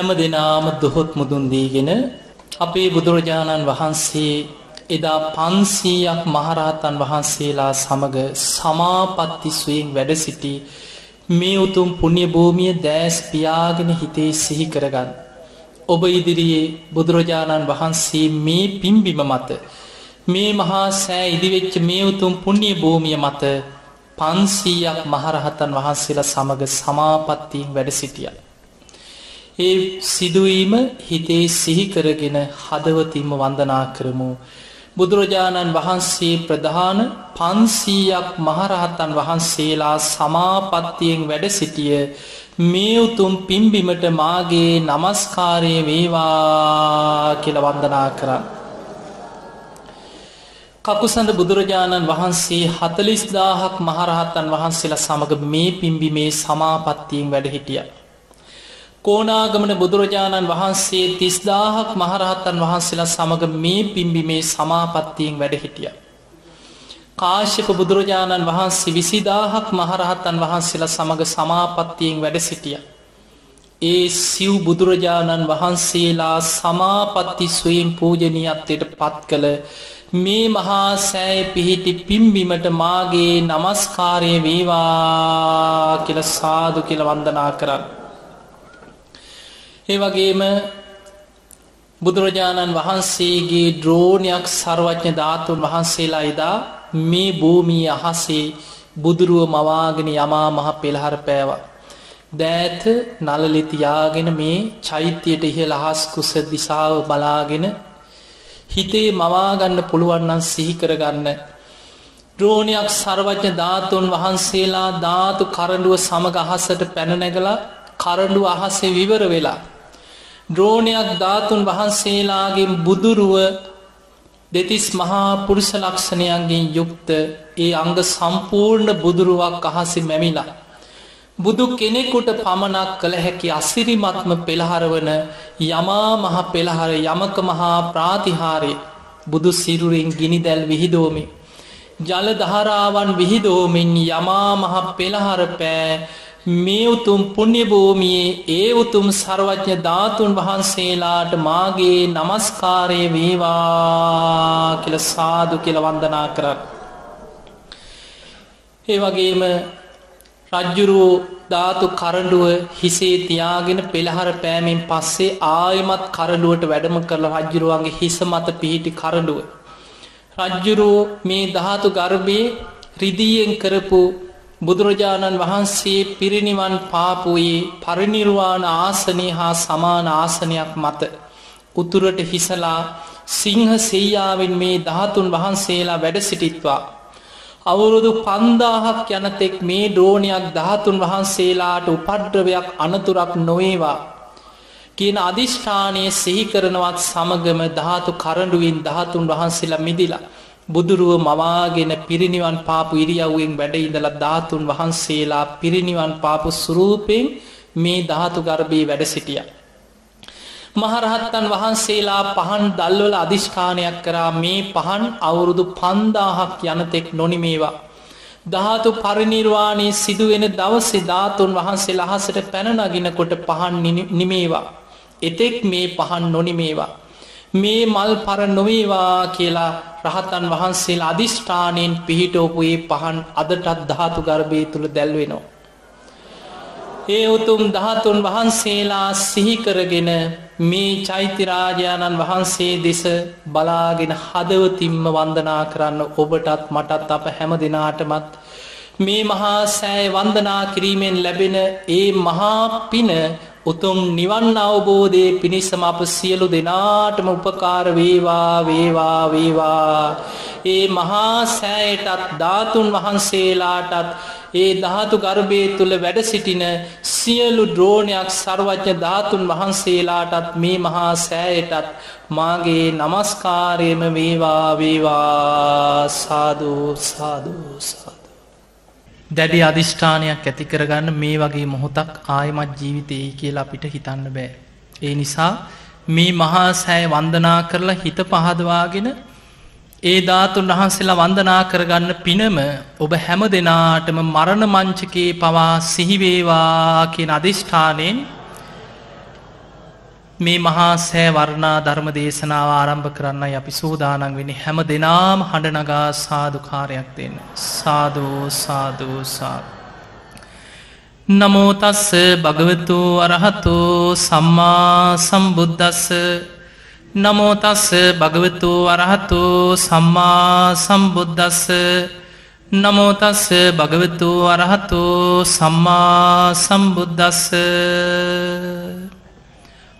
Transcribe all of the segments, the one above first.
හැම දෙනාම දොහොත් මුදුන්දීගෙන අපේ බුදුරජාණන් වහන්සේ එදා පන්සීයක් මහරහතන් වහන්සේලා සමඟ සමාපත්ති සුවෙන් වැඩ සිටි මේ උතුම් පුුණ්‍ය භූමිය දෑස් පියාගෙන හිතේ සිහි කරගන්න. ඔබ ඉදිරියේ බුදුරජාණන් වහන්සේ මේ පිම්බිම මත මේ මහා සෑ ඉදිවෙච්ච මේ උතුම් පුුණ්‍ය භූමිය මත පන්සීයක් මහරහතන් වහන්සේලා සමඟ සමාපත්තියෙන් වැඩ සිටිය. ඒ සිදුවීම හිතේ සිහිකරගෙන හදවතින්ම වන්දනා කරමු. බුදුරජාණන් වහන්සේ ප්‍රධාන පන්සීයක් මහරහතන් වහන්සේලා සමාපත්තියෙන් වැඩ සිටිය මේ උතුම් පිම්බිමට මාගේ නමස්කාරය වේවා කියල වන්දනා කරන්න. කකුසඳ බුදුරජාණන් වහන්සේ හතලිස්දාහක් මහරහත්තන් වහන්සේලා සමඟ මේ පිම්බි මේ සමාපත්තියෙන් වැඩ හිටිය. කෝනාගමන බුදුරජාණන් වහන්සේ තිස්දාහක් මහරහත්තන් වහන්සේලා සමඟ මේ පිම්බි මේ සමාපත්තියෙන් වැඩ හිටිය. කාශ්‍යප බුදුරජාණන් වහන්සේ විසිදාහක් මහරහත්තන් වහන්සේලා සමඟ සමාපත්තියෙන් වැඩ සිටිය. ඒ සිව් බුදුරජාණන් වහන්සේලා සමාපත්ති ස්වයෙන් පූජනීයත්වයට පත් කළ මේ මහා සෑය පිහිටි පිම්බිමට මාගේ නමස්කාරය වේවා කියල සාදු කියල වන්දනා කරන්න. ඒ වගේම බුදුරජාණන් වහන්සේගේ ද්‍රෝණයක් සර්වඥ ධාතුන් වහන්සේලා ඉදා මේ භූමී අහසේ බුදුරුව මවාගෙන යමා මහ පෙළහර පෑවා. දෑත නලලිතියාගෙන මේ චෛත්‍යයට ඉහළ අහස් කුස දිසාව බලාගෙන හිතේ මවාගන්න පුළුවන්නන් සිහි කරගන්න. ද්‍රෝණයක් සර්වඥ ධාතුන් වහන්සේලා ධාතු කරඩුව සමග අහසට පැනනැගලා කරඩු අහසේ විවර වෙලා. ද්‍රෝණයක් ධාතුන් වහන්සේලාගේ බුදුරුව දෙතිස් මහා පුරුෂ ලක්ෂණයන්ගෙන් යුක්ත ඒ අංග සම්පූර්ණ බුදුරුවක් අහසි මැමිලා. බුදු කෙනෙකුට පමණක් කළ හැකි අසිරිමත්ම පෙළහරවන යමා මහ පෙළහර යමක මහා ප්‍රාතිහාරය බුදු සිරුරින් ගිනිදැල් විහිදෝමි. ජල දහරාවන් විහිදෝමින් යමා මහ පෙළහර පෑ මේ උතුම් පුුණ්‍යභූමියයේ ඒ උතුම් සර්වඥ ධාතුන් වහන්සේලාට මාගේ නමස්කාරය වේවා කියල සාදු කියල වන්දනා කරන්න. ඒ වගේම රජ්ජුරුවෝ ධාතු කරඩුව හිසේ තියාගෙන පෙළහර පෑමෙන් පස්සේ ආයමත් කරඩුවට වැඩම කරල රජ්ජුරුවන්ගේ හිස මත පිහිටි කරඩුව. රජ්ජුරුවෝ මේ ධාතු ගර්භයේ රිදීයෙන් කරපු බුදුරජාණන් වහන්සේ පිරිනිවන් පාපුයේ පරිනිර්වාණ ආසනය හා සමාන ආසනයක් මත උතුරට හිසලා සිංහ සෙයාවෙන් මේ ධාතුන් වහන්සේලා වැඩ සිටිත්වා අවුරුදු පන්දාහක් යනතෙක් මේ ඩෝනයක් ධාතුන් වහන්සේලාට උපඩ්‍රවයක් අනතුරක් නොවේවා. කියන අධිෂ්ඨානය සිහි කරනවත් සමගම ධාතු කරඩුවෙන් ධාතුන් වහන්සේලා මිදිලා. බුදුරුව මවාගෙන පිරිනිවන් පාපු ඉරියව්වෙන් වැඩ ඉඳලා ධාතුන් වහන්සේලා පිරිනිවන් පාපු සුරූපයෙන් මේ ධාතු ගර්භී වැඩ සිටිය. මහරහත්තන් වහන්සේලා පහන් දල්වල අධිෂ්ඨානයක් කරා මේ පහන් අවුරුදු පන්දාහක් යනතෙක් නොනිමේවා. ධාතු පරිනිර්වාණයේ සිදුවෙන දවසේ ධාතුන් වහන්සේ ලහසට පැනනගෙනකොට පහන් නිමේවා. එතෙක් මේ පහන් නොනිමේවා. මේ මල් පර නොවේවා කියලා රහතන් වහන්සේලා අධිෂ්ඨානයෙන් පිහිටෝපුයේ පහන් අදටත් ධාතු ගර්භය තුළ දැල්වෙනවා. ඒ උතුම් දහතුන් වහන්සේලා සිහිකරගෙන මේ චෛත්‍යරාජාණන් වහන්සේ දෙස බලාගෙන හදවතිම්ම වන්දනා කරන්න ඔබටත් මටත් අප හැම දෙනාටමත් මේ මහා සෑය වන්දනා කිරීමෙන් ලැබෙන ඒ මහා පින උතුම් නිවන් අවබෝධය පිණිසම අප සියලු දෙනාටම උපකාර වේවා වේවා වේවා ඒ මහා සෑයටත් ධාතුන් වහන්සේලාටත් ඒ ධාතු ගර්භය තුළ වැඩ සිටින සියලු ද්‍රෝණයක් සර්වඥ ධාතුන් වහන්සේලාටත් මේ මහා සෑයටත් මාගේ නමස්කාරයම වේවා වේවා සාධූ සාධූ සාධ. දැඩි අධිෂ්ඨානයක් ඇති කරගන්න මේ වගේ මොහොතක් ආයමත් ජීවිතයයි කියලා අපිට හිතන්න බෑ. ඒ නිසා මේ මහා සෑ වන්දනා කරලා හිත පහදවාගෙන ඒ ධාතුන් වහන්සේලා වන්දනා කරගන්න පිනම ඔබ හැම දෙනාටම මරණ මංචකේ පවා සිහිවේවා කියෙන් අධිෂ්ඨානයෙන් මේ මහා සෑ වර්ණා ධර්ම දේශනාව ආරම්භ කරන්නයි අපි සූදානන් වෙන හැම දෙනාම හඬනගා සාධකාරයක් දෙන්න. සාධෝ සාධෝසාධ. නමෝතස්ස භගවතු අරහතු සම්මා සම්බුද්ධස්ස නමෝතස්ස භගවතු අරහතු සම්මා සම්බුද්ධස්ස නමෝතස්ස භගවතු අරහතු සම්මා සම්බුද්ධස්ස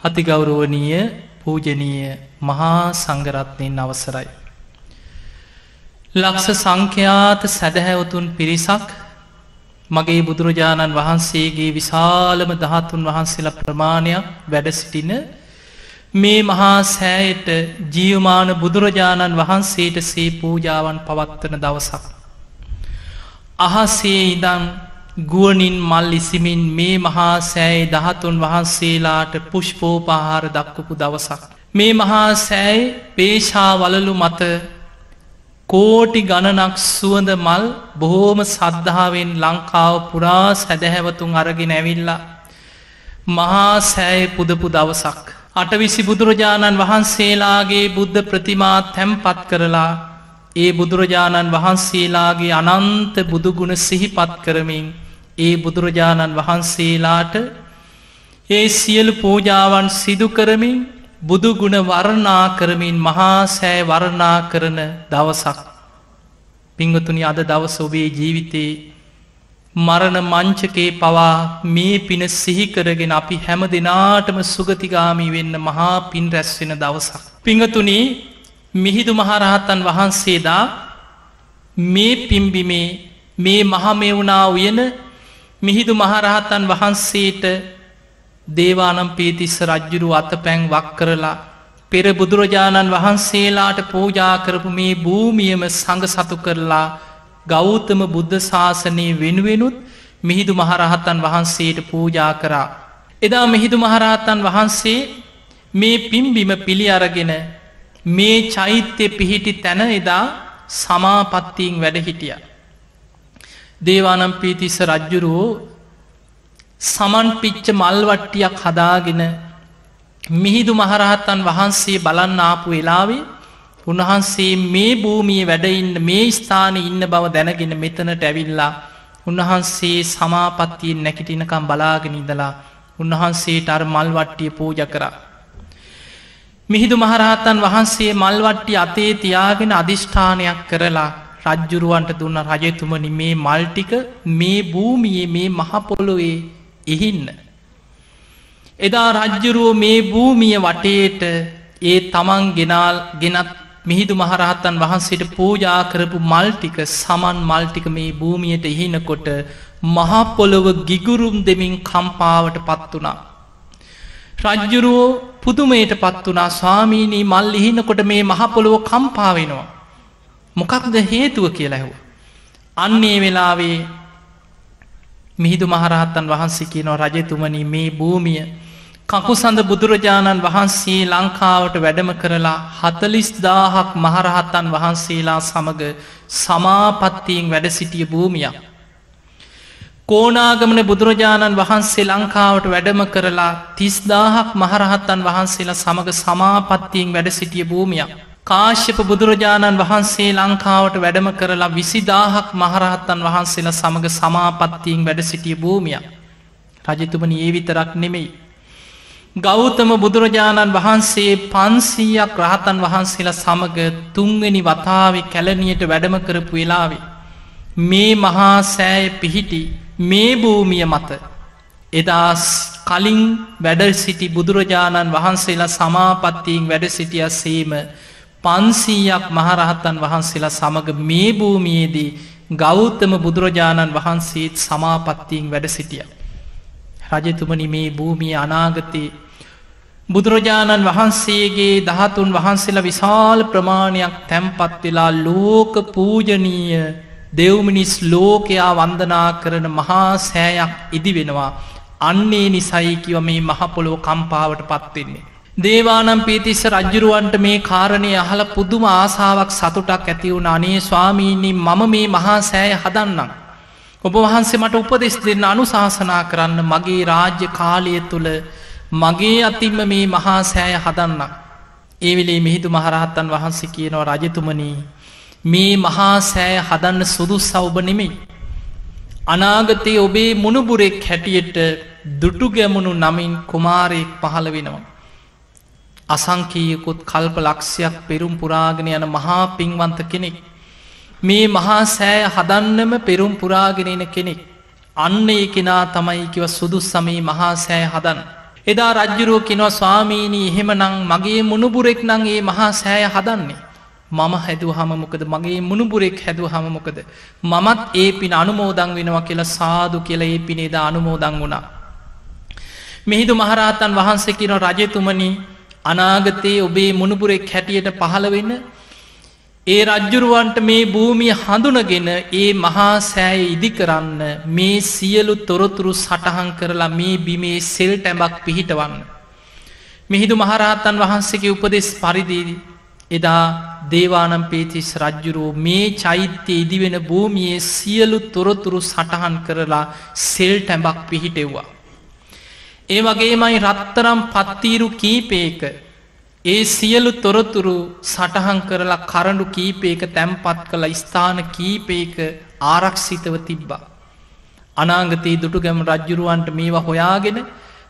අතිගෞරුවනීය පූජනීය මහා සංගරත්නයෙන් අවසරයි. ලක්ෂ සංඛ්‍යාත සැදහැවතුන් පිරිසක් මගේ බුදුරජාණන් වහන්සේගේ විශාලම දහතුන් වහන්සේලා ප්‍රමාණයක් වැඩ සිටින මේ මහා සෑයට ජීවමාන බුදුරජාණන් වහන්සේට සේ පූජාවන් පවත්වන දවසක්. අහසේ ඉදන් ගුවනින් මල් ඉසිමින් මේ මහා සෑයි දහතුන් වහන්සේලාට පුෂ්පෝපාහාර දක්වපු දවසක්. මේ මහා සෑයි පේශා වලලු මත කෝටි ගණනක් සුවඳ මල් බොහෝම සද්ධාවෙන් ලංකාව පුරා සැදැහැවතුන් අරගෙන ඇවිල්ලා. මහා සෑය පුදපු දවසක්. අටවිසි බුදුරජාණන් වහන්සේලාගේ බුද්ධ ප්‍රතිමා තැම්පත් කරලා ඒ බුදුරජාණන් වහන්සේලාගේ අනන්ත බුදුගුණ සිහිපත් කරමින් ඒ බුදුරජාණන් වහන්සේලාට ඒ සියලු පූජාවන් සිදු කරමින් බුදුගුණ වර්ණා කරමින් මහා සෑ වර්ණා කරන දවසක්. පිංගතුනි අද දවස ඔබේ ජීවිතයේ මරණ මංචකේ පවා මේ පින සිහිකරගෙන අපි හැම දෙනාටම සුගතිගාමී වෙන්න මහා පින් රැස්වෙන දවසක්. පිංගතුනි මිහිදු මහරහතන් වහන්සේදා මේ පිම්බිමේ මේ මහමෙවුනා උයන මිහිදු මහරහතන් වහන්සේට දේවානම් පීතිස්ස රජ්ජුරු අත පැන් වක් කරලා පෙර බුදුරජාණන් වහන්සේලාට පූජා කරපු මේ භූමියම සඟ සතු කරලා ගෞතම බුද්ධ ශාසනයේ වෙනුවෙනුත් මිහිදු මහරහතන් වහන්සේට පූජා කරා. එදා මිහිදු මහරහතන් වහන්සේ මේ පිම්බිම පිළි අරගෙන මේ චෛත්‍යය පිහිටි තැන එදා සමාපත්තිීන් වැඩ හිටිය. දේවානම් පීතිස්ස රජ්ජුරුවෝ සමන් පිච්ච මල්වට්ටියක් හදාගෙන මිහිදු මහරහත්තන් වහන්සේ බලන්න ආපු වෙලාවේ උන්වහන්සේ මේ භූමිය වැඩඉන්න මේ ස්ථාන ඉන්න බව දැනගෙන මෙතනට ඇවිල්ලා උන්වහන්සේ සමාපත්තියෙන් නැකිටිනකම් බලාගෙන ඉඳලා උන්වහන්සේට අර මල්වට්ටිය පූජ කරා. මිහිදු මහරහතන් වහන්සේ මල්වට්ටි අතේ තියාගෙන අධිෂ්ඨානයක් කරලා රජ්ජුරුවන්ට දුන්න රජතුමනි මේ මල්ටික මේ භූමියේ මේ මහපොලොවේ ඉහින්න. එදා රජ්ජුරුව මේ භූමිය වටේට ඒ තමන් ගෙනල් ගෙනත් මිහිදු මහරහත්තන් වහන්සේට පූජා කරපු මල්ටික සමන් මල්ටික මේ භූමියයට ඉහිනකොට මහපොළොව ගිගුරුම් දෙමින් කම්පාවට පත් වනා. රජ්ජුරුවෝ පුදුමයට පත් වනා ස්වාමීනී මල් ඉහිනකොට මේ මහපොළොව කම්පාවෙනවා. මොකක්ද හේතුව කියලා ඇහුව. අන්නේ වෙලාවේ මිහිදු මහරහත්තන් වහන්සේ කියනව රජතුමනි මේ භූමිය කකු සඳ බුදුරජාණන් වහන්සේ ලංකාවට වැඩම කරලා හතලිස් දාහක් මහරහත්තන් වහන්සේලා සමඟ සමාපත්තියෙන් වැඩ සිටිය භූමියක්. කෝනාගමන බුදුරජාණන් වහන්සේ ලංකාවට වැඩම කරලා තිස්දාහක් මහරහත්තන් වහන්සේලා සමඟ සමාපත්තියෙන් වැඩ සිටිය භූමියක්. කාශ්‍යප බුදුරජාණන් වහන්සේ ලංකාවට වැඩම කරලා විසිදාහක් මහරහත්තන් වහන්සේලා සමඟ සමාපත්තියෙන් වැඩ සිටිය භූමිය. රජතුමන ඒ විතරක් නෙමෙයි. ගෞතම බුදුරජාණන් වහන්සේ පන්සීයක් රහතන් වහන්සේලා සමඟ තුන්වෙනි වතාවේ කැලනියට වැඩම කරපු වෙලාවේ. මේ මහා සෑය පිහිටි මේ භූමිය මත එදස් කලින් වැඩ සිටි බුදුරජාණන් වහන්සේලා සමාපත්තිීන් වැඩ සිටිය සේම පන්සීයක් මහරහත්තන් වහන්සේලා සමඟ මේ භූමියේදී ගෞතම බුදුරජාණන් වහන්සේත් සමාපත්තියෙන් වැඩ සිටිය. රජතුමනි මේ භූමිය අනාගතයේ බුදුරජාණන් වහන්සේගේ දහතුන් වහන්සේලා විශාල ප්‍රමාණයක් තැම්පත් වෙලා ලෝක පූජනීය දෙව්මිනිස් ලෝකයා වන්දනා කරන මහා සෑයක් ඉදි වෙනවා අන්නේ නිසයිකිව මේ මහපොලෝ කම්පාවට පත්වෙන්නේ. දේවානම් පීතිස්ස රජ්ජුරුවන්ට මේ කාරණය අහල පුදුම ආසාාවක් සතුටක් ඇතිවුණ අනේ ස්වාමීණී මම මේ මහා සෑය හදන්නම්. ඔබ වහන්සේ මට උපදෙස් දෙන්න අනුශාසනා කරන්න මගේ රාජ්‍ය කාලය තුළ මගේ අතින්ම මේ මහා සෑය හදන්න. ඒවිලේ මිහිදු මහරහත්තන් වහන්සේ කියනවා රජතුමනී මේ මහා සෑය හදන්න සුදු සෞබ නෙමෙයි. අනාගතයේ ඔබේ මුණුබුරෙක් හැටියට දුටු ගැමුණු නමින් කුමාරයෙක් පහළ වෙනවා. අසංකීයකුත් කල්ප ලක්ෂයක් පෙරුම් පුරාගෙන යන මහා පින්වන්ත කෙනෙක්. මේ මහා සෑය හදන්නම පෙරුම් පුරාගෙනෙන කෙනෙක්. අන්න ඒ කෙනා තමයි කිව සුදු සමී මහා සෑය හදන්. එදා රජ්ජුරුව කෙනවා ස්වාමීණී එහෙම නං මගේ මුණුබුරෙක් නං ඒ මහා සෑය හදන්නේ. මම හැදුව හමමොකද මගේ මුණුබුරෙක් හැදුව හමමොකද. මමත් ඒ පින අනුමෝදං වෙනවා කියලා සාදු කියල ඒ පිනේද අනුමෝදං වුණා. මෙහිදු මහරහතන් වහන්සේ කියන රජතුමනි අනාගතයේ ඔබේ මුණුපුරෙක් හැටියට පහළ වෙන්න ඒ රජ්ජුරුවන්ට මේ භූමිය හඳුනගෙන ඒ මහා සෑය ඉදි කරන්න මේ සියලු තොරතුරු සටහන් කරලා මේ බිමේ සෙල් ටැඹක් පිහිටවන්න. මිහිදු මහරහත්තන් වහන්සේගේ උපදෙස් පරිදිී එදා දේවානම් පේතිස් රජ්ජුරුව මේ චෛත්‍යය ඉදිවෙන භූමියයේ සියලු තොරතුරු සටහන් කරලා සෙල් ටැඹක් පිහිටෙව්වා. ඒ වගේමයි රත්තරම් පත්තීරු කීපේක ඒ සියලු තොරතුරු සටහන් කරලා කරඩු කීපේක තැම්පත් කළ ස්ථාන කීපේක ආරක්ෂිතව තිබ්බා. අනාගතයේ දුටු ගැම රජ්ජුරුවන්ට මේවා හොයාගෙන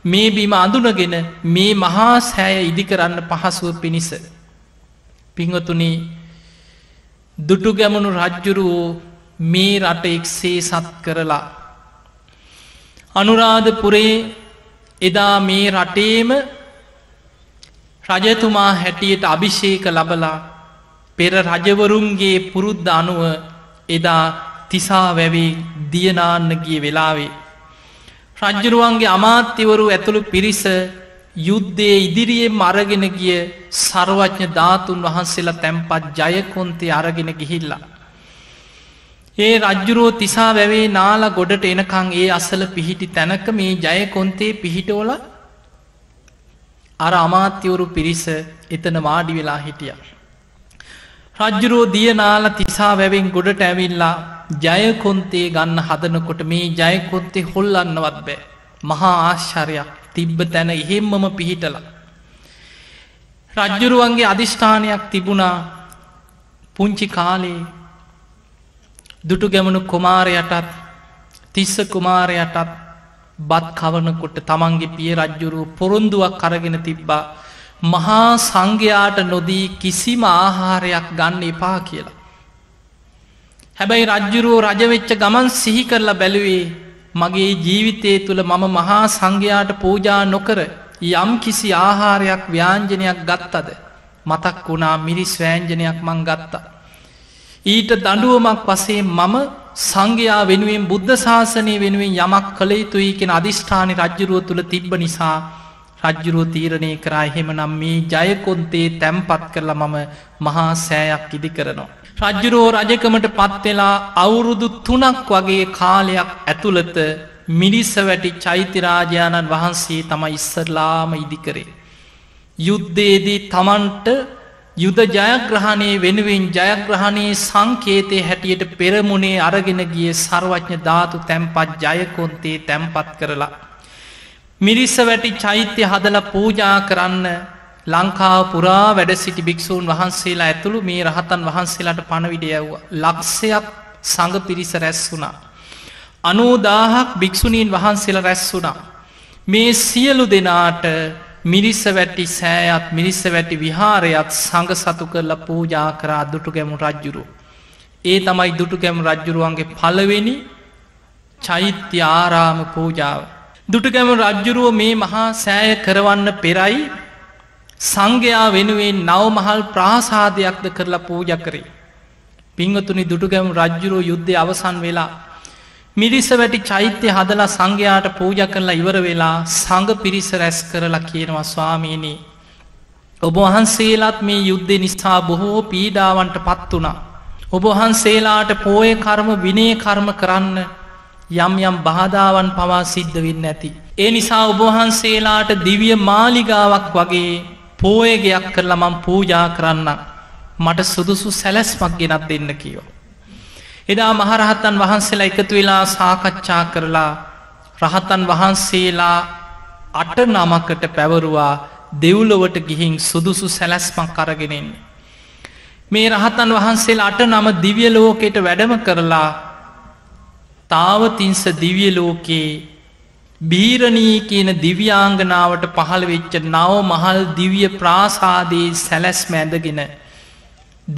මේ බිම අඳුනගෙන මේ මහා සෑය ඉදිකරන්න පහසුව පිණිස. පිංහතුනි දුටු ගැමනු රජ්ජුරුවෝ මේ රට එක්සේ සත් කරලා. අනුරාධපුරේ එදා මේ රටේම රජතුමා හැටියට අභිෂේක ලබලා පෙර රජවරුන්ගේ පුරුද්ධ අනුව එදා තිසා වැවේ දියනාන්න ගිය වෙලාවේ. රජ්ජරුවන්ගේ අමාත්‍යවරු ඇතුළු පිරිස යුද්ධයේ ඉදිරියේ මරගෙන ගිය සර්වඥ ධාතුන් වහන්සේලා තැම්පත් ජයකොන්තේ අරගෙන ගිහිල්ලා. ඒ රජ්ජුරුවෝ තිසා වැවේ නාල ගොඩට එනකං ඒ අසල පිහිටි තැනක මේ ජයකොන්තේ පිහිටෝල අර අමාත්‍යවරු පිරිස එතන වාඩි වෙලා හිටිය. රජ්ජුරෝ දියනාල තිසා වැවෙන් ගොඩට ඇවිල්ලා ජයකොන්තේ ගන්න හදනකොට මේ ජයකොන්තේ හොල්ලන්නවත් බෑ. මහා ආශ්චරයක් තිබ්බ තැන එහෙම්මම පිහිටල. රජ්ජුරුවන්ගේ අධිෂ්ඨානයක් තිබුණා පුංචි කාලේ දුටු ගැමනු කුමාරයටත් තිස්ස කුමාරයටත් බත් කවනකොට තමන්ගේ පිය රජ්ජුරු පොරොන්දුවක් කරගෙන තිබ්බා මහා සංඝයාට නොදී කිසිම ආහාරයක් ගන්න එපා කියලා. හැබැයි රජ්ජුරුවෝ රජවෙච්ච ගමන් සිහි කරලා බැලුවේ මගේ ජීවිතය තුළ මම මහා සංඝයාට පූජා නොකර යම් කිසි ආහාරයක් ව්‍යාංජනයක් ගත්තද මතක් වුණා මිරිස් වෑංජනයක් මං ගත්තා. ඊට දඩුවමක් වසේ මම සංඝයා වෙනුවෙන් බුද්ධ ශාසනය වෙනුවෙන් යමක් කළ යුතුයි කෙන අධිෂ්ඨානි රජ්ජුරුව තුළ තිබ්බ නිසා රජ්ජුරුව තීරණය කරා එහෙමනම් මේ ජයකොන්තේ තැම්පත් කරලා මම මහා සෑයක් ඉදි කරනවා. රජ්ජුරෝ රජකමට පත්වෙලා අවුරුදු තුනක් වගේ කාලයක් ඇතුළත මිනිස්ස වැටි චෛත්‍යරාජාණන් වහන්සේ තම ඉස්සරලාම ඉදිකරේ. යුද්ධයේදී තමන්ට යුද ජයග්‍රහණය වෙනුවෙන් ජයග්‍රහණයේ සංකේතය හැටියට පෙරමුණේ අරගෙන ගිය සර්වඥ ධාතු තැම්පත් ජයකොන්තේ තැම්පත් කරලා. මිරිස්ස වැටි චෛත්‍ය හදල පූජා කරන්න ලංකාව පුරා වැඩ සිටි භික්‍ෂූන් වහන්සේලා ඇතුළු මේ රහතන් වහන්සේලාට පණවිඩියව්ව ලක්ෂයක් සඟ පිරිස රැස් වුණා. අනෝදාහක් භික්‍ෂුණීන් වහන්සේලා රැස් වුණා. මේ සියලු දෙනාට මිරිස්ස වැටි සෑයත් මිරිස්ස වැටි විහාරයත් සඟ සතු කරලා පූජා කරා දුටු ගැමු රජ්ජුරු. ඒ තමයි දුටු ගැමු රජ්ජුරුවන්ගේ පලවෙනි චෛත්‍ය ආරාම පූජාව. දුටුගැම රජ්ජුරුව මේ මහා සෑය කරවන්න පෙරයි සංඝයා වෙනුවෙන් නවමහල් ප්‍රාසාදයක්ද කරලා පූජ කරේ. පිංහතුනි දුටුගැම රජ්ජුරුව යුද්ධය අවසන් වෙලා මිරිස වැටි චෛත්‍ය හදලා සංඝයාට පූජ කරලා ඉවර වෙලා සඟ පිරිස රැස් කරලා කියනවා ස්වාමීනී. ඔබ වහන්සේලාත් මේ යුද්ධ නිසා බොහෝ පීඩාවන්ට පත් වනා. ඔබ වහන්සේලාට පෝය කර්ම විනේ කර්ම කරන්න යම් යම් බාධාවන් පවා සිද්ධ වෙන්න ඇති. ඒ නිසා ඔබවහන්සේලාට දිවිය මාලිගාවක් වගේ පෝයගයක් කරලා මං පූජා කරන්න මට සුදුසු සැලැස්මක් ගෙනත් දෙන්න කියෝ. එදා මහරහත්තන් වහන්සේලා එකතු වෙලා සාකච්ඡා කරලා රහතන් වහන්සේලා අට නමකට පැවරුවා දෙව්ලොවට ගිහින් සුදුසු සැලැස්මක් කරගෙනෙන්නේ. මේ රහතන් වහන්සේ අට නම දිවිය ලෝකෙට වැඩම කරලා තාවතිංස දිවිය ලෝකයේ බීරණී කියන දිව්‍යාංගනාවට පහළ වෙච්ච නව මහල් දිවිය ප්‍රාසාදයේ සැලැස් මැදගෙන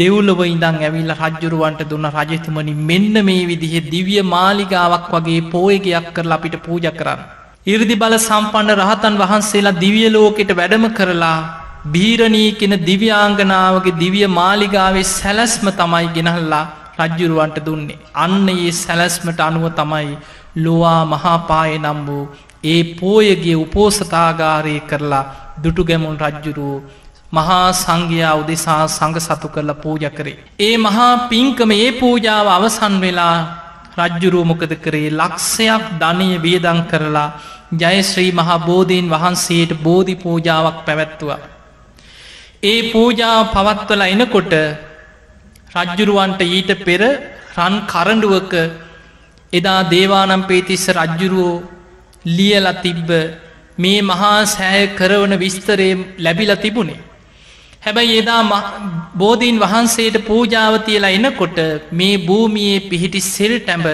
දෙව්ලොව ඉඳං ඇවිල්ල රජ්ජුරුවන්ට දුන්න රජතුමනි මෙන්න මේ විදිහ දිවිය මාලිගාවක් වගේ පෝයගයක් කරලා අපිට පූජ කරන්න. ඉරදි බල සම්පන්න රහතන් වහන්සේලා දිවිය ලෝකෙට වැඩම කරලා බීරණී කෙන දිව්‍යාංගනාවගේ දිවිය මාලිගාවේ සැලැස්ම තමයි ගෙනහල්ලා රජ්ජුරුවන්ට දුන්නේ. අන්න ඒ සැලැස්මට අනුව තමයි ලොවා මහාපාය නම් වූ ඒ පෝයගේ උපෝසතාගාරය කරලා දුටු ගැමුන් රජ්ජුරුවූ මහා සංඝයා උදෙසා සඟ සතු කරල පූජ කරේ. ඒ මහා පින්කම ඒ පූජාව අවසන් වෙලා රජ්ජුරුවමොකද කරේ ලක්ෂයක් ධනය වියදං කරලා ජයශ්‍රී මහා බෝධීන් වහන්සේට බෝධි පූජාවක් පැවැත්තුවා. ඒ පූජාව පවත්වල එනකොට රජ්ජුරුවන්ට ඊට පෙර රන් කරඩුවක එදා දේවානම් පේතිස්ස රජ්ජුරුවෝ ලියල තිබ්බ මේ මහා සෑය කරවන විස්තරේ ලැබිල තිබුණේ. හැබැයි එදා බෝධීන් වහන්සේට පූජාවතියලා එනකොට මේ භූමියයේ පිහිටි සෙල් ටැඹ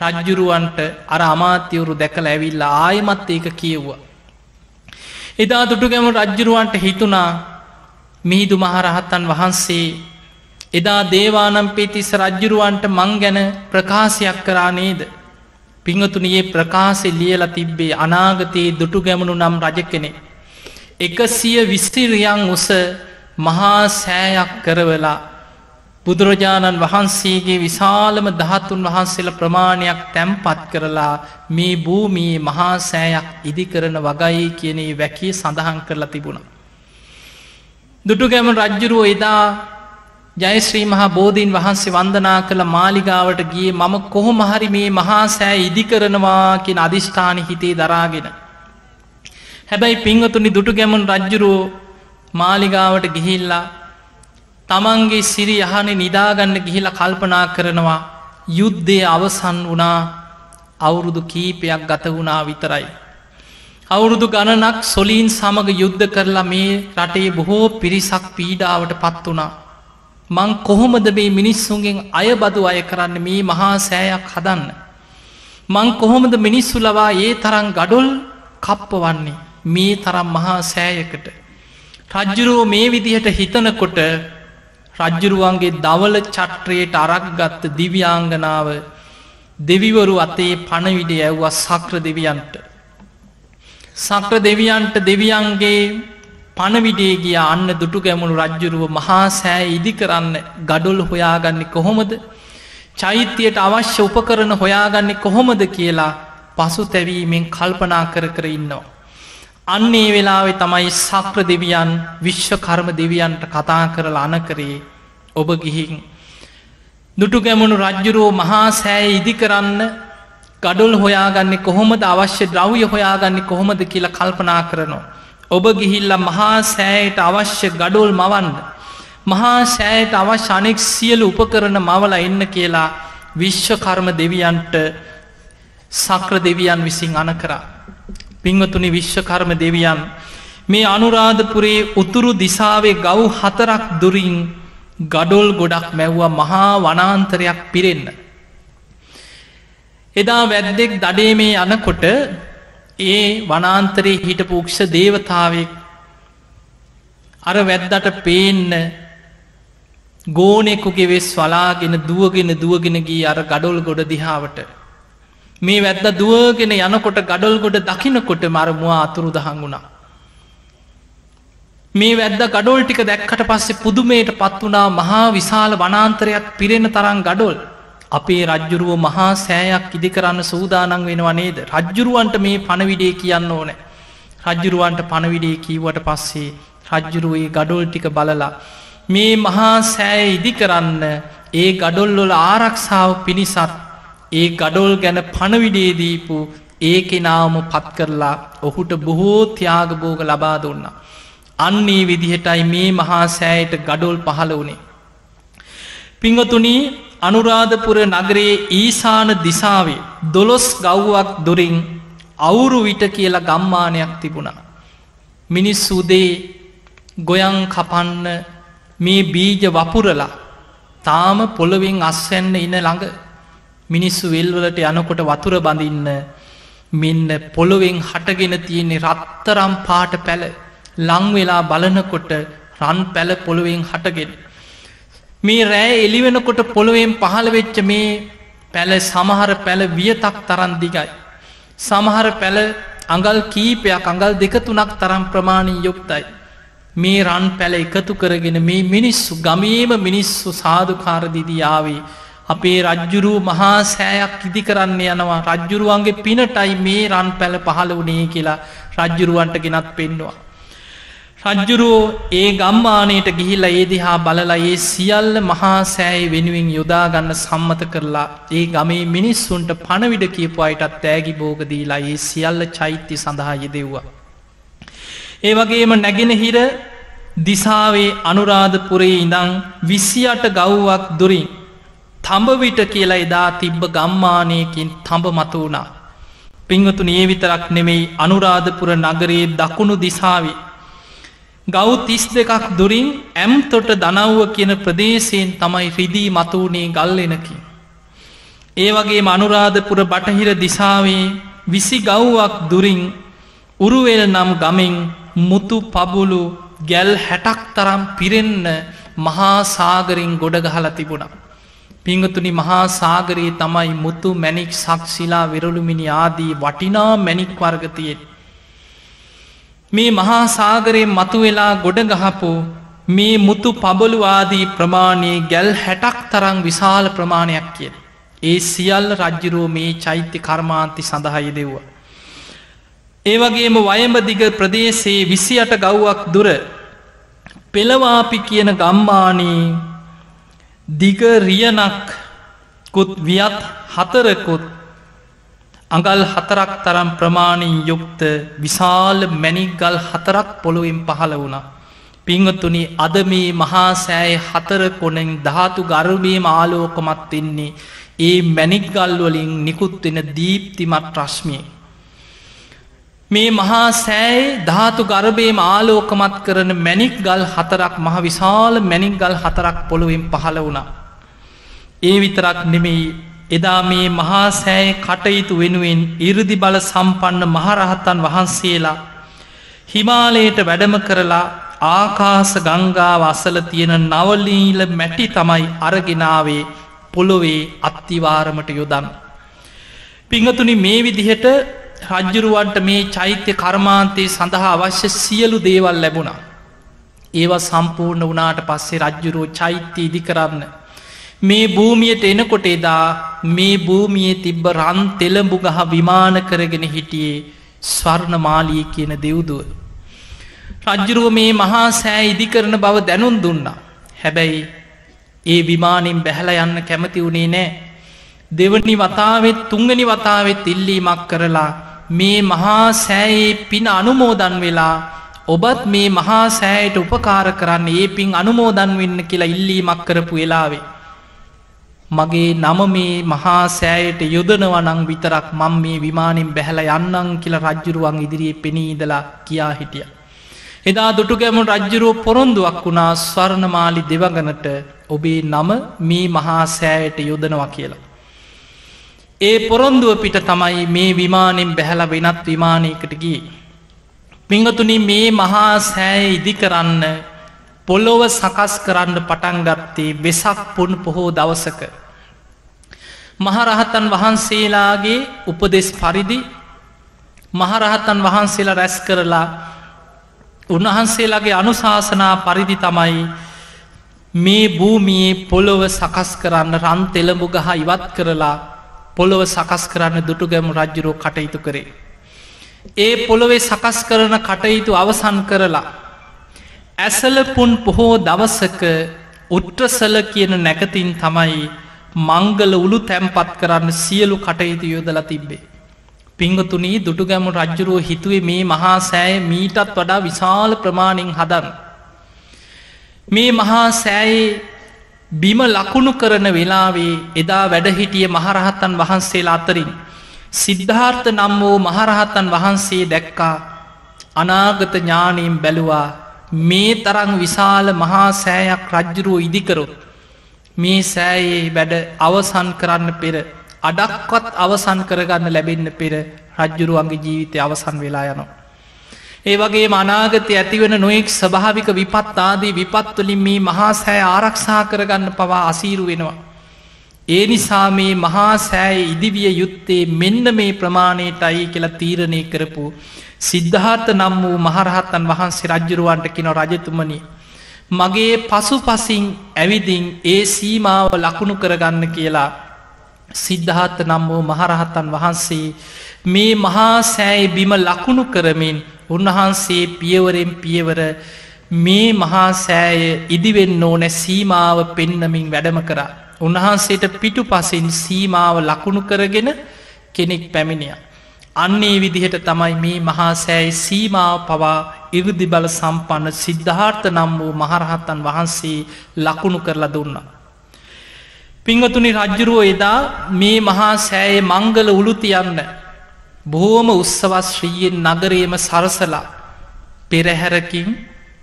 රජ්ජුරුවන්ට අර අමාත්‍යවරු දැකල ඇවිල්ලා ආයමත් ඒක කියව්වා. එදා දුටුගැම රජ්ජුරුවන්ට හිතුනා මිහිදු මහරහත්තන් වහන්සේ එදා දේවානම් පෙතිස් රජ්ජුරුවන්ට මං ගැන ප්‍රකාශයක් කරා නේද. පිංහතුනයේ ප්‍රකාශෙ ලියල තිබ්බේ අනාගතයේ දුටු ගැමනු නම් රජ කෙනෙ. එකසිය විස්තිරියන් උස මහා සෑයක් කරවලා බුදුරජාණන් වහන්සේගේ විශාලම දහතුන් වහන්සේල ප්‍රමාණයක් තැම්පත් කරලා මේ භූමයේ මහා සෑයක් ඉදිකරන වගයි කියනේ වැකී සඳහන් කරලා තිබුණ. දුටුගැම රජ්ජුරුව එදා ජයශ්‍රී මහා බෝධීන් වහන්සේ වන්දනා කළ මාලිගාවට ගිය මම කොහොමහරි මේ මහා සෑ ඉදිකරනවා කියෙන අධිෂ්ඨාන හිතේ දරාගෙන. හැබැයි පිංහතුනි දුටු ගැමුන් රජ්ජුරුවෝ මාලිගාවට ගිහිල්ලා තමන්ගේ සිරි යහන නිදාගන්න ගිහිල කල්පනා කරනවා යුද්ධය අවසන් වනා අවුරුදු කීපයක් ගත වුණා විතරයි. අවුරුදු ගණනක් සොලීන් සමඟ යුද්ධ කරලා මේ රටේ බොහෝ පිරිසක් පීඩාවට පත් වනා. මං කොහොමද මේ මිනිස්සුන්ගෙන් අයබදු අය කරන්න මේ මහා සෑයක් හදන්න. මං කොහොමද මිනිස්සු ලවා ඒ තරම් ගඩොල් කප්ප වන්නේ මේ තරම් මහා සෑයකට. රජ්ජුරුව මේ විදිහට හිතනකොට රජ්ජුරුවන්ගේ දවල චට්‍රයට අරක් ගත්ත දිව්‍යාංගනාව දෙවිවරු අතේ පණවිඩ ඇව්වා සක්‍ර දෙවියන්ට. සක්‍ර දෙවියන්ට දෙවියන්ගේ පණවිඩේ ගිය අන්න දුටු ගැමුණු රජ්ජුරුව මහා සෑ ඉදි කරන්න ගඩොල් හොයාගන්නේ කොහොමද චෛත්‍යයට අවශ්‍ය උපකරන හොයාගන්නේ කොහොමද කියලා පසු තැවීමෙන් කල්පනා කර කර ඉන්නවා. අන්නේ වෙලාවෙ තමයි සක්‍ර දෙවියන් විශ්ව කර්ම දෙවියන්ට කතා කරලා අනකරේ ඔබ ගිහින්. දුටු ගැමුණු රජ්ජුරුවෝ මහා සෑ ඉදි කරන්න ගඩොල් හොයාගන්නේ කොහොමද අවශ්‍ය ද්‍රව්‍ය හොයාගන්නේ කොහොමද කියලා කල්පනා කරනවා. ඔබ ගිහිල්ල මහා සෑයට අවශ්‍ය ගඩොල් මවන්න. මහා සෑයට අවශ්‍ය අනෙක් සියලු උපකරන මවල එන්න කියලා විශ්වකර්ම දෙවියන්ට සක්‍ර දෙවියන් විසින් අන කරා. පිංවතුනි විශ්වකර්ම දෙවියන් මේ අනුරාධපුරේ උතුරු දිසාවේ ගව් හතරක් දුරින් ගඩොල් ගොඩක් මැව්වා මහා වනාන්තරයක් පිරෙන්න. එදා වැද්දෙක් දඩේ මේ යනකොට ඒ වනාන්තරයේ හිටපු උක්ෂ දේවතාවෙක් අර වැද්දට පේන්න ගෝනෙකුගේ වෙස් වලාගෙන දුවගෙන දුවගෙන ගී අර ගඩොල් ගොඩ දිහාවට මේ වැද්ද දුවගෙන යනකොට ගඩොල් ගොඩ දකිනකොට මරමුවා අතුරු දහන් වුණා. මේ වැද්ද ගඩොල් ටික දැක්කට පස්සේ පුදුමයට පත් වනා මහා විශාල වනාන්තරයක් පිරෙන තරම් ගඩොල්. අපේ රජ්ජුරුව මහා සෑයක් ඉදි කරන්න සූදානන් වෙනවා නේද? රජ්ජුරුවන්ට මේ පණවිඩේ කියන්න ඕනෑ. රජ්ජුරුවන්ට පණවිඩේ කීවට පස්සේ රජ්ජුරුවේ ගඩොල් ටික බලලා මේ මහා සෑය ඉදි කරන්න ඒ ගඩොල්ලොල ආරක්ෂාව පිණිසත් ඒ ගඩොල් ගැන පණවිඩේදීපු ඒ කෙනාම පත් කරලා ඔහුට බොහෝ ත්‍යාගබෝග ලබා දුන්න. අන්නේ විදිහටයි මේ මහා සෑයට ගඩොල් පහළ වනේ. පිංගතුනී අනුරාධපුර නගරයේ ඊසාන දිසාවේ දොළොස් ගව්වක් දුරින් අවුරු විට කියලා ගම්මානයක් තිබුණා. මිනිස් සුදේ ගොයන් කපන්න මේ බීජ වපුරලා තාම පොළොවෙන් අස්වැන්න ඉන ළඟ මිනිස්සු වෙල්වලට යනකොට වතුර බඳින්න මෙන්න පොළොවෙන් හටගෙන තියෙන්නේ රත්තරම් පාට පැල ලංවෙලා බලනකොට රන් පැල පොළොවෙන් හටගෙන. මේ රෑ එලිවෙනකොට පොළොවෙන් පහළ වෙච්ච මේ පැල සමහර පැල වියතක් තරන් දිගයි. සමහර පැල අඟල් කීපයක් අඟල් දෙක තුනක් තරම් ප්‍රමාණී යුක්තයි. මේ රන් පැල එකතු කරගෙන මේ මිනිස්සු ගමේම මිනිස්සු සාධකාරදිදියාවේ අපේ රජ්ජුරුව මහා සෑයක් ඉදි කරන්න යනවා රජ්ජුරුවන්ගේ පිනටයි මේ රන් පැල පහළ වනේ කියලා රජ්ජුරුවන්ට ගෙනත් පෙන්නවා. රජ්ජුරුවෝ ඒ ගම්මානයට ගිහිල්ල ඒ දිහා බලලා ඒ සියල්ල මහා සෑයි වෙනුවෙන් යොදාගන්න සම්මත කරලා ඒ ගමේ මිනිස්සුන්ට පණවිඩ කියපු අයටත් තෑගි බෝගදීලා ඒ සියල්ල චෛත්‍ය සඳහා යෙදෙව්වා. ඒ වගේම නැගෙන හිර දිසාවේ අනුරාධපුරේ ඉඳං විසියට ගව්වක් දුරින් තඹවිට කියලා එදා තිබ්බ ගම්මානයකින් තඹ මතු වුණා. පිංහතු ඒ විතරක් නෙමෙයි අනුරාධපුර නගරයේ දකුණු දිසාවේ. ගෞ තිස් දෙකක් දුරින් ඇම්තොට දනව්ව කියන ප්‍රදේශයෙන් තමයි රිදී මතුවනේ ගල්ලෙනකි. ඒ වගේ මනුරාධපුර බටහිර දිසාවේ විසි ගව්වක් දුරින් උරුවෙල් නම් ගමෙන් මුතු පබුලු ගැල් හැටක් තරම් පිරෙන්න මහා සාගරින් ගොඩගහල තිබුණා. පිංගතුනි මහා සාගරයේ තමයි මුතු මැනික් සක්ෂිලා විරලුමිනි ආදී වටිනා මැනික් වර්ගතියෙන්. මේ මහා සාගරයෙන් මතු වෙලා ගොඩ ගහපු මේ මුතු පබලුවාදී ප්‍රමාණයේ ගැල් හැටක් තරං විශාල ප්‍රමාණයක් කිය. ඒ සියල්ල රජ්ජුරුව මේ චෛත්‍ය කර්මාන්ති සඳහයි දෙව්වා. ඒ වගේම වයඹදිග ප්‍රදේශයේ විසියට ගව්වක් දුර පෙළවාපි කියන ගම්මානී දිග රියනක් කුත් වියත් හතරකුත් අඟල් හතරක් තරම් ප්‍රමාණින් යුක්ත විශාල මැනික්ගල් හතරක් පොළොවෙන් පහළ වුණා. පිංහතුනි අද මේ මහා සෑය හතර කොනෙන් ධාතු ගර්භයම ආලෝකමත් වෙන්නේ ඒ මැනික්ගල්වලින් නිකුත්වෙන දීප්තිමත් රශ්මිය. මේ මහා සෑයි ධාතු ගර්භයම ආලෝකමත් කරන මැනික් ගල් හතරක් මහ විශාල මැනික් ගල් හතරක් පොළුවෙන් පහළ වුණා. ඒ විතරක් නෙමෙයි එදා මේ මහා සෑය කටයුතු වෙනුවෙන් ඉරදි බල සම්පන්න මහරහත්තන් වහන්සේලා හිමාලයට වැඩම කරලා ආකාස ගංගාව අසල තියෙන නවලීල මැටි තමයි අරගෙනාවේ පොළොවේ අත්තිවාරමට යොදන්. පිංහතුනි මේ විදිහට රජ්ජුරුවන්ට මේ චෛත්‍ය කර්මාන්තයේ සඳහා අවශ්‍ය සියලු දේවල් ලැබුණා. ඒවා සම්පූර්ණ වනාට පස්සේ රජ්ජුරුව චෛත්‍ය ඉදි කරන්න. මේ භූමියයට එනකොට එදා මේ භූමියයේ තිබ්බ රන් තෙළඹු ගහ විමාන කරගෙන හිටියේ ස්වර්ණමාලී කියන දෙව්දුව. රජ්ජුරුව මේ මහා සෑ ඉදි කරන බව දැනුන් දුන්නා. හැබැයි ඒ විමානින් බැහල යන්න කැමති වුණේ නෑ. දෙවනි වතාවෙත් තුංගනි වතාවෙත් ඉල්ලීමක් කරලා මේ මහා සෑයේ පින අනුමෝදන් වෙලා ඔබත් මේ මහා සෑයට උපකාර කරන්න ඒ පින් අනුමෝදන් වෙන්න කියලා ඉල්ලීමක් කරපු වෙලාවේ. මගේ නම මේ මහා සෑයට යොදනවනං විතරක් මං මේ විමානින් බැහැල යන්නං කියල රජ්ජුරුවන් ඉදිරියේ පෙනීදලා කියා හිටිය. එදා දුටුගැමු රජ්ජුරුව පොරොන්දුවක් වුණා ස්වර්ණමාලි දෙවගනට ඔබේ නම මේ මහා සෑයට යොදනවා කියලා. ඒ පොරොන්දුව පිට තමයි මේ විමානෙන් බැහැල වෙනත් විමානයකට ගිය. පිංහතුනි මේ මහා සෑය ඉදි කරන්න පොල්ලොව සකස් කරන්න පටන්ගත්තේ වෙසක් පුන් පොහෝ දවසක. මහරහතන් වහන්සේලාගේ උපදෙස් පරිදි මහරහතන් වහන්සේලා රැස් කරලා උන්වහන්සේලාගේ අනුශාසනා පරිදි තමයි මේ භූමියයේ පොළොව සකස් කරන්න රන් තෙළඹු ගහ ඉවත් කරලා පොළොව සකස් කරන්න දුටුගැමු රජ්ජුරෝ කටයුතු කරේ. ඒ පොළොවේ සකස් කරන කටයුතු අවසන් කරලා. ඇසලපුන් පොහෝ දවසක උට්‍රසල කියන නැකතින් තමයි මංගල උළු තැම්පත් කරන්න සියලු කටයුතු යොදල තිබ්බේ. පිංගතුනී දුටුගැමු රජ්ජුරුව හිතුවේ මේ මහා සෑය මීටත් වඩා විශාල ප්‍රමාණින් හදන්. මේ මහා සෑයේ බිම ලකුණු කරන වෙලාවේ එදා වැඩහිටිය මහරහත්තන් වහන්සේලා අතරින්. සිද්ධාර්ථ නම් වූ මහරහත්තන් වහන්සේ දැක්කා අනාගත ඥානීම් බැලුවා මේ තරං විශාල මහා සෑයක් රජ්ජුරුව ඉදිකරොත් මේ සෑයේ වැඩ අවසන් කරන්න පෙර අඩක්වත් අවසන් කරගන්න ලැබෙන්න පෙර රජ්ජුරුවන්ගේ ජීවිතය අවසන් වෙලා යනවා. ඒ වගේ මනාගත ඇතිවන නොයෙක් ස්භාවික විපත්තාදී විපත්වලින් මේ මහා සෑ ආරක්ෂා කරගන්න පවා අසීරු වෙනවා. ඒ නිසා මේ මහා සෑය ඉදිවිය යුත්තේ මෙන්න මේ ප්‍රමාණයටයි කියලා තීරණය කරපු සිද්ධාර්ථ නම් වූ මහරහත්තන් වහන්සේ රජ්ජුරුවන්ට කිනො රජතුමනි. මගේ පසු පසින් ඇවිදින් ඒ සීමාව ලකුණු කරගන්න කියලා සිද්ධාර්ථ නම් වූ මහරහත්තන් වහන්සේ මේ මහා සෑයි බිම ලකුණු කරමින් උන්වහන්සේ පියවරෙන් පියවර මේ මහා සෑය ඉදිවෙන්න ඕනෑ සීමාව පෙන්නමින් වැඩම කරා. උන්වහන්සේට පිටු පසින් සීමාව ලකුණු කරගෙන කෙනෙක් පැමිණිය. අන්නේ විදිහට තමයි මේ මහා සෑයි සීමාව පවා ඉරුදි බල සම්පන්න සිද්ධාර්ථ නම් වූ මහරහත්තන් වහන්සේ ලකුණු කරලා දුන්න. පිංගතුනි රජ්ජුරුව එදා මේ මහා සෑයේ මංගල උළුතියන්න බොහෝම උත්සවස් ශ්‍රීයෙන් නගරේම සරසලා පෙරහැරකින්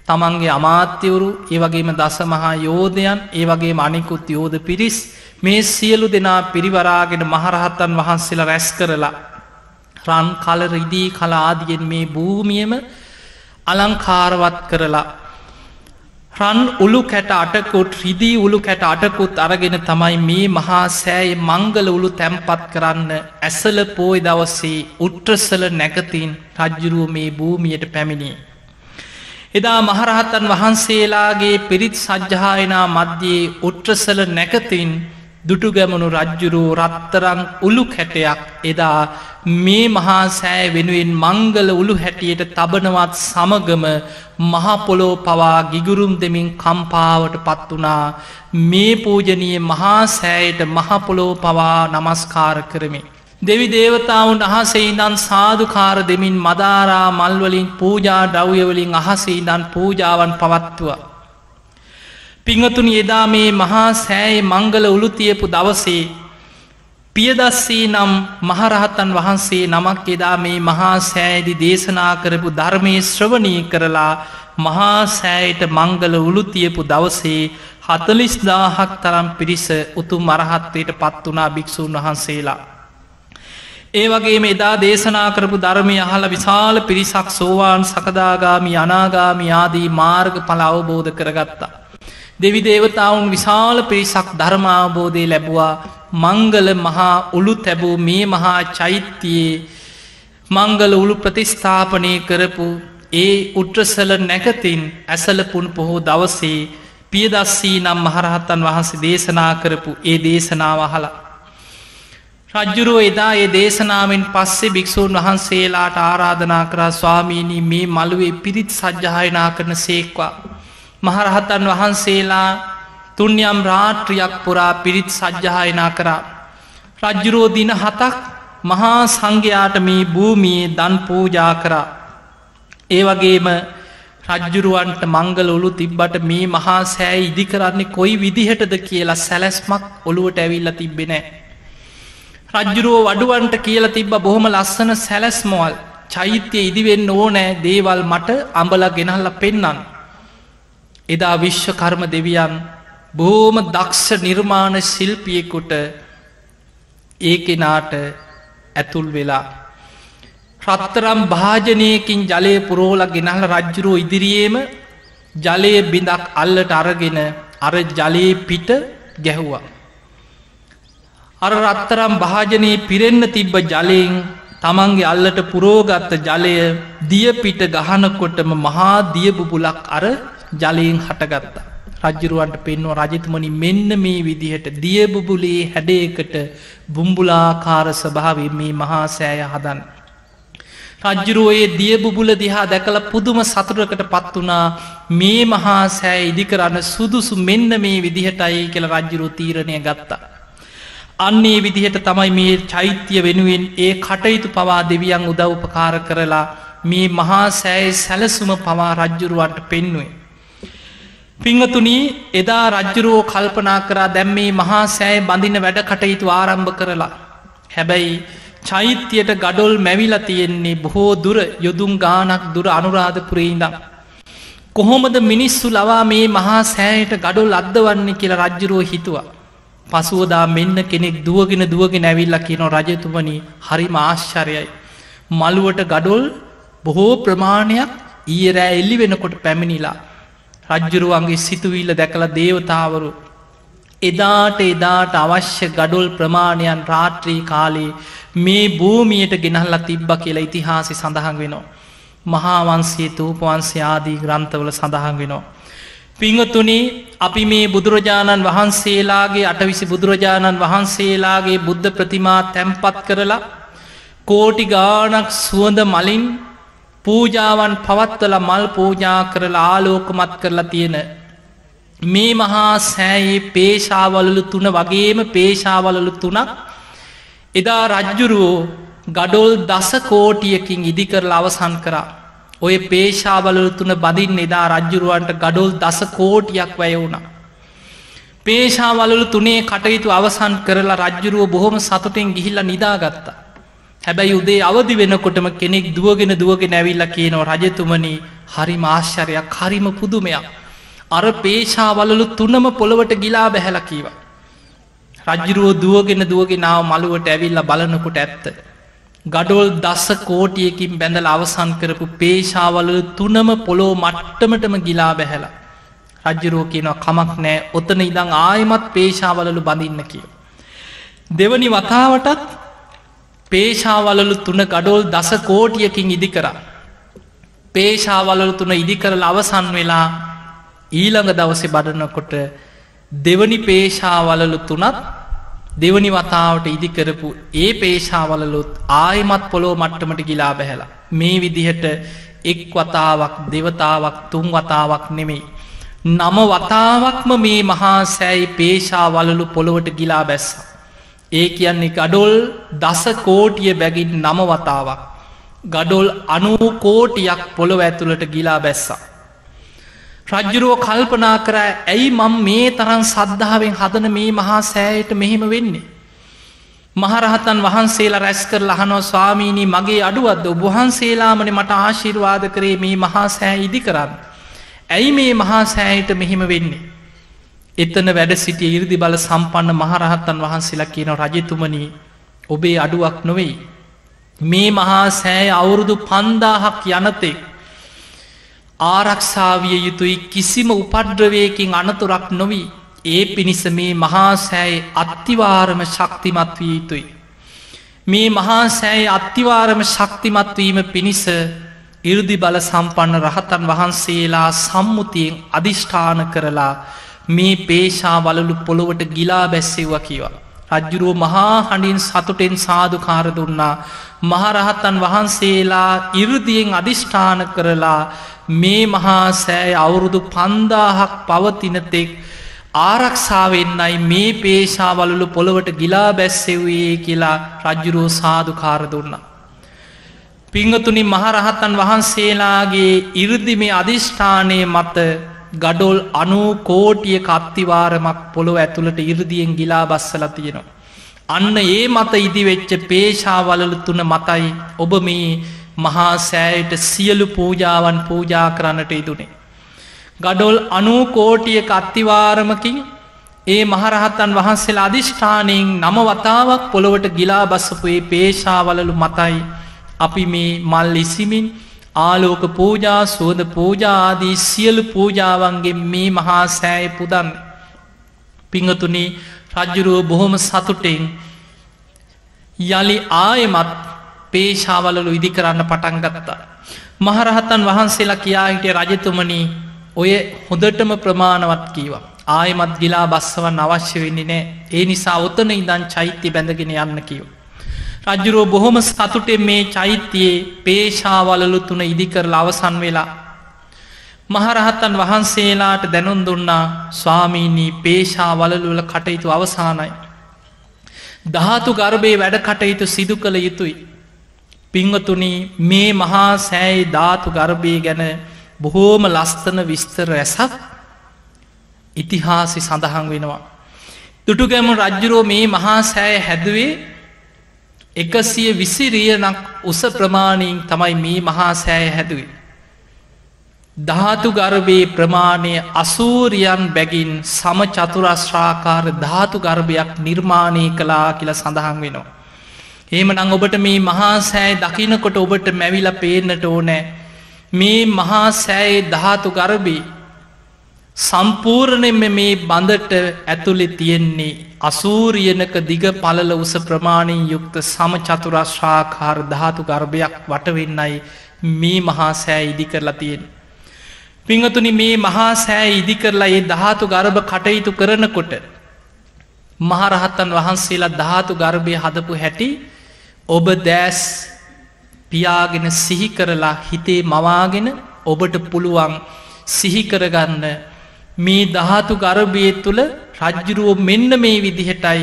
තමන්ගේ අමාත්‍යවරු ඒ වගේම දස මහා යෝධයන් ඒ වගේ මනිකුත් යෝධ පිරිස් මේ සියලු දෙනා පිරිවරාගෙන මහරහත්තන් වහන්සේලා රැස් කරලා රන් කල රිදී කලාදියෙන් මේ භූමියම අලංකාරවත් කරලා රන් උළු කැට අටකුත් රිදී උළු කැට අටකුත් අරගෙන තමයි මේ මහා සෑයි මංගල උළු තැම්පත් කරන්න ඇසල පෝය දවස්සේ උට්‍රසල නැගතින් රජ්ජුරුව මේ භූමියට පැමිණිය. එදා මහරහත්තන් වහන්සේලාගේ පිරිත් සජ්්‍යායනා මධ්‍යයේ උට්‍රසල නැකතින් දුටුගැමනු රජ්ජුරූ රත්තරං උළු කැටයක් එදා මේ මහා සෑ වෙනුවෙන් මංගල උළු හැටියට තබනවත් සමගම මහපොලෝ පවා ගිගුරුම් දෙමින් කම්පාවට පත් වනා මේ පූජනයේ මහා සෑයට මහපොලෝ පවා නමස්කාර කරමි. දෙවි දේවතාවුන් අහසෙහිදන් සාධකාර දෙමින් මදාරා මල්වලින් පූජා ඩව්යවලින් අහසෙහිදන් පූජාවන් පවත්තුව. පිංහතුනි එදා මේ මහා සෑයි මංගල උළුතියපු දවසේ පියදස්සී නම් මහරහත්තන් වහන්සේ නමක් එදා මේ මහා සෑදි දේශනා කරපු ධර්මය ශ්‍රවණී කරලා මහා සෑයට මංගල උළුතියපු දවසේ හතලිස්දාහක් තරම් පිරිස උතු මරහත්වයට පත් වනා භික්‍ෂූන් වහන්සේලා. ඒ වගේම එදා දේශනා කරපු ධර්මය අහල විශාල පිරිසක් සෝවාන් සකදාගාමි අනාගාමි ආදී මාර්ග පල අවබෝධ කරගත්තා. දෙවි දේවතාවුන් විශාල පිරිසක් ධර්මාවබෝධය ලැබවා මංගල මහා උළු තැබූ මේ මහා චෛත්‍යයේ මංගල උළු ප්‍රතිස්ථාපනය කරපු ඒ උට්‍රසල නැකතින් ඇසලපුන් පොහෝ දවසේ පියදස්සී නම් මහරහත්තන් වහන්සේ දේශනා කරපු ඒ දේශනාව හලා. රජ්ජුරුව එදා ඒ දේශනාවෙන් පස්සේ භික්‍ෂූන් වහන්සේලාට ආරාධනා කරා ස්වාමීණී මේ මළුවේ පිරිත් සජ්්‍යායනා කරන සේක්වා. මහරහතන් වහන්සේලා තුන්යම් රාට්‍රියක් පුරා පිරිත් සජ්්‍යහායනා කරා. රජ්ජුරෝ දින හතක් මහා සංඝයාට මේ භූමියයේ දන් පූජා කරා. ඒ වගේම රජ්ජුරුවන්ට මංගල ඔලු තිබ්බට මේ මහා සෑ ඉදි කරන්නේ කොයි විදිහටද කියලා සැලැස්මක් ඔළුවට ඇවිල්ල තිබෙනෑ. රජ්ජුරුව වඩුවන්ට කියල තිබ්බ බොහොම ලස්සන සැලැස්මෝල් චෛත්‍යය ඉදිවෙන්න ඕනෑ දේවල් මට අඹල ගෙනහල්ල පෙන්නන්න. එදා විශ්වකර්ම දෙවියන් බෝම දක්ෂ නිර්මාණ ශිල්පියෙකුට ඒ කෙනාට ඇතුල් වෙලා. රත්තරම් භාජනයකින් ජලය පුරෝල ගෙනහල රජ්ජුරුව ඉදිරියේම ජලය බිඳක් අල්ලට අරගෙන අර ජලයේ පිට ගැහුවා. අර රත්තරම් භාජනයේ පිරෙන්න තිබ්බ ජලයෙන් තමන්ගේ අල්ලට පුරෝගත්ත ජලය දියපිට ගහනකොටම මහා දියබුබුලක් අර ජලයෙන් හටගත්තා. රජ්ජුරුවන්ට පෙන්වා රජතුමනි මෙන්න මේ විදිහට දියබුබුලේ හැඩයකට බුම්බුලාකාර ස්භාවේ මේ මහා සෑය හදන්. රජ්ජුරුවයේ දියබුබුල දිහා දැකල පුදුම සතුරකට පත් වනා මේ මහා සෑ ඉදි කරන්න සුදුසු මෙන්න මේ විදිහටයි කියල රජ්ජුරු තීරණය ගත්තා. අන්නේ විදිහට තමයි මේ චෛත්‍ය වෙනුවෙන් ඒ කටයුතු පවා දෙවියන් උදව්පකාර කරලා මේ මහා සෑයි සැලසුම පවා රජ්ජුරුවන්ට පෙන්නුවේ. පිංහතුනී එදා රජ්ජුරුවෝ කල්පනා කරා දැම්මේ මහා සෑය බඳින වැඩ කටයුතු ආරම්භ කරලා. හැබැයි චෛත්‍යයට ගඩොල් මැවිල තියෙන්නේ බොහෝ දුර යොදුම් ගානක් දුර අනුරාධපුරේඉදම්. කොහොමද මිනිස්සු ලවා මේ මහා සෑයට ගඩොල් අද්දවන්නේ කියලා රජ්ජුරුව හිතුවා. පසුවදා මෙන්න කෙනෙක් දුවගෙන දුවගෙන ඇවිල්ල කියනො රජතුමනි හරි මාශ්චරයයි. මළුවට ගඩොල් බොහෝ ප්‍රමාණයක් ඊරෑ එල්ලි වෙනකොට පැමිණිලා. රජ්ජුරුවන්ගේ සිතුවිල්ල දැකළ දේවතාවරු. එදාට එදාට අවශ්‍ය ගඩොල් ප්‍රමාණයන් රාත්‍රී කාලේ මේ භූමියයට ගෙනහල්ල තිබ්බ කියලා ඉතිහාසි සඳහන් වෙනවා. මහාවන්සේ තූපවන්සේ ආදී ග්‍රන්ථවල සඳහන් වෙනවා. පිංහතුනි අපි මේ බුදුරජාණන් වහන්සේලාගේ අටවිසි බුදුරජාණන් වහන්සේලාගේ බුද්ධ ප්‍රතිමා තැම්පත් කරලා කෝටි ගානක් සුවඳ මලින් පූජාවන් පවත්වල මල් පූජා කරලා ආලෝකමත් කරලා තියෙන මේ මහා සෑයේ පේශාවලලු තුන වගේම පේශාවලලු තුනක් එදා රජ්ජුරුවෝ ගඩොල් දස කෝටියකින් ඉදිකරලා අවසන් කරා. ඔය පේශාවලලු තුන බදින් එදා රජ්ජුරුවන්ට ගඩොල් දස කෝටියක් වැය වුණා. පේශාවලලු තුනේ කටයුතු අවසන් කරලා රජ්ජුරුව බොහොම සතුටෙන් ගිහිල්ල නිදාගත්තා. හැබැයි උදේ අවදි වෙනකොටම කෙනෙක් දුවගෙන දුවගෙන ඇවිල්ල කියනව රජතුමනී හරි මාශ්චරයක් හරිම පුදුමයක්. අර පේශාවලලු තුනම පොළොවට ගිලා බැහැල කීව. රජ්ජුරුව දුවගෙන දුවගෙනාව මළුවට ඇවිල්ල බලනකොට ඇත්ත. ගඩොල් දස්ස කෝටියකින් බැඳල අවසන් කරපු පේශාවලු තුනම පොලෝ මට්ටමටම ගිලා බැහැලා. රජ්ජුරුව කියනවා කමක් නෑ ඔතන ඉදං ආයමත් පේශාවලලු බඳින්න කිය. දෙවනි වතාවටත් පේශාවලලු තුන ගඩොල් දස කෝටියකින් ඉදි කරා. පේශාවලලු තුන ඉදි කරල අවසන් වෙලා ඊළඟ දවසෙ බඩනකොට දෙවනි පේශාවලලු තුනත් දෙවනි වතාවට ඉදිකරපු ඒ පේශාවලලුත් ආයමත් පොලෝ මට්ටමට ගිලා බැහැලා. මේ විදිහට එක් වතාවක් දෙවතාවක් තුන් වතාවක් නෙමෙයි. නම වතාවක්ම මේ මහා සෑයි පේශාවලලු පොළොවට ගිලා බැස්සා. ඒ කියන්නේ ගඩොල් දස කෝටිය බැගින් නම වතාවක්. ගඩොල් අනූ කෝටියක් පොළොව ඇතුළට ගිලා බැස්සා. රජ්ජුරුව කල්පනා කර ඇයි මං මේ තරන් සද්ධාවෙන් හදන මේ මහා සෑයට මෙහෙම වෙන්නේ. මහරහතන් වහන්සේලා රැස් කර ලහනෝ ස්වාමීණී මගේ අඩුවත්ද ඔබහන්සේලාමන මට ආශිර්වාද කරේ මේ මහා සෑ ඉදි කරන්න. ඇයි මේ මහා සෑයට මෙහෙම වෙන්නේ. එතන වැඩ සිටිය ඉරදි බල සම්පන්න මහරහත්තන් වහන්සේලා කියන රජතුමනී ඔබේ අඩුවක් නොවෙයි. මේ මහා සෑය අවුරුදු පන්දාහක් යනතෙක් ආරක්ෂාවිය යුතුයි කිසිම උපඩ්‍රවයකින් අනතුරක් නොවී ඒ පිණිස මේ මහා සෑයි අත්තිවාරම ශක්තිමත් විය යුතුයි. මේ මහා සෑයි අත්තිවාරම ශක්තිමත්වීම පිණිස ඉරදි බල සම්පන්න රහතන් වහන්සේලා සම්මුතියෙන් අධිෂ්ඨාන කරලා මේ පේශා වලලු පොළොවට ගිලා බැස්සෙව්ව කියවා. රජ්ජුරුව මහා හඬින් සතුටෙන් සාධකාර දුන්නා මහරහත්තන් වහන්සේලා ඉරදියෙන් අධිෂ්ඨාන කරලා මේ මහා සෑය අවුරුදු පන්දාහක් පවතිනතෙක් ආරක්ෂාවෙන්නයි මේ පේශාවලලු පොළොවට ගිලා බැස්සෙවයේ කියලා රජ්ජුරුව සාධකාර දුන්නා. පිංහතුනි මහරහත්තන් වහන්සේලාගේ ඉරදිමේ අධිෂ්ඨානය මත ගඩොල් අනූ කෝටිය කත්තිවාරමක් පොළොව ඇතුළට ඉරදියෙන් ගිලා බස්සල තියෙනවා. අන්න ඒ මත ඉදිවෙච්ච පේශාවලලු තුන මතයි ඔබ මේ මහා සෑයට සියලු පූජාවන් පූජා කරන්නට ඉදුනේ. ගඩොල් අනූ කෝටිය කත්තිවාරමකින් ඒ මහරහත්තන් වහන්සේලා අධිෂ්ඨානයෙන් නම වතාවක් පොළොවට ගිලා බස්සපුේ පේශාවලලු මතයි අපි මේ මල් ඉසිමින් ආලෝක පූජා සුවද පූජාදී සියලු පූජාවන්ගේ මේ මහා සෑය පුදන් පිංහතුනි රජ්ජුරුව බොහොම සතුටෙන් යළි ආයමත් පේශාවලලු ඉදි කරන්න පටන් ගත්තා. මහරහතන් වහන්සේලා කියා හිටිය රජතුමනී ඔය හොඳටම ප්‍රමාණවත් කීවා. ආයමත් ගිලා බස්සවන් අවශ්‍ය වෙන්නේ නෑ ඒ නිසා ඔතන ඉදන් චෛත්‍ය බැඳගෙන යන්න කියව. රජ්ජුරුව බොහොම සතුටෙන් මේ චෛත්‍යයේ පේශාවලලු තුන ඉදිකරල අවසන් වෙලා. මහරහත්තන් වහන්සේලාට දැනුන් දුන්නා ස්වාමීනී පේශාවලලුවල කටයුතු අවසානයි. ධාතු ගර්භය වැඩ කටයුතු සිදු කළ යුතුයි. පිංවතුනි මේ මහා සෑයි ධාතු ගර්භය ගැන බොහෝම ලස්තන විස්තර ඇසක් ඉතිහාසි සඳහන් වෙනවා. දුටුගැම රජ්ජුරෝ මේ මහා සෑය හැදුවේ එකසිය විසිරියනක් උස ප්‍රමාණයෙන් තමයි මේ මහා සෑය හැදුවේ. ධාතු ගර්භයේ ප්‍රමාණය අසූරියන් බැගින් සම චතුරශ්‍රාකාර ධාතු ගර්භයක් නිර්මාණය කලා කියල සඳහන් වෙනවා. ඒම නං ඔබට මේ මහා සෑයි දකිනකොට ඔබට මැවිල පේනට ඕනෑ මේ මහා සෑයේ ධාතු ගරබී සම්පූර්ණයෙන්ම මේ බඳට ඇතුළෙ තියෙන්නේ අසූරියනක දිග පලල උස ප්‍රමාණී යුක්ත සම චතුරශ්ාකාර ධාතු ගර්භයක් වටවෙන්නයි මේ මහා සෑ ඉදි කරලා තියෙන. පිංහතුනි මේ මහා සෑ ඉදි කරලා ඒ ධාතු ගර්භ කටයුතු කරනකොට මහරහත්තන් වහන්සේලා ධාතු ගර්භය හදපු හැටි ඔබ දෑස් පියාගෙන සිහි කරලා හිතේ මවාගෙන ඔබට පුළුවන් සිහිකරගන්න මේ දහතු ගරභය තුළ රජ්ජුරුව මෙන්න මේ විදිහටයි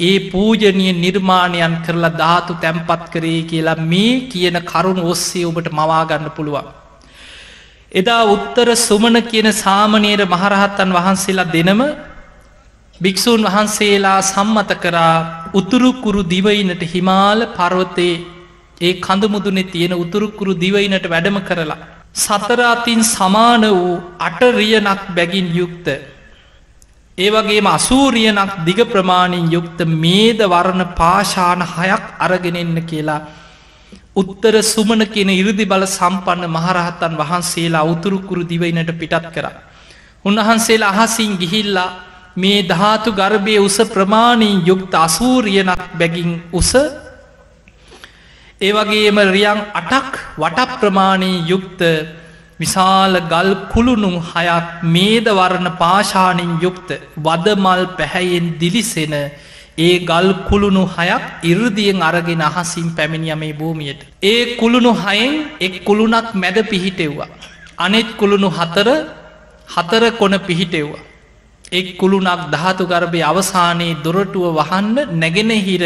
ඒ පූජනය නිර්මාණයන් කරලා ධාතු තැම්පත් කරේ කියලා මේ කියන කරුණ ඔස්සේ ඔබට මවාගන්න පුළුවන්. එදා උත්තර සුමන කියන සාමනේර මහරහත්තන් වහන්සේලා දෙනම භික්‍ෂූන් වහන්සේලා සම්මත කරා උතුරුකුරු දිවයිනට හිමාල පර්වතයේ ඒ කඳමුදුනෙ තියෙන උතුරුකුරු දිවයිනට වැඩම කරලා. සතරාතින් සමාන වූ අටරියනක් බැගින් යුක්ත. ඒවගේම අසූරියනක් දිග ප්‍රමාණින් යුක්ත මේද වරණ පාශාන හයක් අරගෙනෙන්න කියලා. උත්තර සුමන කියන ඉරදි බල සම්පන්න මහරහත්තන් වහන්සේලා උතුරුකුරු දිවයිනට පිටත් කර. උන්වහන්සේලා අහසින් ගිහිල්ලා මේ ධාතු ගර්භය උස ප්‍රමාණී යුක්ත අසූරියනක් බැගින් උස ඒවගේම රියන් අටක් වට ප්‍රමාණී යුක්ත විශාල ගල් කුළුණු හයක් මේදවරණ පාශානින් යුක්ත වදමල් පැහැයෙන් දිලිසෙන ඒ ගල් කුළුණු හයක් ඉරදියෙන් අරගෙන අහසින් පැමිණිය මේ භූමියයට. ඒ කුළුණු හයෙන් එක් කුළුණක් මැද පිහිටෙව්වා. අනෙත් කුළුණු හතර හතර කොන පිහිටෙව්වා. එක් කුළුණක් ධාතු ගර්භය අවසානයේ දොරටුව වහන්න නැගෙනහිර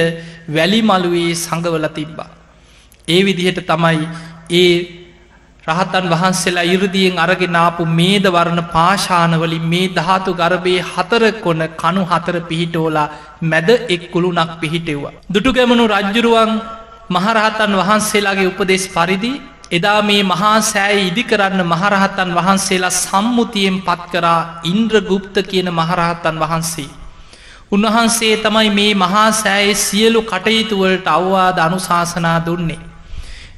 වැලිමලුවේ සඟවල තිබ්බා. ඒ විදිහට තමයි ඒ රහතන් වහන්සේලා ඉරදියෙන් අරගෙනාපු මේද වරණ පාශානවලින් මේ ධාතු ගර්භයේ හතර කොන කණු හතර පිහිටෝලා මැද එක් කුළුණක් පිහිටෙව්වා. දුටු ගැමනු රජ්ජුරුවන් මහරහතන් වහන්සේලාගේ උපදෙස් පරිදි එදා මේ මහා සෑය ඉදි කරන්න මහරහතන් වහන්සේලා සම්මුතියෙන් පත් කරා ඉන්ද්‍රගුප්ත කියන මහරහතන් වහන්සේ. උන්වහන්සේ තමයි මේ මහා සෑයේ සියලු කටයුතුවලට අවවාද අනුශාසනා දුන්නේ.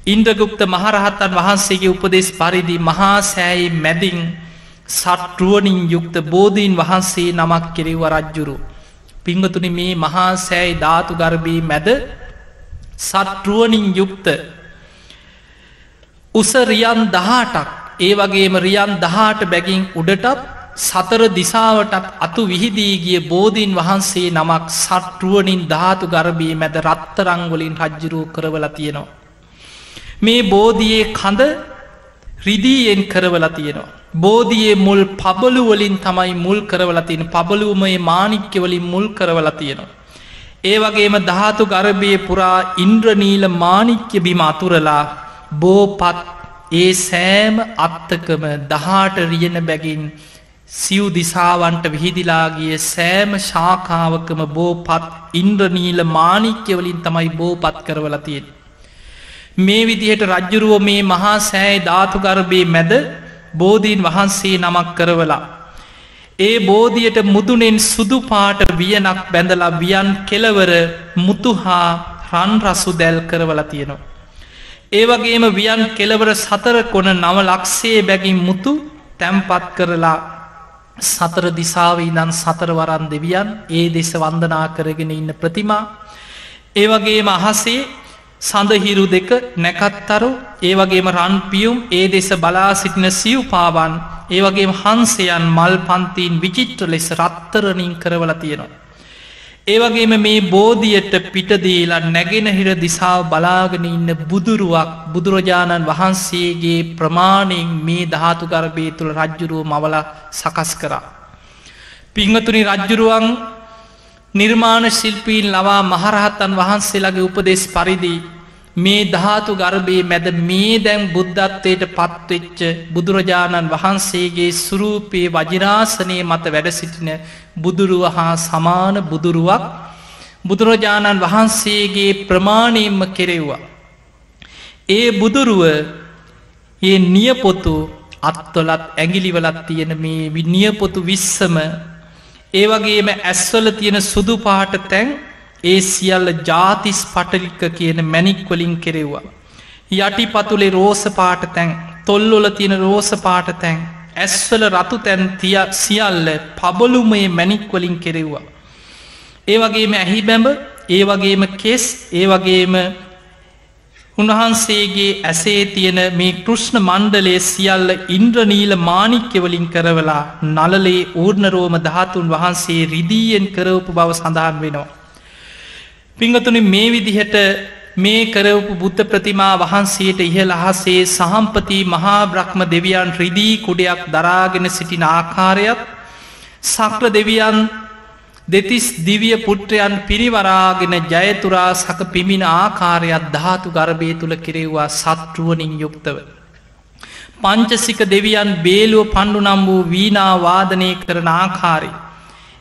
ඉන්ද්‍රගුප්ත මහරහත්තන් වහන්සේගේ උපදෙස් පරිදි මහා සෑයි මැදින් සටරුවනින් යුක්ත බෝධීන් වහන්සේ නමක් කෙරෙව්ව රජ්ජුරු. පිංගතුනි මේ මහා සෑයි ධාතු ගර්භී මැද සටරුවනින් යුක්ත උස රියන් දහටක් ඒ වගේම රියන් දහට බැගින් උඩටත් සතර දිසාවටත් අතු විහිදී ගිය බෝධීන් වහන්සේ නමක් සටරුවනින් ධාතු ගර්භී මැද රත්තරංගොලින් රජ්ජුරූ කරවල තියෙනවා. මේ බෝධයේ කඳ රිදීයෙන් කරවල තියෙනවා. බෝධයේ මුල් පබලුවලින් තමයි මුල් කරවල තියෙන පබලුවමයේ මානික්‍යවලින් මුල් කරවල තියෙනවා. ඒ වගේම ධාතු ගර්භය පුරා ඉන්ද්‍රනීල මානික්‍ය බිම අතුරලා බෝපත් ඒ සෑම අත්තකම දහාට රියන බැගින් සිව් දිසාවන්ට විහිදිලාගිය සෑම ශාකාවකම බෝපත් ඉන්ද්‍රනීල මානික්‍යවලින් තමයි බෝපත් කරවල තියෙන. මේ විදිහට රජ්ජුරුව මේ මහා සෑයි ධාතුගර්භය මැද බෝධීන් වහන්සේ නමක් කරවලා. ඒ බෝධියට මුදුනෙන් සුදු පාට වියනක් බැඳලා වියන් කෙලවර මුතුහා රන් රසු දැල් කරවල තියෙනවා. ඒවගේම වියන් කෙලවර සතර කොන නව ලක්ෂේ බැගින් මුතු තැම්පත් කරලා සතර දිසාව ඉදන් සතරවරන් දෙවියන් ඒ දෙස වන්දනා කරගෙන ඉන්න ප්‍රතිමා ඒවගේම අහසේ සඳහිරු දෙක නැකත්තරු ඒවගේම රන්පියුම් ඒ දෙස බලා සිටින සිව් පාවන් ඒවගේම හන්සයන් මල් පන්තීන් විචිත්‍ර ලෙස රත්තරනින් කරවල තියෙනවා. ඒවගේම මේ බෝධියට පිටදීලා නැගෙනහිර දිසාාව බලාගෙන ඉන්න බුදුරුවක් බුදුරජාණන් වහන්සේගේ ප්‍රමාණයෙන් මේ ධාතු ගර්භය තුළ රජ්ජුරුව මවල සකස් කරා. පිංහතුනි රජ්ජුරුවන් නිර්මාණ ශිල්පීන් ලවා මහරහත්තන් වහන්සේලාගේ උපදෙස් පරිදි මේ ධාතු ගර්භයේ මැද මේ දැම් බුද්ධත්වයට පත්වෙච්ච බුදුරජාණන් වහන්සේගේ සුරූපයේ වජිරාසනය මත වැඩ සිටින බුදුරුව හා සමාන බුදුරුවක් බුදුරජාණන් වහන්සේගේ ප්‍රමාණයෙන්ම කෙරෙව්වා. ඒ බුදුරුව ඒ නියපොතු අත්තොලත් ඇගිලිවලත් තියෙන මේ නියපොතු විස්සම ඒ වගේම ඇස්වල තියෙන සුදු පාට තැන් ඒ සියල්ල ජාතිස් පටලික්ක කියන මැනික්වලින් කෙරෙව්වා. යටි පතුලේ රෝස පාට තැන් තොල්ලොල තියෙන රෝස පාට තැන් ඇස්වල රතු තැන් තිය සියල්ල පබලුමේ මැනික්වලින් කෙරෙව්වා. ඒ වගේම ඇහි බැඹ ඒ වගේම කෙස් ඒ වගේම උන්වහන්සේගේ ඇසේ තියෙන මේ කෘෂ්ණ මණ්ඩලේ සියල්ල ඉන්ද්‍රනීල මානික්‍යවලින් කරවලා නලලේ ඌර්ණරෝම ධාතුන් වහන්සේ රිදීයෙන් කරවපු බව සඳහන් වෙනවා. පිංගතුනි මේ විදිහට මේ කරවපු බුද්ධ ප්‍රතිමා වහන්සේට ඉහළ අහසේ සහම්පති මහා බ්‍රහ්ම දෙවියන් රිදී කුඩයක් දරාගෙන සිටින ආකාරයත් සක්‍ර දෙවියන් දෙතිස් දිවිය පුට්‍රයන් පිරිවරාගෙන ජයතුරා සක පිමිණ ආකාරයක් ධාතු ගර්භය තුළ කෙරෙව්වා සත්රුවනින් යුක්තව. පංචසික දෙවියන් බේලුව පණ්ඩු නම් වූ වීනාවාදනය කරන ආකාරි.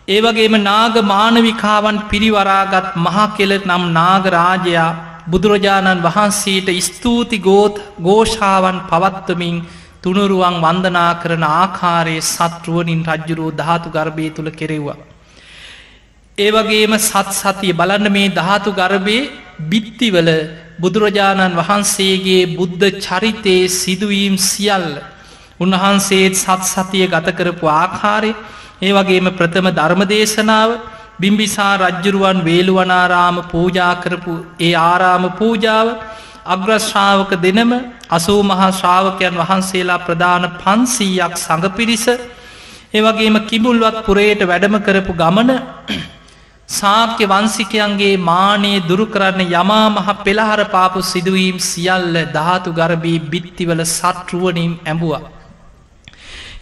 ඒවගේම නාග මානවිකාවන් පිරිවරාගත් මහා කෙල නම් නාගරාජයා බුදුරජාණන් වහන්සේට ස්තුූති ගෝත් ගෝෂාවන් පවත්වමින් තුනුරුවන් වන්දනා කරන ආකාරයේ සත්රුවනින් රජ්ජුරුව ධාතු ගර්භය තුළ කෙරෙව්වා. ඒවගේම සත් සතිය බලන්න මේ ධාතු ගර්භය බිත්තිවල බුදුරජාණන් වහන්සේගේ බුද්ධ චරිතයේ සිදුවීම් සියල්ල. උන්වහන්සේත් සත් සතිය ගත කරපු ආකාරය ඒ වගේම ප්‍රථම ධර්ම දේශනාව බිම්බිසා රජ්ජුරුවන් වේළුවනාරාම පූජා කරපු ඒ ආරාම පූජාව අග්‍රශ්‍රාවක දෙනම අසූ මහා ශ්‍රාවකයන් වහන්සේලා ප්‍රධාන පන්සීයක් සඟ පිරිස ඒවගේම කිමුල්වත් පුරයට වැඩම කරපු ගමන සාක්‍ය වන්සිකයන්ගේ මානයේ දුරු කරන්න යමා මහ පෙළහර පාපු සිදුවීම් සියල්ල ධාතු ගරබී බිත්තිවල සත්රුවනින් ඇඹුවා.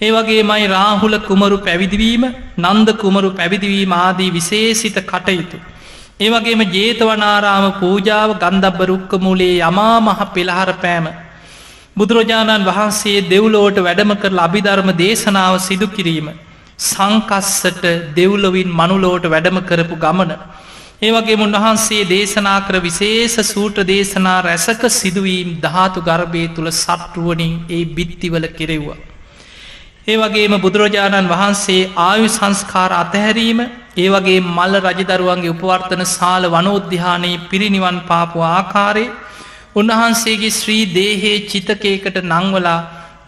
ඒ වගේ මයි රාහුල කුමරු පැවිදිවීම නන්ද කුමරු පැවිදිවීම ආදී විශේසිත කටයුතු. ඒවගේම ජේතවනාරාම පූජාව ගන්ධබ්බ රුක්කමුලේ යමා මහ පෙළහර පෑම. බුදුරජාණන් වහන්සේ දෙව්ලෝට වැඩම කර අභිධර්ම දේශනාව සිදු කිරීම. සංකස්සට දෙව්ලොවින් මනුලෝට වැඩම කරපු ගමන. ඒවගේ උන්වහන්සේ දේශනා කර විශේෂ සූට්‍ර දේශනා රැසක සිදුවීම් ධාතු ගර්භය තුළ සට්ටුවනින් ඒ බිත්තිවල කෙරෙව්වා. ඒ වගේම බුදුරජාණන් වහන්සේ ආයු සංස්කාර අතහැරීම ඒ වගේ මල්ල රජදරුවන්ගේ උපවර්තන සාල වනෝද්‍යානයේ පිරිනිවන් පාපු ආකාරය උන්වහන්සේගේ ශ්‍රී දේහේ චිතකයකට නංවලා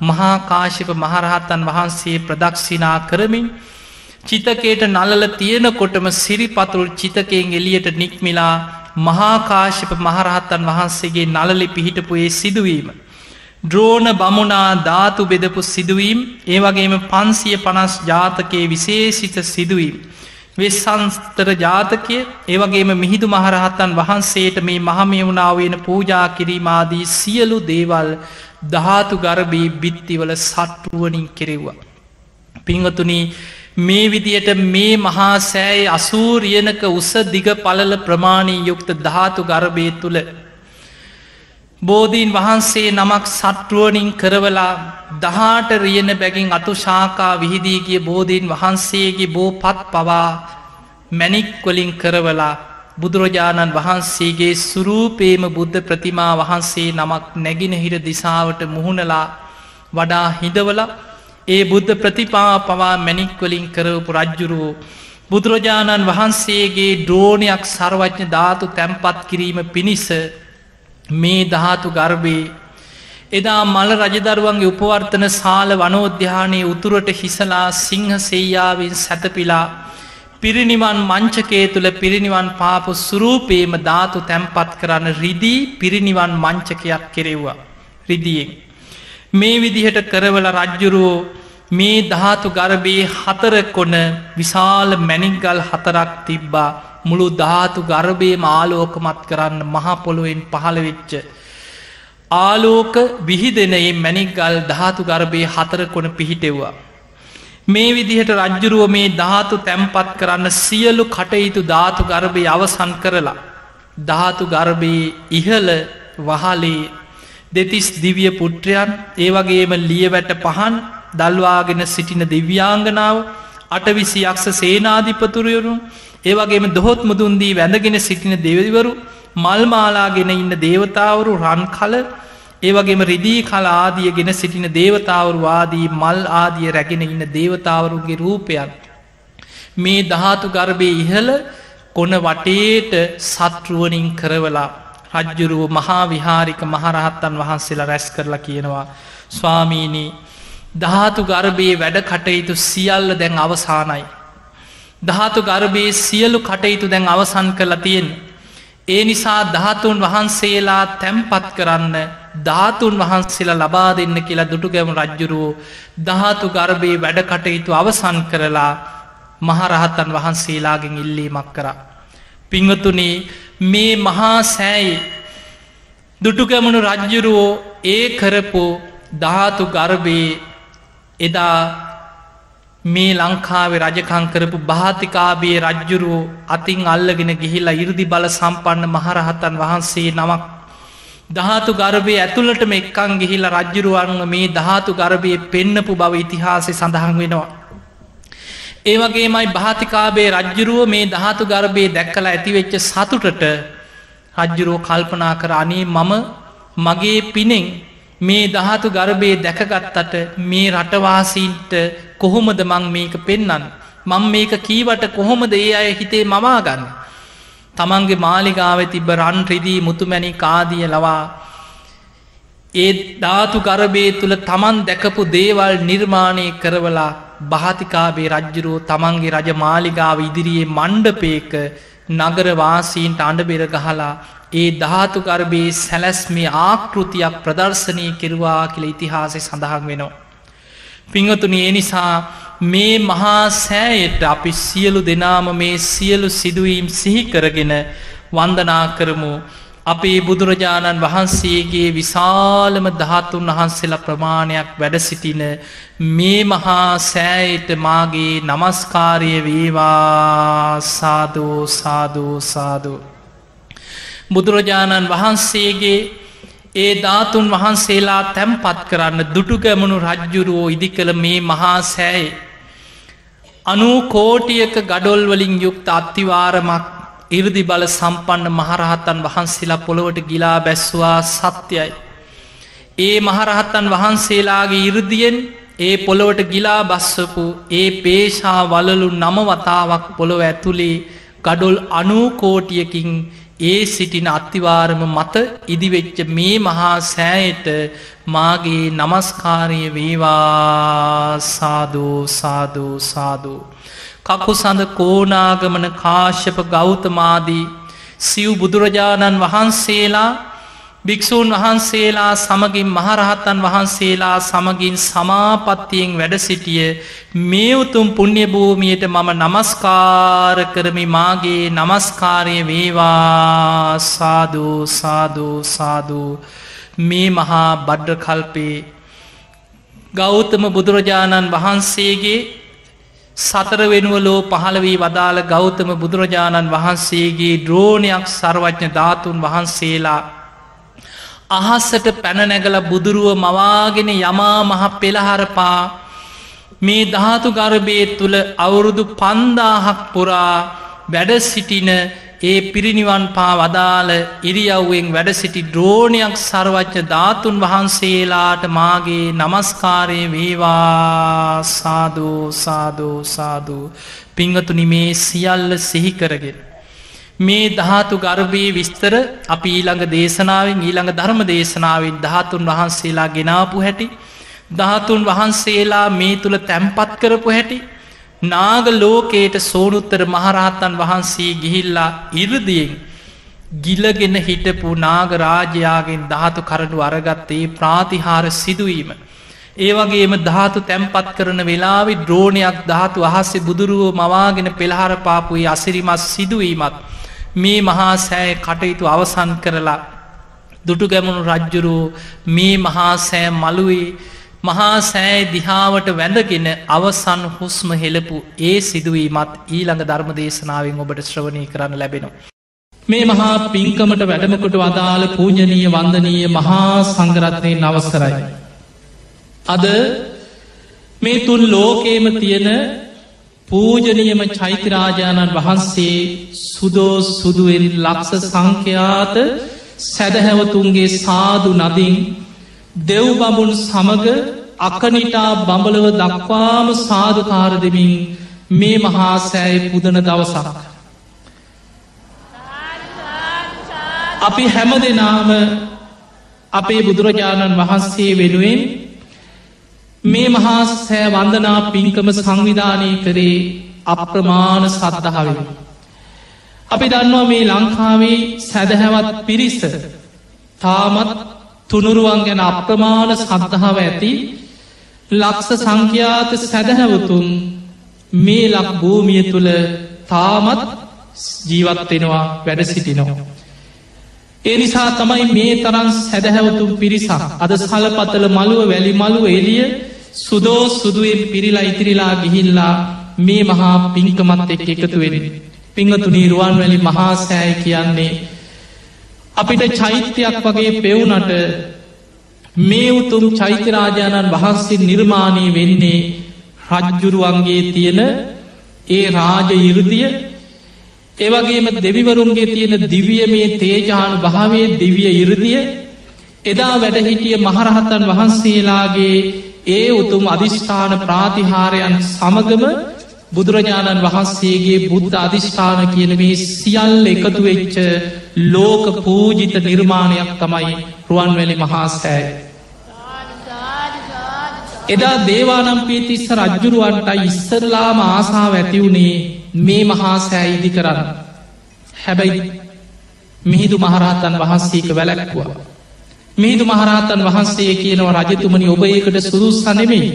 මහාකාශිප මහරහත්තන් වහන්සේ ප්‍රදක්ෂිනා කරමින් චිතකේට නලල තියෙනකොටම සිරිපතුල් චිතකයෙන් එලියට නික්මිලා මහාකාශිප මහරහත්තන් වහන්සේගේ නලලි පිහිටපුයේ සිදුවීම. ද්‍රෝණ බමුණා ධාතු බෙදපු සිදුවීම් ඒ වගේම පන්සිය පනස් ජාතකයේ විශේෂිත සිදුවීම්. වෙස්සන්ස්තර ජාතකය ඒවගේම මිහිදු මහරහත්තන් වහන්සේට මේ මහමයවුණාවෙන පූජා කිරීමාදී සියලු දේවල් ධාතු ගරබී බිත්තිවල සට්ටුවනින් කෙරෙව්වා. පිංහතුනී මේ විදියට මේ මහා සෑයි අසූරියනක උස දිග පලල ප්‍රමාණී යුක්ත ධාතු ගර්භය තුළ බෝධීන් වහන්සේ නමක් සට්ටුවනින් කරවලා දහාට රියන බැගින් අතු ශාකා විහිදීගිය බෝධීන් වහන්සේගේ බෝ පත් පවා මැනික්වලින් කරවලා බුදුරජාණන් වහන්සේගේ සුරූපේම බුද්ධ ප්‍රතිමා වහන්සේ නමක් නැගිනහිර දිසාවට මුහුණලා වඩා හිදවල ඒ බුද්ධ ප්‍රතිපා පවා මැනික්වලින් කරවපු රජ්ජුරුවෝ බුදුරජාණන් වහන්සේගේ ඩ්‍රෝණයක් සර්වඥ ධාතු තැම්පත් කිරීම පිණිස මේ ධාතු ගර්භයේ එදා මල රජදරුවන්ගේ උපවර්තන සාල වනෝද්‍යානයේ උතුරට හිසලා සිංහ සෙයාවෙන් සැතපිලා පිරිනිවන් මංචකේ තුළ පිරිනිවන් පාපු සුරූපේම ධාතු තැම්පත් කරන්න රිදී පිරිනිවන් මංචකයක් කෙරෙව්වා රිදියෙන්. මේ විදිහට කරවල රජ්ජුරුවෝ මේ ධාතු ගර්භයේ හතර කොන විශාල මැනිගල් හතරක් තිබ්බා මුළු ධාතු ගර්භය ආලෝකමත් කරන්න මහපොළුවෙන් පහළවෙච්ච. ආලෝක විහිදෙනයේ මැනිගල් ධාතු ගර්භය හතර කොන පිහිටෙව්වා. මේ විදිහට රජ්ජුරුව මේ ධාතු තැම්පත් කරන්න සියලු කටයුතු ධාතු ගර්භය අවසන් කරලා. ධාතු ගර්භයේ ඉහල වහලේ දෙතිස් දිවිය පුට්‍රයන් ඒ වගේම ලියවැට පහන් දල්වාගෙන සිටින දෙව්‍යාංගනාව අටවිසි යක්ෂ සේනාධිපතුරයරුම් ඒවගේම දොහොත් මුදුන්දී වැඳගෙන සිටින දෙවදිවරු මල්මාලාගෙන ඉන්න දේවතාවරු රන් කල ඒවගේම රිදී කල ආදිය ගෙන සිටින දේවතාවරු වාදී මල් ආදිය රැගෙන ඉන්න දේවතාවරුන්ගේ රූපයන්. මේ දහතු ගර්භය ඉහල කොන වටේට සත්රුවනින් කරවලා රජ්ජුරුව මහා විහාරික මහරහත්තන් වහන්සේලා රැස් කරලා කියනවා. ස්වාමීනී ධාතු ගර්භයේ වැඩ කටයුතු සියල්ල දැන් අවසානයි. ධාතු ගර්භයේ සියලු කටයුතු දැන් අවසන් කරලා තියෙන්. ඒ නිසා ධාතුන් වහන්සේලා තැම්පත් කරන්න ධාතුන් වහන්සේලා ලබා දෙන්න කියලා දුටුගැම රජ්ජුරුවෝ ධාතු ගර්භයේ වැඩ කටයුතු අවසන් කරලා මහරහත්තන් වහන්සේලාගෙන් ඉල්ලීමක් කරා. පිංවතුනේ මේ මහා සෑයි දුටුගැමුණු රජ්ජුරුවෝ ඒ කරපු ධාතු ගර්භයේ එදා මේ ලංකාවේ රජකංකරපු භාතිකාබේ රජ්ජුරුවෝ අතින් අල්ලගෙන ගිහිල්ලා ඉරදි බල සම්පන්න මහරහතන් වහන්සේ නමක් දහතු ගර්භය ඇතුළටම එක්කං ගිහිල්ල රජ්ජුරුවන්ම මේ ධාතු ගර්භය පෙන්නපු බව ඉතිහාසය සඳහන් වෙනවා. ඒවගේමයි භාතිකාබේ රජ්ජුරුව මේ ධාතු ගර්භය දැක්කලා ඇතිවෙච්ච සතුටට රජ්ජුරුවෝ කල්පනා කර අනේ මම මගේ පිනෙන් මේ දහතු ගර්භය දැකගත්තට මේ රටවාසීන්ට කොහොමද මං මේක පෙන්නන්න. මං මේක කීවට කොහොමද ඒ අය හිතේ මවාගන්න. තමන්ගේ මාලිගාව තිබ රන් රිදී මුතුමැණි කාදිය ලවා ඒ ධාතු ගරබේ තුළ තමන් දැකපු දේවල් නිර්මාණය කරවලා භාතිකාබේ රජ්ජුරුව තමන්ගේ රජ මාලිගාව ඉදිරියේ මණ්ඩපේක නගරවාසීන්ට අඩබෙර ගහලා ඒ ධාතු ගර්භයේ සැලැස්මේ ආකෘතියක් ප්‍රදර්ශනය කෙරවා කියල ඉතිහාසය සඳහන් වෙනවා. පිංහතුන ඒ නිසා මේ මහා සෑයට අපි සියලු දෙනාම මේ සියලු සිදුවීම් සිහිකරගෙන වන්දනා කරමු. අපේ බුදුරජාණන් වහන්සේගේ විශාලම ධාතුන් වහන්සේලා ප්‍රමාණයක් වැඩ සිටින මේ මහා සෑයට මාගේ නමස්කාරය වේවා. සාධෝ සාධෝ සාධෝ බුදුරජාණන් වහන්සේගේ ඒ ධාතුන් වහන්සේලා තැම්පත් කරන්න දුටුගැමුණු රජ්ජුරුවෝ ඉදි කළ මේ මහා සෑයි. අනූ කෝටියක ගඩොල්වලින් යුක්ත අත්තිවාරමක් ඉරදි බල සම්පන්න මහරහත්තන් වහන්සේලා පොළොවට ගිලා බැස්වා සත්‍යයි. ඒ මහරහත්තන් වහන්සේලාගේ ඉරදියෙන් ඒ පොළොවට ගිලා බස්සපු ඒ පේශා වලලු නමවතාවක් පොළොව ඇතුළේ ගඩොල් අනූකෝටියකින් ඒ සිටින අත්තිවාරම මත ඉදිවෙච්ච මේ මහා සෑයට මාගේ නමස්කාරය වේවා සාධූ සාධූ සාධූ. කකු සඳ කෝනාගමන කාශ්‍යප ගෞතමාදී සිව් බුදුරජාණන් වහන්සේලා භික්‍ෂූන් වහන්සේලා සමගින් මහරහත්තන් වහන්සේලා සමගින් සමාපත්තියෙන් වැඩ සිටිය මේ උතුම් පුුණ්‍ය භූමියයට මම නමස්කාර කරමි. මාගේ නමස්කාරය වේවා. සාධූ සාධූ සාධූ මේ මහා බඩ්ඩ කල්පේ ගෞතම බුදුරජාණන් වහන්සේගේ සතර වෙනුවලෝ පහළවී වදාළ ගෞතම බුදුරජාණන් වහන්සේගේ ද්‍රෝණයක් සර්වඥ ධාතුන් වහන්සේලා අහස්සට පැනනැගල බුදුරුව මවාගෙන යමා මහ පෙළහරපා මේ ධාතු ගර්භය තුළ අවුරුදු පන්දාහක් පුරා වැඩ සිටින ඒ පිරිනිවන් පා වදාළ ඉරියව්වෙන් වැඩ සිටි ද්‍රෝණයක් සර්වච්ඥ ධාතුන් වහන්සේලාට මාගේ නමස්කාරය වේවා සාධූ සාධූ සාධූ පිංහතුනි මේ සියල්ල සිහිකරගෙන. මේ ධාතු ගර්භයේ විස්තර අපි ඊළඟ දේශනාවෙන් ඊළඟ ධර්ම දේශනාවෙන් ධාතුන් වහන්සේලා ගෙනාපු හැටි ධාතුන් වහන්සේලා මේ තුළ තැම්පත් කරපු හැටි නාග ලෝකයට සෝනුත්තර මහරහත්තන් වහන්සේ ගිහිල්ලා ඉරදියෙන් ගිලගෙන හිටපු නාගරාජයාගෙන් ධාතු කරඩු අරගත්තේ ප්‍රාතිහාර සිදුවීම. ඒවගේම ධාතු තැම්පත් කරන වෙලාවි ද්‍රෝණයක් ධාතු අහස්සේ බුදුරුවෝ මවාගෙන පෙළහර පාපුයි අසිරිමස් සිදුවීමත්. මේ මහා සෑ කටයුතු අවසන් කරලා දුටු ගැමුණු රජ්ජුරු මේ මහා සෑ මළුවේ මහා සෑ දිහාවට වැඳගෙන අවසන් හුස්ම හෙලපු ඒ සිදුවීමත් ඊළඟ ධර්ම දේශනාවෙන් ඔබට ශ්‍රවණය කරන්න ලැබෙනවා. මේ මහා පින්කමට වැඩමකොට වදාළ පූජනීය වන්දනීය මහා සංගරත්නය නවස්සරයි. අද මේ තුන් ලෝකේම තියෙන පූජනියම චෛත්‍යරාජාණන් වහන්සේ සුදෝ සුදුවෙන් ලක්ෂ සංඛ්‍යාත සැදහැවතුන්ගේ සාදු නදින් දෙව් බඹුන් සමග අකනිටා බඹලව දක්වාම සාධකාර දෙමින් මේ මහා සෑය පුදන දවසක්. අපි හැම දෙනාම අපේ බුදුරජාණන් වහන්සේ වෙනුවෙන් මේ මහා සෑ වන්දනා පින්කම සංවිධානය කරේ අප්‍රමාණ සද්ධාවෙන. අපි දන්නවා මේ ලංකාවේ සැදහැවත් පිරිස තාමත් තුනුරුවන් ගැන අප්‍රමාණ සද්ධාව ඇති ලක්ෂ සංඛ්‍යාත සැදහැවතුන් මේ ලක් භූමිය තුළ තාමත් ජීවත්වෙනවා වැඩ සිටිනවා. ඒ නිසා තමයි මේ තරන් සැදහැවතුම් පිරිසක් අද සලපතල මළුව වැලි මළුව එලිය සුදෝ සුදුවෙන් පිරිලා ඉතිරිලා ගිහිල්ලා මේ මහා පින්කමත් එක් එකතුවෙන. පිංහතුනී රුවන් වැලි මහා සෑය කියන්නේ. අපිට චෛත්‍යයක් වගේ පෙවුනට මේ උතුම් චෛත්‍යරාජාණන් වහන්සේ නිර්මාණය වෙන්නේ රජ්ජුරුවන්ගේ තියෙන ඒ රාජ ඉරුදිය ඒවගේම දෙවිවරුන්ගේ තියෙන දිවිය මේ තේජානු භාවය දිවිය ඉරදිය එදා වැඩහිටිය මහරහතන් වහන්සේලාගේ ඒ උතුම් අධිෂ්ඨාන ප්‍රාතිහාරයන් සමගම බුදුරජාණන් වහන්සේගේ බුද්ධ අධිෂ්ඨාන කියන මේ සියල්ල එකතු වෙච්ච ලෝක පූජිත නිර්මාණයක් තමයි රුවන්වැලි මහාසෑයි. එදා දේවානම්පියතිස්ස රජ්ජුරුවන්ට ඉස්සරලාම ආසාාව ඇතිවුණේ මේ මහා සෑ ඉදි කරන්න. හැබැයි මිහිදු මහරහතන් වහන්සේක වැලැක්වා. මිහිදු මහරහතන් වහන්සේ කියනව රජතුමනි ඔබ ඒකට සුදුස්සනෙමෙයි.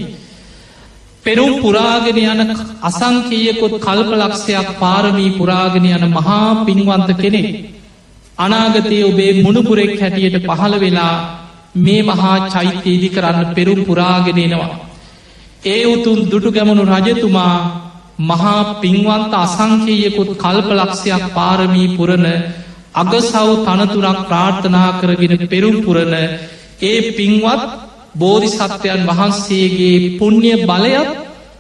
පෙරුම් පුරාගෙන යන අසංකයකොත් කල්පලක්ෂයක් පාරමී පුරාගෙන යන මහා පින්වන්ත කෙනෙක්. අනාගතය ඔබේ මුණපුරෙක් හැටියට පහළ වෙලා මේ මහා චෛත්‍යයේදි කරන්න පෙරුම් පුරාගෙනෙනවා. ඒ උතුන් දුටු ගැමනු රජතුමා මහා පින්වන්ත අසංකයකුත් කල්පලක්ෂයක් පාරමී පුරණ අගසව් තනතුරක් ප්‍රාර්ථනා කරගෙන පෙරුම් පුරණ ඒ පින්වත් බෝධි සත්වයන් වහන්සේගේ පුුණ්්‍ය බලයත්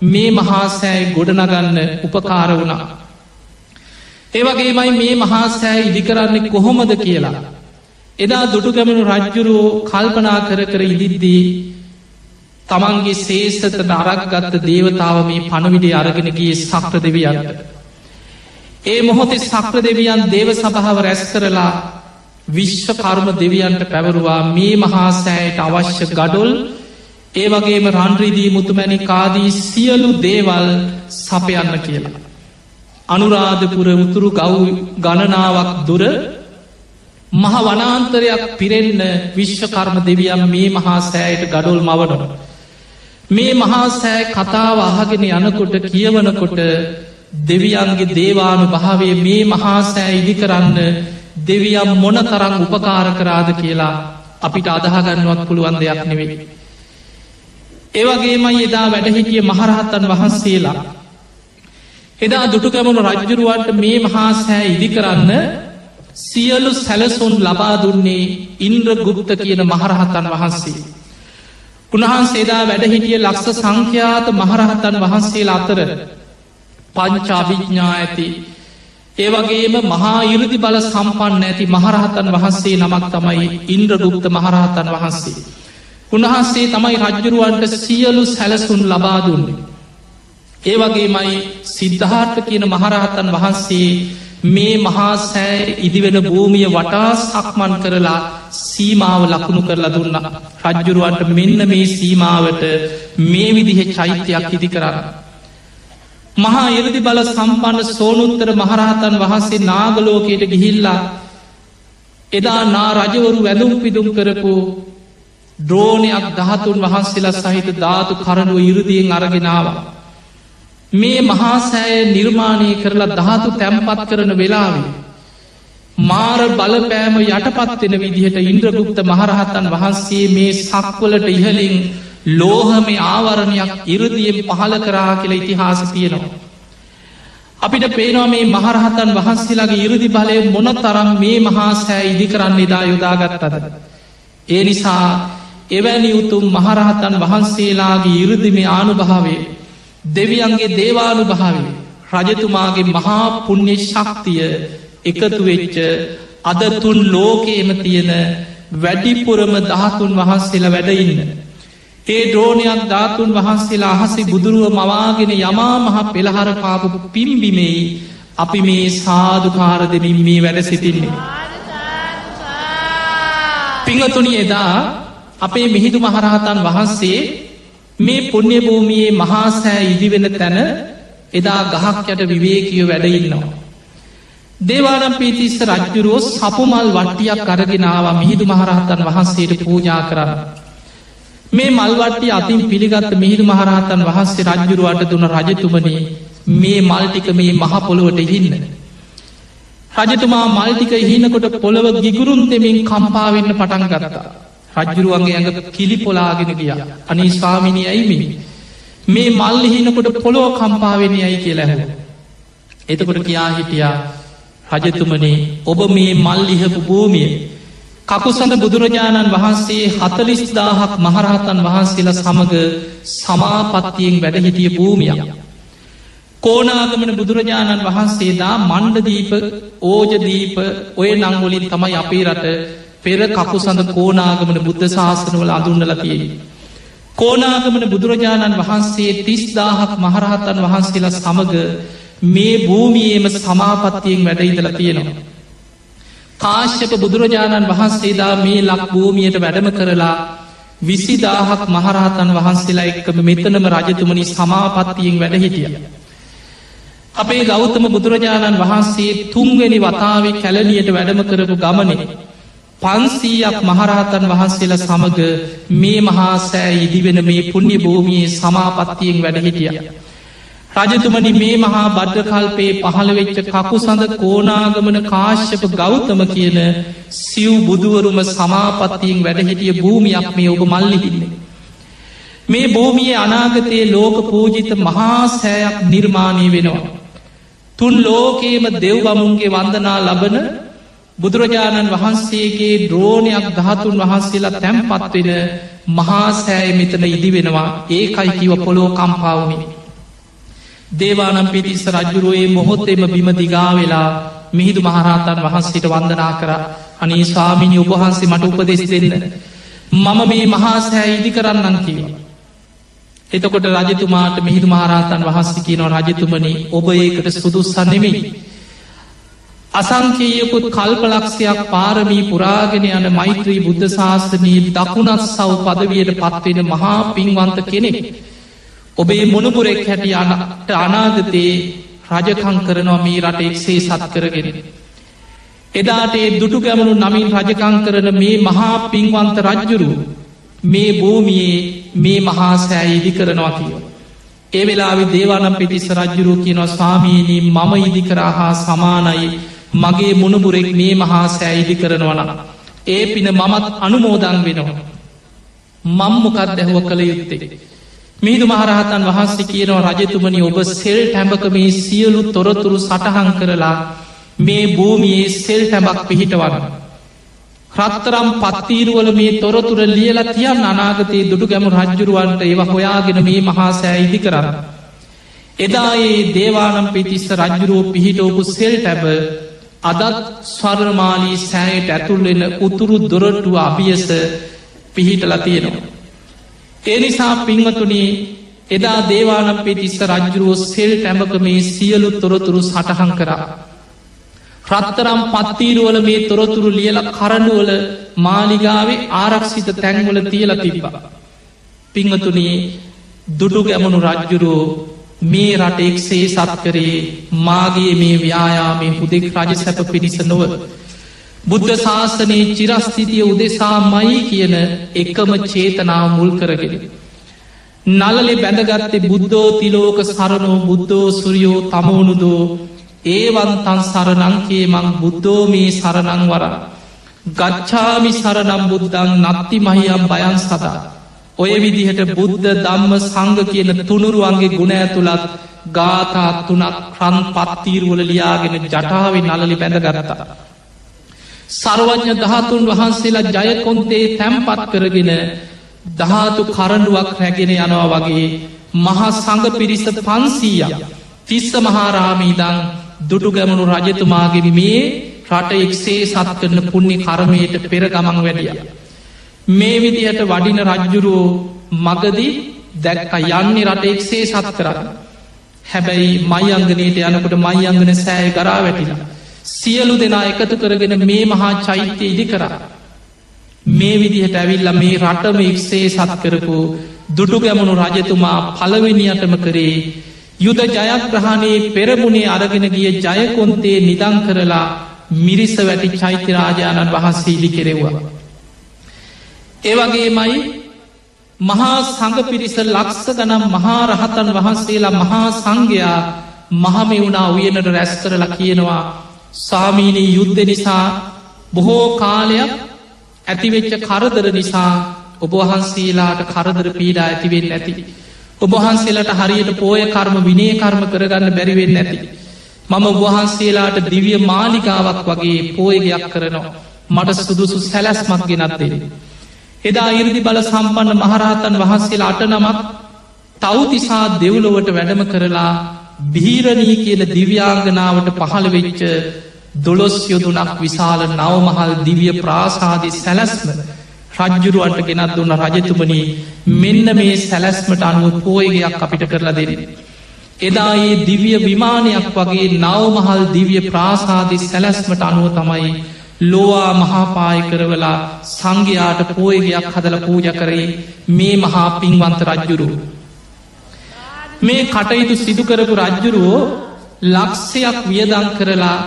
මේ මහාසෑයි ගොඩනගන්න උපකාර වුණා. ඒවගේමයි මේ මහාසෑ ඉදිකරන්නේ කොහොමද කියලා. එදා දුටුගැමණු රජ්ජුරුවෝ කල්පනා කර කර ඉදිද්දී තමන්ගේ සේසත නරක්ගත්ත දේවතාව මේ පණවිඩේ අරගෙනගේ සක්‍ර දෙවියන්ට. ඒ මොහොතේ සක්‍ර දෙවියන් දේව සභාව රැස් කරලා විශ්ව කර්ම දෙවියන්ට පැවරුවා මේ මහාසෑයට අවශ්‍ය ගඩොල් ඒ වගේම රන්රිදී මුතුමැනි කාදී සියලු දේවල් සපයන්න කියලා. අනුරාධපුර උතුරු ගව් ගණනාවක් දුර මහ වනාන්තරයක් පිරෙන්න විශ්වකර්ම දෙවියම් මේ මහා සෑයට ගඩොල් මවනො. මේ මහා සෑ කතාව අහගෙන යනකොට කියවනකොට දෙවියන්ගේ දේවානු භාවේ මේ මහා සෑ ඉදි කරන්න දෙවියම් මොන තරම් උපකාර කරාද කියලා අපිට අදහගන්නුවත් පුළුවන් දෙයක් නෙවෙයි. ඒවගේමයි එදා වැඩහිටිය මහරහත්තන් වහන්සේලා. එදා දුටුකැමුණු රජ්ජුරුවන්ට මේ මහා සෑ ඉදි කරන්න සියලු සැලසුන් ලබා දුන්නේ ඉන්ද්‍ර ගුප්ත කියන මහරහතන් වහන්සේ. උන්වහන්සේදා වැඩහිටිය ලක්ෂ සංඛ්‍යාත මහරහතන් වහන්සේලා අතර පංචාභිඥා ඇති ඒවගේම මහා ඉරුදි බල සම්පන්න ඇති මහරහතන් වහන්සේ නමක් තමයි ඉන්ද්‍රගුප්ත මහරහතන් වහන්සේ. උන්වහන්සේ තමයි රජ්ජුරුවන්ට සියලු සැලසුන් ලබා දුන්නේ. ඒවගේමයි සිද්ධාර්ථ කියන මහරහතන් වහන්සේ මේ මහා සෑ ඉදිවෙන භූමිය වටා සක්මන් කරලා සීමාව ලකුණු කරලා දුන්න රජ්ජුරුවන්ට මෙන්න මේ සීමාවට මේ විදිහෙ චෛත්‍යයක් ඉදි කරන්න. මහා එරදි බල සම්පන්න සෝනුත්තර මහරහතන් වහන්සේ නාගලෝකයට ගිහිල්ලා එදා නා රජවරු වැදුම් පිදුම් කරපු ද්‍රෝණයක් දහතුන් වහන්සේලා සහිත ධාතු කරනුව ඉරුදියෙන් අරගෙනවා. මේ මහාසෑය නිර්මාණය කරලා ධාතු තැම්පත් කරන වෙලාවේ. මාර බලපෑම යටපත්වෙන විදිහට ඉන්ද්‍රගුප්ත මහරහතන් වහන්සේ මේ සක්වලට ඉහලින් ලෝහම ආවරණයක් ඉරදියෙන් පහල කරා කියලා ඉතිහාස තියෙනවා. අපිට පේනවා මේ මහරහතන් වහන්සේලාගේ ඉරදි බලය මොන තරම් මේ මහාසෑ ඉදි කරන්න එදා යොදාගත්තද. ඒ නිසා එවැනි උතුම් මහරහතන් වහන්සේලාගේ ඉරදිමේ ආනුභාවේ දෙවියන්ගේ දේවානු භාවි රජතුමාගේ මහා පුුණ්‍ය ශක්තිය එකතු වෙච්ච අදතුන් ලෝකේම තියෙන වැඩිපුරම දහතුන් වහන්සේලා වැඩඉන්න. ඒ ද්‍රෝණයක් ධාතුන් වහන්සේලා අහසි බුදුරුව මවාගෙන යමා මහ පෙළහර පාපු පිම්බිමෙයි අපි මේ සාධකාර දෙමින් මේ වැඩ සිටින්නේ. පිංහතුනි එදා අපේ මිහිදු මහරහතන් වහන්සේ මේ පුුණ්‍ය භූමියයේ මහාසෑ ඉදිවෙන තැන එදා ගහක් යට විවේකියෝ වැඩඉන්නවා. දේවානම් පීතිස්ස රජ්ජුරුවෝ සපුමල් වට්ටියක් කරගෙනවා මිහිදු මහරහතන් වහන්සේට පූජා කරන්න. මේ මල්වට්ටි අතින් පිළිගත්ත මිහිදු මහරහතන් වහන්සේ රජ්ජුරුවට දුන රජතුමනේ මේ මල්ටික මේ මහපොළොවට හින්න. රජතුමා මල්ටික හිනකොට පොළොව ගිගුරුන් දෙමින් කම්පාවෙන්න පටන් ගරතා. රජ්ජුරුවන්ගේ ඇඟ කිලි පොලාගෙන ගිය අනි ස්වාමිනි ඇයිමිනි. මේ මල්ලි හිනකොට පොළොව කම්පාවෙන ඇයි කියලැහ. එතකොට කියා හිටියා රජතුමනේ ඔබ මේ මල්ලිහපු භූමිය කකුසඳ බුදුරජාණන් වහන්සේ හතලිස්දාහක් මහරහතන් වහන්සේලා සමඟ සමාපත්තියෙන් වැඩහිටිය භූමියක්. කෝනාගමන බුදුරජාණන් වහන්සේදා මණ්ඩදීප ඕජදීප ඔය නංගොලින් තමයි අපේ රට පෙර කකුසඳ කෝනාගමන බුද්ධ ශාසනවල අඳුන්නලතියේ. කෝනාගමන බුදුරජාණන් වහන්සේ තිස්දාහක් මහරහතන් වහන්සේලා සමඟ මේ භූමියේම සමාපත්තියෙන් වැඩයිදල තියෙනවා. කාශ්‍යප බුදුරජාණන් වහන්සේදා මේ ලක් භූමියයට වැඩම කරලා විසිදාහක් මහරහතන් වහන්සේලා එක්කම මෙතනම රජතුමනි සමාපත්තියෙන් වැඩහිටිය. අපේ ගෞතම බුදුරජාණන් වහන්සේ තුන්වෙනි වතාවේ කැලනියට වැඩම කරපු ගමනේ. පන්සීයක් මහරහතන් වහන්සේලා සමඟ මේ මහා සෑ ඉදිවෙන මේ පුුණ්‍ය භූමියයේ සමාපත්තියෙන් වැඩහිටිය. රජතුමනි මේ මහා බද්ධකල්පයේ පහළවෙච්ච කකු සඳ කෝනාගමන කාශ්‍යප ගෞතම කියන සිව් බුදුවරුම සමාපත්තියෙන් වැඩහිටිය භූමියක් මේ ඔබ මල්ලිහින්නේ. මේ භූමිය අනාගතයේ ලෝක පූජිත මහා සෑයක් නිර්මාණය වෙනවා. තුන් ලෝකේම දෙව්ගමුන්ගේ වන්දනා ලබන බුදුරජාණන් වහන්සේගේ ද්‍රෝණයක් දහතුන් වහන්සේලා තැම්පත්වෙන මහාසෑය මෙතන ඉදි වෙනවා ඒකයි කිව පොලෝ කම්පාවමිනි. දේවානම් පිතිස්ස රජ්ජුරුවයේ මොහොත්තෙම බිම දිගා වෙලා මිහිදු මහරහතන් වහන්සේට වන්දනා කර අනේ ස්වාමිනි ඔබහන්සේ මට උපදෙස් දෙන්න. මම මේ මහාසෑ ඉදි කරන්නන් කිව. එතකොට රජතුමාට මිහිදු මහරහතන් වහන්සේ කියනව රජතුමනි ඔබ ඒකට සුදුස්සන්නෙමෙයි. අසංකේයකුත් කල්පලක්ෂයක් පාරමී පුරාගෙන යන මෛත්‍රී බුද්ධ ශාසනී දකුණත් සව් පදවියට පත්වෙන මහා පින්වන්ත කෙනෙක්. ඔබේ මොනපුරෙක් හැටිය අනට අනාගතයේ රජකං කරනවා මේ රට එක්සේ සත් කරගෙන. එදාට ඒ දුටු ගැමනු නමින් රජකං කරන මේ මහා පින්වන්ත රජ්ජුරු මේ භූමියයේ මේ මහා සෑ ඉදි කරනවා කියව. ඒ වෙලාවෙ දේවානම් පිටිස්ස රජ්ජුරු කියනවා ස්වාමීනී මම ඉදිකරා හා සමානයි මගේ මුණපුරෙක් මේ මහා සෑ ඉදි කරනවන. ඒ පින මමත් අනුමෝදන් වෙනවා. මම්මොකත් දැහුව කළ යුත්තේ. මීදු මහරහතන් වහන්සේ කියනවා රජතුමනි ඔබ සෙල් ටැඹක මේ සියලු තොරතුරු සටහන් කරලා මේ භූමියයේ සෙල් ටැබක් පිහිටවන්න. රත්තරම් පත්තීරුවල මේ තොරතුර ලියල තියන් අනාගතයේ දුටු ගැමු රජ්ජුරුවන්ට ඒව හොයාගෙන මේ මහාසෑ ඉදි කරන්න. එදා ඒ දේවානම් පිතිස්ස රජ්ජුරුවෝ පිහිටෝපු සෙල් ටැබ අදත් ස්වර්මාලී සෑයට ඇතුල්වෙන උතුරු දොරටුව අභියස පිහිටල තියෙනවා. ඒ නිසා පින්වතුනේ එදා දේවානම් පිටිස්ස රජ්ජුරුවෝ සෙල් ටැමක මේ සියලු තොරතුරු සටහන් කරා. රත්තරම් පත්තීරුවල මේ තොරතුරු ලියල කරඩුවල මාලිගාවේ ආරක්ෂිත තැන්වල තියල තිබ්බා. පිංහතුනේ දුටු ගැමනු රජ්ජුරුවෝ මේ රට එක්සේ සත්කරේ මාගේ මේ ව්‍යයාමේ හුදෙක් රජ සැප පිණිස නොව. බුද්ධ ශාසනයේ චිරස්ථිතිය උදෙසා මයි කියන එකම චේතනාව මුල් කරගෙන. නලලෙ බැඳගත්තේ බුද්ධෝ තිලෝක සරණෝ බුද්ධෝ සුරියෝ තමෝනුදෝ ඒවන්තන් සරනංකේ මං බුද්ධෝ මේ සරණං වර. ගච්ඡාමි සරනම් බුද්ධන් නත්ති මහියම් බයන් සදා. ඔය විදිහට බුද්ධ දම්ම සංග කියන තුනුරුවන්ගේ ගුණ ඇතුළත් ගාතාත් තුනක් ක්‍රන් පත්තීරුවල ලියාගෙන ජටාවෙන් නලලි බැඳගරතා. සර්වඥ දහතුන් වහන්සේලා ජයකොන්තේ තැම්පත් කරගෙන දහතු කරඩුවක් රැගෙන යනවා වගේ මහා සඟ පිරිස පන්සීය තිස්ස මහාරාමීදං දුටු ගැමණු රජතුමාගේ මේ රට එක්සේ සත් කරන පුුණ්ණි කරමයට පෙර ගමන් වැඩිය. මේ විදිහට වඩින රජ්ජුරුවෝ මගදී දැක්ක යන්නේ රට එක්සේ සත් කරන්න. හැබැයි මයි අංගනයට යනකොට මයි අංගන සෑය කරා වැටිලා. සියලු දෙනා එකතු කරගෙන මේ මහා චෛත්‍ය ඉදි කරා. මේ විදිහට ඇවිල්ල මේ රටම එක්සේ සත් කරපු දුටු ගැමුණු රජතුමා පළවෙනියටම කරේ යුද ජයග්‍රහණයේ පෙරමුණේ අරගෙන ගිය ජයකොන්තේ නිදං කරලා මිරිස වැටි චෛත්‍යරාජාණන් වහන්සේ ඉලි කෙරෙව්වා. ඒවගේමයි මහා සඟ පිරිස ලක්ස ගනම් මහා රහතන් වහන්සේලා මහා සංඝයා මහමෙවුණා උයනට රැස් කරලා කියනවා සාමීනී යුද්ධ නිසා බොහෝ කාලයක් ඇතිවෙච්ච කරදර නිසා ඔබවහන්සේලාට කරදර පීඩා ඇතිවෙන්න ඇති. ඔබහන්සේලට හරියට පෝය කර්ම විනේ කර්ම කරගන්න බැරිවෙන්න ඇති. මම ඔබහන්සේලාට දිවිය මාලිකාවක් වගේ පෝයගයක් කරනවා. මට සුදුසු සැලැස්මක් ගෙනත්දේ. එදා ඉරදි බල සම්පන්න මහරහතන් වහන්සේලා අට නමක් තවතිසා දෙව්ලොවට වැඩම කරලා බීරණී කියල දිව්‍යාංගනාවට පහළ වෙච්ච දොළොස් යොදුනක් විශාල නවමහල් දිවිය ප්‍රාසාධි සැලැස්ම රජ්ජුරුවන්ට ගෙනත් දුන්න රජතුමනී මෙන්න මේ සැලැස්මට අනුව පෝයගයක් අපිට කරලා දෙරෙන. එදා ඒ දිවිය විමානයක් වගේ නවමහල් දිවිය ප්‍රාසාධි සැලැස්මට අනුව තමයි ලෝවා මහාපාය කරවලා සංඝයාට පෝයගයක් හදල පූජ කරේ මේ මහා පින්වන්ත රජ්ජුරු. මේ කටයුතු සිදුකරපු රජ්ජුරුවෝ ලක්ෂයක් වියදං කරලා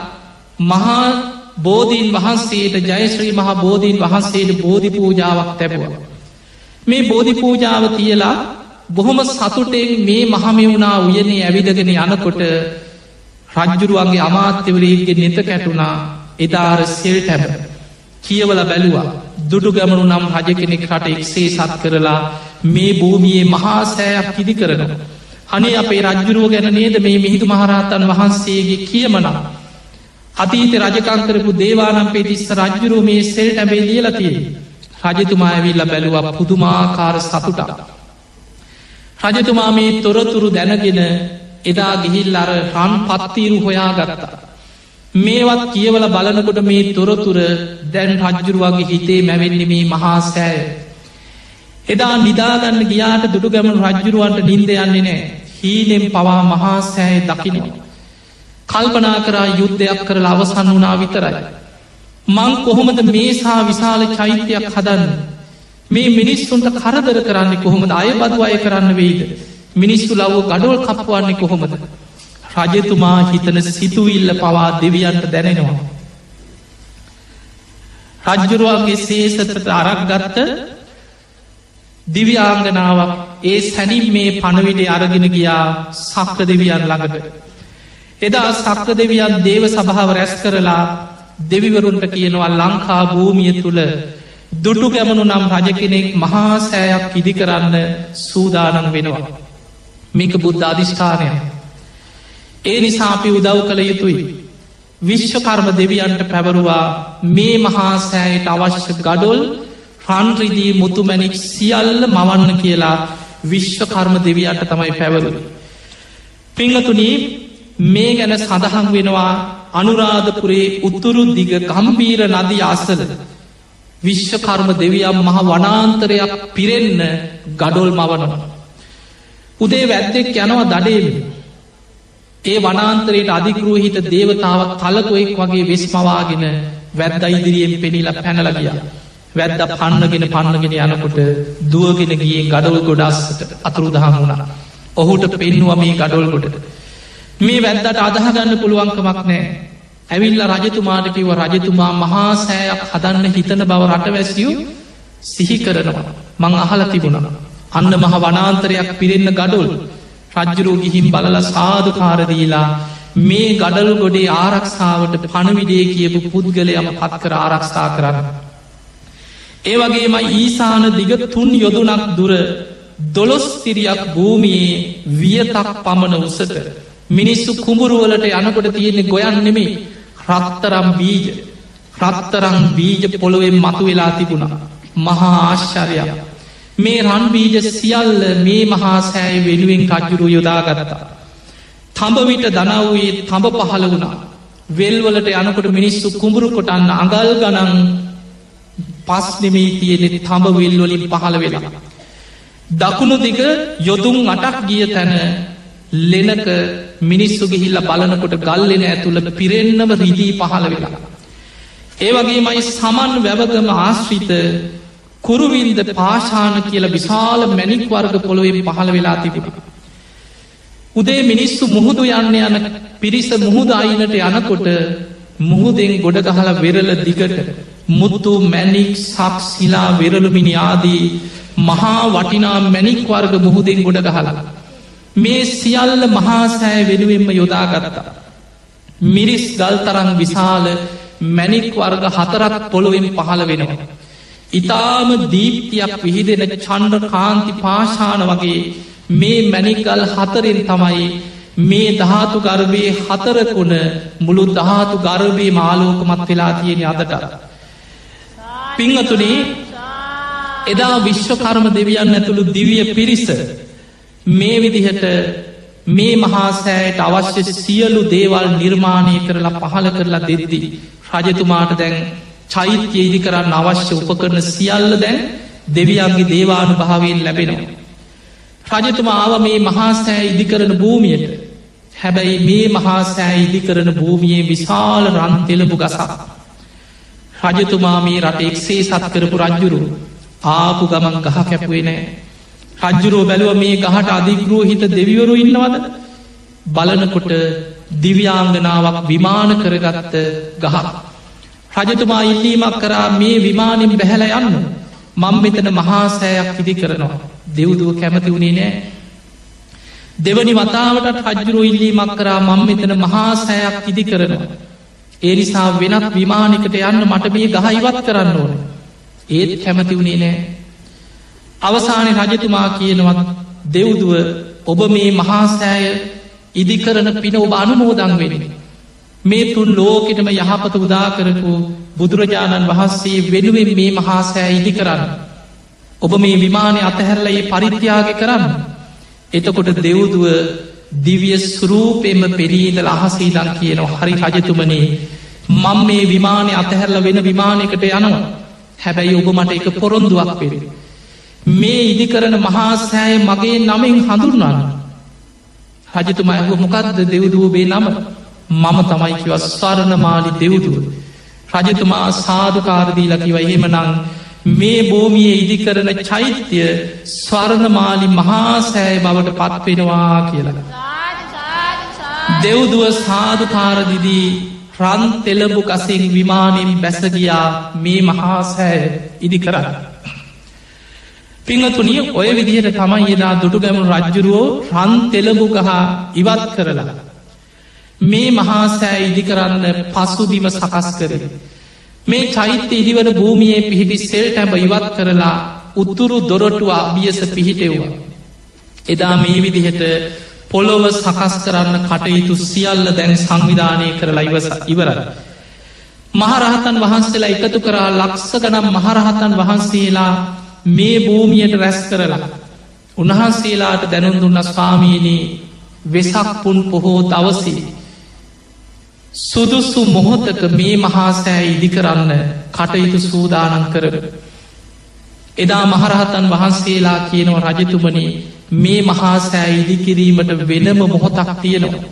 මහා බෝධීන් වහන්සේට ජයශ්‍රී මහා බෝධීන් වහන්සේට බෝධි පූජාවක් තැබවා. මේ බෝධි පූජාව තියලා බොහොම සතුටෙන් මේ මහමෙවුණා උයනේ ඇවිදගෙන යනකොට රජ්ජුරුවන්ගේ අමාත්‍යවරේගේ නෙත කැටුණා එදාර සෙල් ටැබ කියවල බැලුවා දුඩු ගැමනු නම් රජ කෙනෙක් රට එක්සේ සත් කරලා මේ භූමියයේ මහා සෑයක් කිදි කරනවා. අනේ අපේ රජ්ජුරුව ගැන නේද මේ මිහිදු මහරහතන් වහන්සේගේ කියමනා. අතීත රජකංකරපු දේවානම් පෙතිස්ස රජ්ජුරුව මේ සෙල් ටැබේ ලියලතිය. රජතුමා ඇවිල්ල බැලුව පුදුමාකාර සතුටක්. රජතුමා මේ තොරතුරු දැනගෙන එදා ගිහිල් අර රන් පත්තීරු හොයා ගත්තා. මේවත් කියවල බලනකොට මේ තොරතුර දැන් රජ්ජුරුවගේ හිතේ මැවෙන්නේ මේ මහා සෑය. එදා නිදාගන්න ගියාට දුටු ගැමන රජ්ජුරුවන්ට නින්ද යන්නේ නෑ හීනෙම් පවා මහා සෑය දකිනවා. කල්පනා කරා යුද්ධයක් කරලා අවසන් වනා විතරයි. මං කොහොමද මේසා විශාල චෛත්‍යයක් හදන්න. මේ මිනිස්සුන්ට කරදර කරන්නේ කොහොමද අය බදු අය කරන්න වෙයිද. මිනිස්සු ලව්ව ගඩොල් කප්පුවන්නේ කොහොමද. රජතුමා හිතන සිතුවිල්ල පවා දෙවියන්ට දැනෙනවා. රජ්ජුරුවන්ගේ සේසතට අරක් ගත්ත දිව්‍යාංගනාවක් ඒ සැනින් මේ පණවිඩේ අරගෙන ගියා සක්ක දෙවියන් ළඟට. එදා සක්ක දෙවියන් දේව සභාව රැස් කරලා දෙවිවරුන්ට කියනවා ලංකා භූමිය තුළ දුටු ගැමනු නම් රජ කෙනෙක් මහා සෑයක් ඉදි කරන්න සූදානන් වෙනවා. මේක බුද්ධ අධිෂ්ඨානය. ඒ නිසා අපි උදව් කළ යුතුයි. විශ්වකර්ම දෙවියන්ට පැවරුවා මේ මහා සෑයට අවශ්‍ය ගඩොල් රන්රිදී මුතුමැනික් සියල්ල මවන්න කියලා විශ්වකර්ම දෙවියන්ට තමයි පැවරු. පිංහතුනී මේ ගැන සඳහන් වෙනවා අනුරාධපුරේ උත්තුරු දිග ගම්බීර නදී අසල විශ්වකර්ම දෙවියම් මහ වනාන්තරයක් පිරෙන්න ගඩොල් මවනවා. උදේ වැද්දෙක් යනවා දඩේම ඒ වනාන්තරයට අධිකරූහිත දේවතාවක් කලකොෙක් වගේ වෙස්මවාගෙන වැද්ද ඉදිරියෙන් පෙනිල පැනලගිය. වැද්ද පන්නගෙන පන්නගෙන යනකොට දුවගෙන ගිය ගඩොල් ගොඩස්සට අතුරුදහන් වුණා. ඔහුට පෙන්නුව මේ ගඩොල් ගොඩට. මේ වැද්දට අදහගන්න පුළුවන්කමක් නෑ. ඇවිල්ල රජතුමාට කිව රජතුමා මහා සෑයක් හදන්න හිතන බව රටවැසියු සිහි කරනවා. මං අහල තිබුණන. අන්න මහ වනාන්තරයක් පිරෙන්න ගඩොල් රජ්ජරෝ ගිහින් බලල සාධකාරදීලා මේ ගඩල් ගොඩේ ආරක්ෂාවට පණවිඩේ කියපු පුද්ගලයම පත් කර ආරක්ෂා කරන්න. ඒවගේම ඊසාන දිග තුන් යොදුනක් දුර දොළොස්තිරියක් භූමියයේ වියතක් පමණ උසට මිනිස්සු කුඹුරුවලට යනකොට තියෙන්නේ ගොයන් නෙමේ රත්තරම් බීජ රත්තරං බීජ පොළොවෙන් මතු වෙලා තිබුණා මහා ආශ්චරයක් මේ රන්බීජ සියල්ල මේ මහා සෑයි වෙනුවෙන් රජ්ජුරු යොදාගත්තා. තඹවිට දනවයේ තඹ පහළ වුණා. වෙල්වලට යනකොට මිනිස්සු කුඹුරු කොටන්න අඟල් ගනන් පස් නෙමේ තියෙනෙ තඹ වෙල්වලින් පහළ වෙලා. දකුණු දිග යොදුම් අටක් ගිය තැන ලෙනක මිනිස්සු ගිහිල්ල බලනකොට ගල්ලෙන ඇතුළ පිරෙන්න්නම රිදී පහළ වෙලා. ඒවගේ මයි සමන් වැවගම ආශ්‍රිත කුරුවින්ද පාශාන කියල විශාල මැනික් වර්ග පොළොවෙන් පහළ වෙලා තිබුණ. උදේ මිනිස්සු මුහුදු යන්න යන පිරිස මුහුද අයිනට යනකොට මුහුදෙන් ගොඩ ගහල වෙරල දිගට මුත්තු මැනික් සක් සිලා වෙරළුමිනි ආදී මහා වටිනා මැනික් වර්ග මුහුදෙන් ගොඩ ගහලා. මේ සියල්ල මහාසෑ වෙනුවෙන්ම යොදාගත්තා. මිරිස් ගල්තරං විශාල මැනික් වර්ග හතරක් පොළොවෙන් පහළ වෙනවා. ඉතාම දීප්තියක් විහිදෙන චණ්ඩ කාන්ති පාශාන වගේ මේ මැනිකල් හතරෙන් තමයි මේ ධාතු ගර්භය හතරකුණ මුළු ධාතු ගර්භය මාලෝකමත් වෙලා තියෙන අදට. පිංහතුනේ එදා විශ්වකර්ම දෙවියන් ඇතුළු දිවිය පිරිස මේ විදිහට මේ මහාසෑයට අවශ්‍ය සියලු දේවල් නිර්මාණය කරලා පහල කරලා දෙද්දී. රජතුමාට දැන් චෛත්‍ය ඉදි කරන්න අවශ්‍ය උපකරන සියල්ල දැන් දෙවියන්ගේ දේවානු භාවයෙන් ලැබෙනවා. රජතුමා ආව මේ මහාසෑ ඉදිකරන භූමියට හැබැයි මේ මහාසෑ ඉදිකරන භූමියයේ විශාල රන්තෙලපු ගසා. රජතුමා මේ රට එක්සේ සත් කරපු රජ්ජුරු ආපු ගමන් ගහ කැපුවේ නෑ. රජ්ජුරෝ බැලුව මේ ගහට අධිග්‍රෝ හිත දෙවිවරු ඉන්නවද? බලනකොට දිව්‍යාංගනාවක් විමාන කරගත්ත ගහ. රජතුමා ඉල්ලීමක් කරා මේ විමානින් බැහැල යන්න. මං මෙතන මහාසෑයක් ඉදි කරනවා. දෙව්දුව කැමති වුණේ නෑ. දෙවනි වතාවට රජ්ජුරු ඉල්ලීමක් කරා මං මෙතන මහාසෑයක් ඉදි කරනවා. ඒ නිසා වෙනත් විමානිකට යන්න මට මේ ගහයිවත් කරන්න ඕන ඒත් කැමති වුණේ නෑ අවසානය රජතුමා කියනවත් දෙව්දුව ඔබ මේ මහාසෑය ඉදිකරන පින ඔබ අනුමෝදං වෙනෙන මේ තුන් ලෝකෙටම යහපත උදා කරපු බුදුරජාණන් වහන්සේ වෙනුවෙන් මේ මහාසෑ ඉදි කරන්න. ඔබ මේ විමානය අතහැරල ඒ පරිත්‍යාග කරන්න. එතකොට දෙව්දුව දිවිය සුරූපෙම පෙරීදල අහසීදන් කියනවා හරි රජතුමනේ මං මේ විමානය අතහැරල වෙන විමානයකට යනවා හැබැයි ඔබ මට එක පොරොන්දුවක් පෙර. මේ ඉදිකරන මහාසෑය මගේ නමෙන් හඳුන්වන්න. රජතුමා ඇහු මොකක්ද දෙව්දුවබේ නම මම තමයිකිව ස්වරණමාලි දෙව්දුව. රජතුමා සාධකාරදී ලකිව එහෙමනං මේ භූමිය ඉදිකරන චෛත්‍යය ස්වර්ණමාලි මහාසෑය බවට පත්වෙනවා කියලා. දෙව්දුව සාධකාරදිදී රන් තෙලබු කසින් විමානින් බැසගියා මේ මහාසෑය ඉදි කරන්න. පිංහතුනිය ඔය විදිහට තමයි එදා දුටුගැමුණු රජ්ජුරුවෝ රන් තෙලබු ගහ ඉවත් කරලා. මේ මහාසෑ ඉදි කරන්න පසුබිම සකස් කර. මේ චෛත්‍ය ඉදිවන භූමියයේ පිහිටි සෙල් ටැබ ඉවත් කරලා උත්තුරු දොරටුව අභියස පිහිටෙව්වා. එදා මේ විදිහට පොළොව සකස් කරන්න කටයුතු සියල්ල දැන් සංවිධානය කරලා ඉවස ඉවරල. මහරහතන් වහන්සේලා එකතු කරා ලක්ස ගනම් මහරහතන් වහන්සේලා මේ භූමියයට රැස් කරලා. උන්වහන්සේලාට දැනුන් දුන්න ස්වාමීනී වෙසක් පුන් පොහෝ දවසී සුදුස්සු මොහොතක මේ මහාසෑ ඉදිකරන්න කටයුතු සූදානන් කරන. එදා මහරහතන් වහන්සේලා කියනව රජතුමනේ මේ මහාසෑ ඉදිකිරීමට වෙනම මොහොතක් තියෙනවා.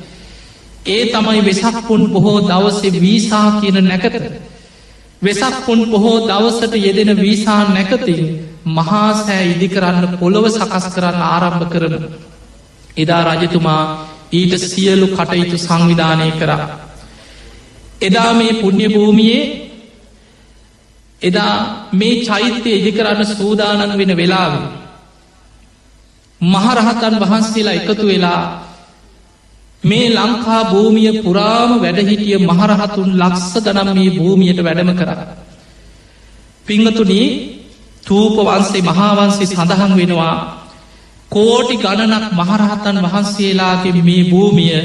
ඒ තමයි වෙසක්පුන් බොහෝ දවසේ වීසා කියන නැකත. වෙසක්පුන් බොහෝ දවසට යෙදෙන වීසා නැකතින් මහාසෑ ඉදිකරන්න පොළොව සකස් කරන්න ආරම්භ කරන. එදා රජතුමා ඊට සියලු කටයුතු සංවිධානය කරා. එදා මේ පුුණ්්‍ය භූමියයේ එදා මේ චෛත්‍යය ඉදි කරන්න සූදානන් වෙන වෙලාව. මහරහතන් වහන්සේලා එකතු වෙලා මේ ලංකා භූමිය පුරාම වැඩහිටිය මහරහතුන් ලක්ස ගනම් මේ භූමියයට වැඩම කර. පිංහතුනී තූප වන්සේ මහාවන්සේ සඳහන් වෙනවා කෝටි ගණනක් මහරහතන් වහන්සේලාගේ මේ භූමිය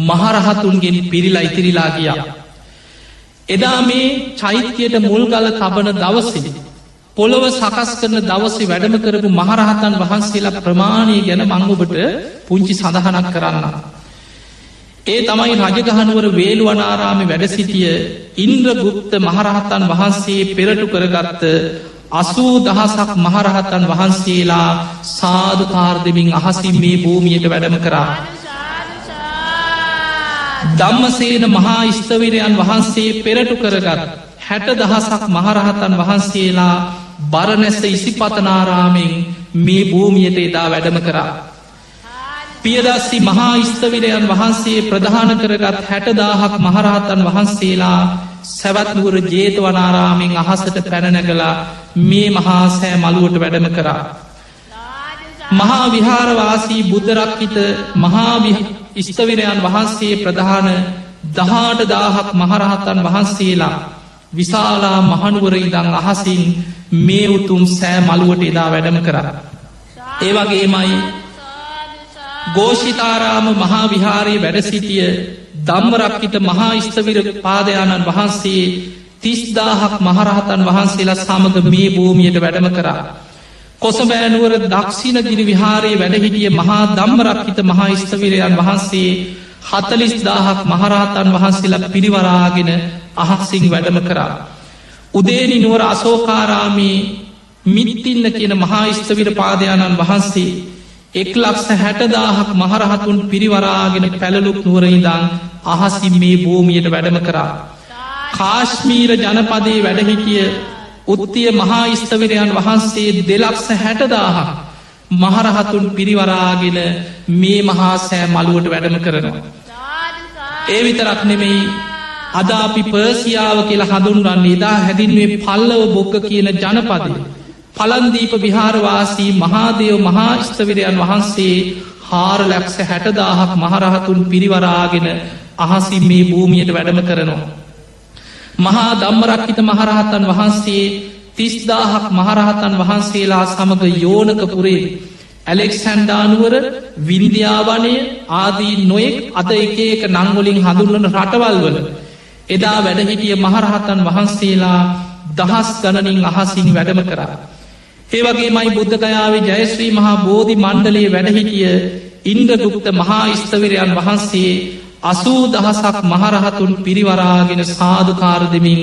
මහරහතුන්ගෙන් පිරිලා ඉතිරිලා ගියා. එදා මේ චෛත්‍යයට මුල්ගල තබන දවසිදි. පොළොව සකස් කරන දවසේ වැඩම කරපු මහරහතන් වහන්සේලා ප්‍රමාණය ගැන මංගොබට පුංචි සඳහනක් කරන්න. ඒ තමයි රජගහනුවර වේළුවනාරාමි වැඩ සිටිය ඉන්ද්‍රගුප්ත මහරහතන් වහන්සේ පෙරටු කරගත්ත අසූ දහසක් මහරහතන් වහන්සේලා සාධකාර්දමින් අහසින් මේ භූමියයට වැඩම කරා. ධම්මසේන මහා ස්ථවිරයන් වහන්සේ පෙරටු කරගත් හැට දහසක් මහරහතන් වහන්සේලා බරනැස ඉසිපතනාරාමෙන් මේ භූමියයට එදා වැඩම කරා. පියදස්සි මහා ස්ථවිරයන් වහන්සේ ප්‍රධාන කරගත් හැටදාහක් මහරහතන් වහන්සේලා සැවත්නුවර ජේතවනාරාමෙන් අහසට පැනනගලා මේ මහා සෑ මළුවට වැඩම කරා. මහා විහාරවාසී බුද්ධරක්කිත මහා ස්ථවිරයන් වහන්සේ ප්‍රධාන දහාට දාහක් මහරහතන් වහන්සේලා විශාලා මහනුවර ඉදං අහසින් මේ උතුම් සෑ මළුවට එදා වැඩම කර. ඒවගේමයි ගෝෂිතාරාම මහා විහාරයේ වැඩසිටිය දම්මරක්කිට මහා ස්ථවිර පාදයාණන් වහන්සේ තිස්දාහක් මහරහතන් වහන්සේලා සමඟ මේ භූමියයට වැඩම කරා. කොසබෑනුවර දක්ෂිණ ගිරි විහාරයේ වැඩහිටිය මහා දම්මරක්කිත මහා ස්ථවිරයන් වහන්සේ හතලිස් දාහක් මහරහතන් වහන්සේලා පිරිවරාගෙන අහක්සිං වැඩම කරා. උදේනි නුවර අසෝකාරාමී මිනිත්තින්න කියන මහා ස්ථවිර පාදයාණන් වහන්සේ එක් ලක්ස හැටදාහක් මහරහතුන් පිරිවරාගෙන පැළලුක් නුවරයිදං අහසින් මේ භූමියයට වැඩම කරා. කාශ්මීර ජනපදේ වැඩහිටිය උත්තිය මහා ස්ථවිරයන් වහන්සේ දෙලක්ස හැටදාහක් මහරහතුන් පිරිවරාගෙන මේ මහා සෑ මළුවට වැඩම කරනවා. ඒ විතරක් නෙමෙයි අද අපි පර්සියාව කියලා හඳුන්රන්න එදා හැදින්වේ පල්ලව බොක්ක කියන ජනපදය. පලන්දීප විහාරවාසී මහාදයව මහාස්ථවිරයන් වහන්සේ හාරලැක්ස හැටදාහක් මහරහතුන් පිරිවරාගෙන අහසින් මේ භූමියයට වැඩම කරනවා. මහා දම්මරක්කිත මහරහතන් වහන්සේ තිස්දාහක් මහරහතන් වහන්සේලා සමඟ යෝනකපුරේ ඇලෙක්සැන්ඩානුවර වින්දියාවනය ආදී නොයෙක් අද එක එක නංගොලින් හඳුන්වන රටවල් වල එදා වැඩහිටිය මහරහතන් වහන්සේලා දහස් ගණනින් අහසින් වැඩම කරා. ඒවගේ මයි බුද්ධගයාවේ ජයශ්‍රී මහා බෝධි මණ්ඩලයේ වැඩහිටිය ඉන්ද්‍රදුක්ත මහා ස්ථවිරයන් වහන්සේ අසූ දහසක් මහරහතුන් පිරිවරාගෙන සාධකාර දෙමින්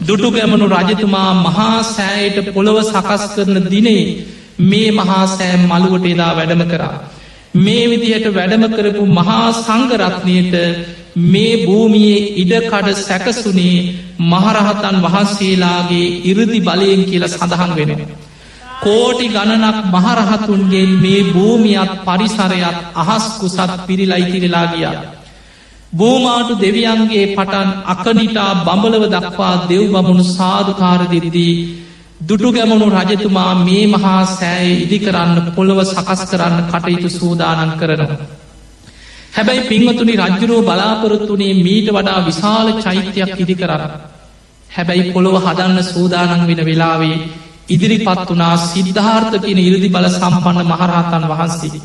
දුටු ගැමනු රජතුමා මහා සෑයට පොළොව සකස් කරන දිනේ මේ මහා සෑම් මළුවට එදා වැඩම කරා. මේ විදිහට වැඩම කරපු මහා සංගරත්නයට මේ භූමියේ ඉඩකඩ සැකසුනේ මහරහතන් වහන්සේලාගේ ඉරදි බලයෙන් කියල සඳහන් වෙන. කෝටි ගණනක් මහරහතුන්ගේ මේ භූමියත් පරිසරයත් අහස්කුසත් පිරිලයිතිරලා ගියා. බෝමාටු දෙවියන්ගේ පටන් අකනිටා බඹලව දක්වා දෙව් බමුණු සාධකාර දෙරිදී දුටු ගැමුණු රජතුමා මේ මහා සෑය ඉදි කරන්න පොළොව සකස් කරන්න කටයුතු සූදානන් කරනවා. හැබැයි පින්වතුනි රජ්ජුරෝ බලාපොරොත්තුනේ මීට වඩා විශාල චෛත්‍යයක් ඉදි කරන්න. හැබැයි පොළොව හදන්න සූදානන් වෙන වෙලාවේ ඉදිරිපත් වනා සිද්ධාර්ථ කියන ඉරදි බල සම්පන්න මහරහතන් වහන්සේ.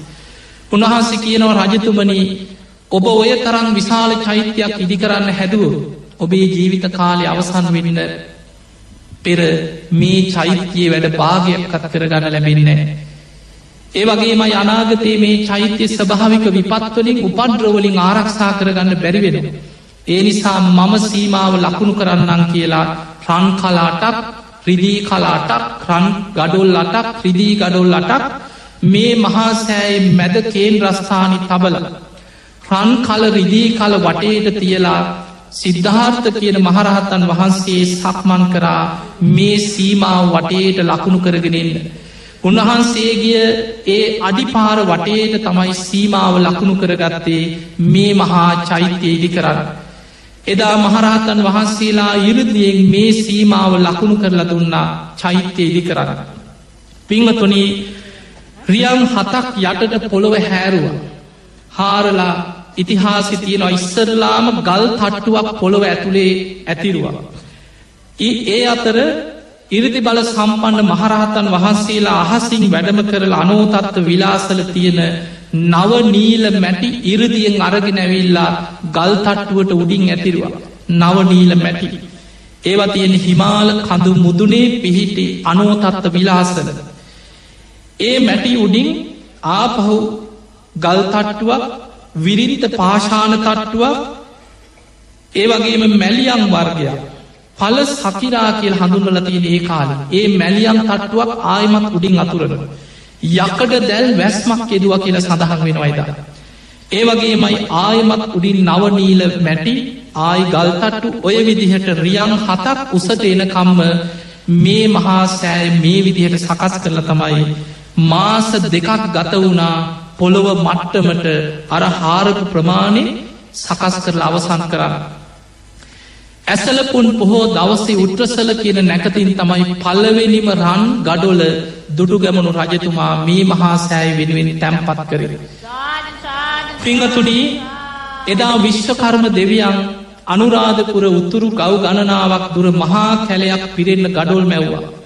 උන්වහන්සේ කියනව රජතුමනී ඔබ ඔය තරම් විශාල චෛත්‍යයක් ඉදිකරන්න හැදුව ඔබේ ජීවිත කාලය අවසන් වෙන්න පෙර මේ චෛත්‍යයේ වැඩ භාගයක්කත් කරගන්න ලැබෙන්නේ. ඒ වගේම අනාගතයේ මේ චෛත්‍ය ස්භාවික විපත්වලින් උපන්ද්‍රවලින් ආරක්ෂා කරගන්න බැරිවෙන. ඒ නිසා මම සීමාව ලකුණු කරන්නම් කියලා රන් කලාටක් රිදී කලාටක් රන් ගඩොල් අටක් රිදී ගඩොල් අටක් මේ මහාසෑයි මැද කේන් රස්ථානි තබල රන් කල රිදී කල වටේට තියලා සිද්ධාර්ථ කියන මහරහත්තන් වහන්සේ සක්මන් කරා මේ සීමාව වටේට ලකුණු කරගෙනෙන්න. උන්වහන්සේගිය ඒ අඩිපාර වටේට තමයි සීමාව ලකුණු කරගත්තේ මේ මහා චෛත්‍ය ඉදි කරන්න. එදා මහරහතන් වහන්සේලා ඉරදියෙන් මේ සීමාව ලකුණු කරලා දුන්නා චෛත්‍ය ඉදි කරන්න. පිංහතුනී රියන් හතක් යටට පොළොව හැරුව. හාරලා ඉතිහාසි තියෙන ඉස්සරලාම ගල් තට්ටුවක් පොළොව ඇතුළේ ඇතිරුවා. ඒ අතර ඉරිදි බල සම්පන්න මහරහතන් වහන්සේලා අහසින් වැඩම කරල අනෝතත්ව විලාසල තියෙන නව නීල මැටි ඉරදියෙන් අරගෙන ඇවිල්ලා ගල් තට්ටුවට උඩින් ඇතිරවා. නව නීල මැටි. ඒවා තියෙන හිමාල කඳු මුදුනේ පිහිටි අනුවතත්ත විලාසල. ඒ මැටි උඩින් ආපහු ගල්තට්ටුවක් විරිරිත පාශාන තට්ටුවක් ඒ වගේම මැලියම් වර්ගයක් පල සකිරා කියල් හඳුන්වල තියෙන ඒ කාල ඒ මැලියම් තට්ටුවක් ආයමත් උඩින් අතුරන. යකඩ දැල් වැස්මක් යෙදවා කියල සඳහන් වෙනවයිද. ඒ වගේමයි ආයමත් උඩින් නවනීල මැටි ආයි ගල්තට්ටු ඔය විදිහට රියන් හතක් උසට එනකම්ම මේ මහා සෑය මේ විදිහට සකස් කරල තමයි මාස දෙකක් ගත වුණා පොළොව මට්ටමට අර හාරපු ප්‍රමාණය සකස් කරලා අවසන් කරන්න. ඇසලපුන් පොහෝ දවසේ උට්‍රසල කියන නැකතින් තමයි පල්ලවෙනිම රන් ගඩොල දුඩු ගැමනු රජතුමා මේ මහා සෑයි වෙනුවෙන් තැම්පත් කරර. පිංහතුනී එදා විශ්වකර්ම දෙවියන් අනුරාධපුර උත්තුරු ගව් ගණනාවක් දුර මහා කැලයක් පිරෙන්න ගඩොල් මැව්වා.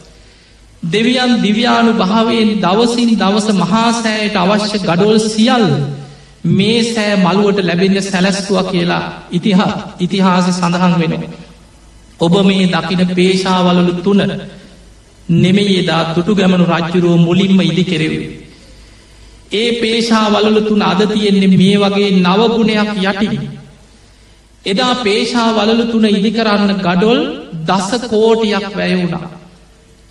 දෙවියන් දිව්‍යානු භාවයෙන් දවසින් දවස මහාසෑයට අවශ්‍ය ගඩොල් සියල් මේ සෑ මළුවට ලැබෙන සැලැස්තුව කියලා ඉතිහා ඉතිහාස සඳහන් වෙන. ඔබ මේ දකින පේශාවලලු තුන නෙමෙයි එදා තුටු ගැමනු රජ්ජුරුව මුලින්ම ඉදි කෙරෙවේ. ඒ පේශාවලලු තුන අද තියෙන්නේ මේ වගේ නවගුණයක් යටි. එදා පේශාවලලු තුන ඉදිකරන්න ගඩොල් දස කෝටියක් වැයවුණා.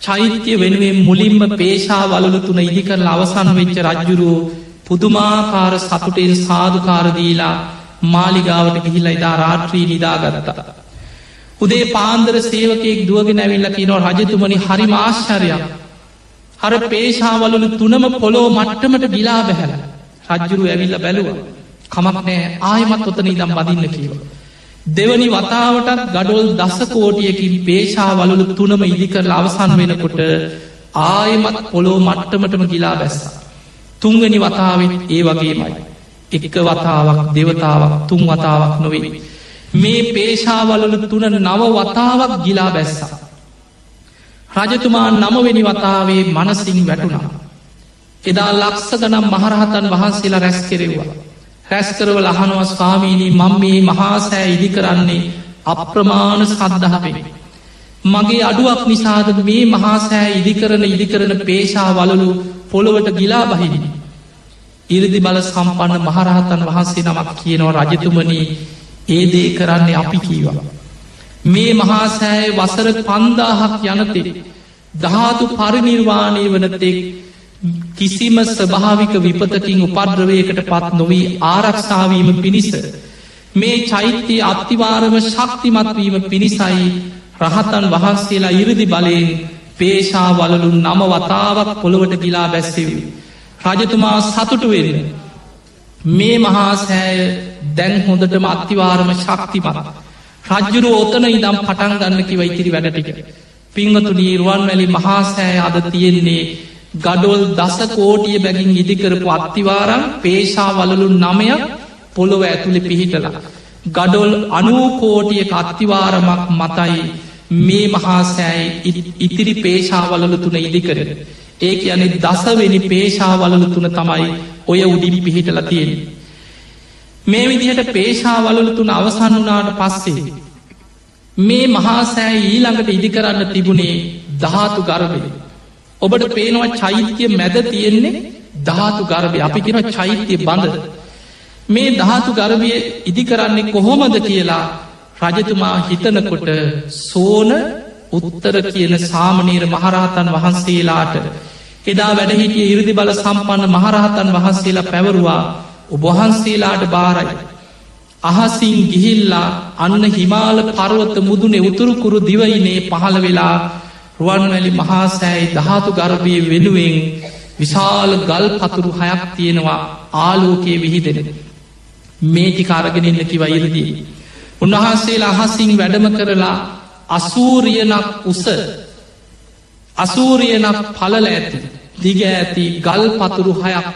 චෛත්‍ය වෙනුවෙන් මුලින්ම පේශාවලලු තුන ඉදිකරල අවසන් වෙච්ච රජ්ජුරුව පුදුමාකාර සතුටෙන් සාධකාරදීලා මාලිගාවට ගිහිල්ල ඉදා රාත්‍රී නිදාගරත. උදේ පාන්දර සේවකෙක් දුවගෙන ඇවිල්ල කියනව රජතුමනි හරි මාශ්චරයක්. හර පේශාවලු තුනම පොලෝ මට්ටමට ගිලා බැහැල. රජ්ජුරු ඇවිල්ල බැලුව. කමක් නෑ ආයමත් ඔතන ඉදම් බදින්න කියව. දෙවනි වතාවටත් ගඩොල් දසකෝටියකින් පේශාවලු තුනම ඉදිකරල අවසන් වෙනකොට ආයමත් පොලෝ මට්ටමටම ගිලා බැස්සා. තුන්ගනි වතාවෙන් ඒ වගේමයි. එක වතාවක් දෙවතාවක් තුන් වතාවක් නොවේ. මේ පේශාවලු තුන නව වතාවක් ගිලා බැස්සා. රජතුමා නමවෙනි වතාවේ මනසිං වැටුණා. එදා ලක්ස ගනම් මහරහතන් වහන්සේලා රැස් කෙරෙව්වා. රැස්කරව ලහනුව ස්වාමීණී මං මේ මහාසෑ ඉදි කරන්නේ අප්‍රමාණ සද්ධහපෙන. මගේ අඩුවක් නිසාද මේ මහාසෑ ඉදිකරන ඉදිකරන පේශා වලලු පොළොවට ගිලා බහිනි. ඉරදි බල සම්පන්න මහරහතන් වහන්සේ නමක් කියනව රජතුමනී ඒ දේ කරන්නේ අපි කීවා. මේ මහාසෑය වසර පන්දාහක් යනතෙ ධාතු පරිනිර්වාණය වනතෙක් කිසිම ස්භාවික විපතකින් උපද්‍රවයකට පත් නොවී ආරක්ෂාවීම පිණිස මේ චෛත්‍යය අත්තිවාරම ශක්තිමත්වීම පිණිසයි රහතන් වහන්සේලා ඉරදි බලයෙන් පේශා වලලු නම වතාවක් පොළොවට ගිලා බැස්සෙවී. රජතුමා සතුටු වෙන්න. මේ මහාසෑය දැන් හොඳටම අත්තිවාරම ශක්තිමත්. රජ්ජුරු ඕතන ඉදම් පටන් ගන්න කිව ඉතිරි වැඩටික. පිංහතු නීරුවන් වැලි මහාසෑය අද තියෙන්නේ ගඩොල් දස කෝටිය බැගින් ඉදිකරපු අත්තිවාරම් පේශා වලලු නමයක් පොළොව ඇතුළි පිහිටලා. ගඩොල් අනූකෝටිය කත්තිවාරමක් මතයි මේ මහාසෑයි ඉතිරි පේශාවලලු තුන ඉදිකර. ඒ යනෙ දසවෙනි පේශාවලලු තුන තමයි ඔය උඩින් පිහිටල තියෙන. මේ විදිහට පේශාවලලු තුන අවසන් වනාට පස්සේ. මේ මහාසෑ ඊළඟට ඉදිකරන්න තිබුණේ ධාතු ගර්භය. ඔබට පේනවා චෛත්‍යය මැද තියෙන්නේ ධාතු ගර්භය අපි කෙන චෛත්‍යය බඳ. මේ ධාතු ගර්භය ඉදිකරන්නේ කොහොමද කියලා රජතුමා හිතනකොට සෝන උත්තර කියන සාමනීර මහරහතන් වහන්සේලාට එදා වැඩහිටිය ඉරදි බල සම්පන්න මහරහතන් වහන්සේලා පැවරුවා ඔබහන්සේලාට බාරයි. අහසින් ගිහිල්ලා අන්න හිමාල පරුවත මුදුනේ උතුරුකුරු දිවයිනේ පහළ වෙලා රුවන්වැලි මහාසෑයි දහතු ගර්භය වෙනුවෙන් විශාල ගල් පතුරු හයක් තියෙනවා ආලෝකයේ විහිදෙන. මේටි කාරගෙනන්න කිව ඉරදී. උන්වහන්සේලා අහසින් වැඩම කරලා අසූරියනක් උස අසූරියනක් පලල ඇති දිග ඇති ගල් පතුරු හයක්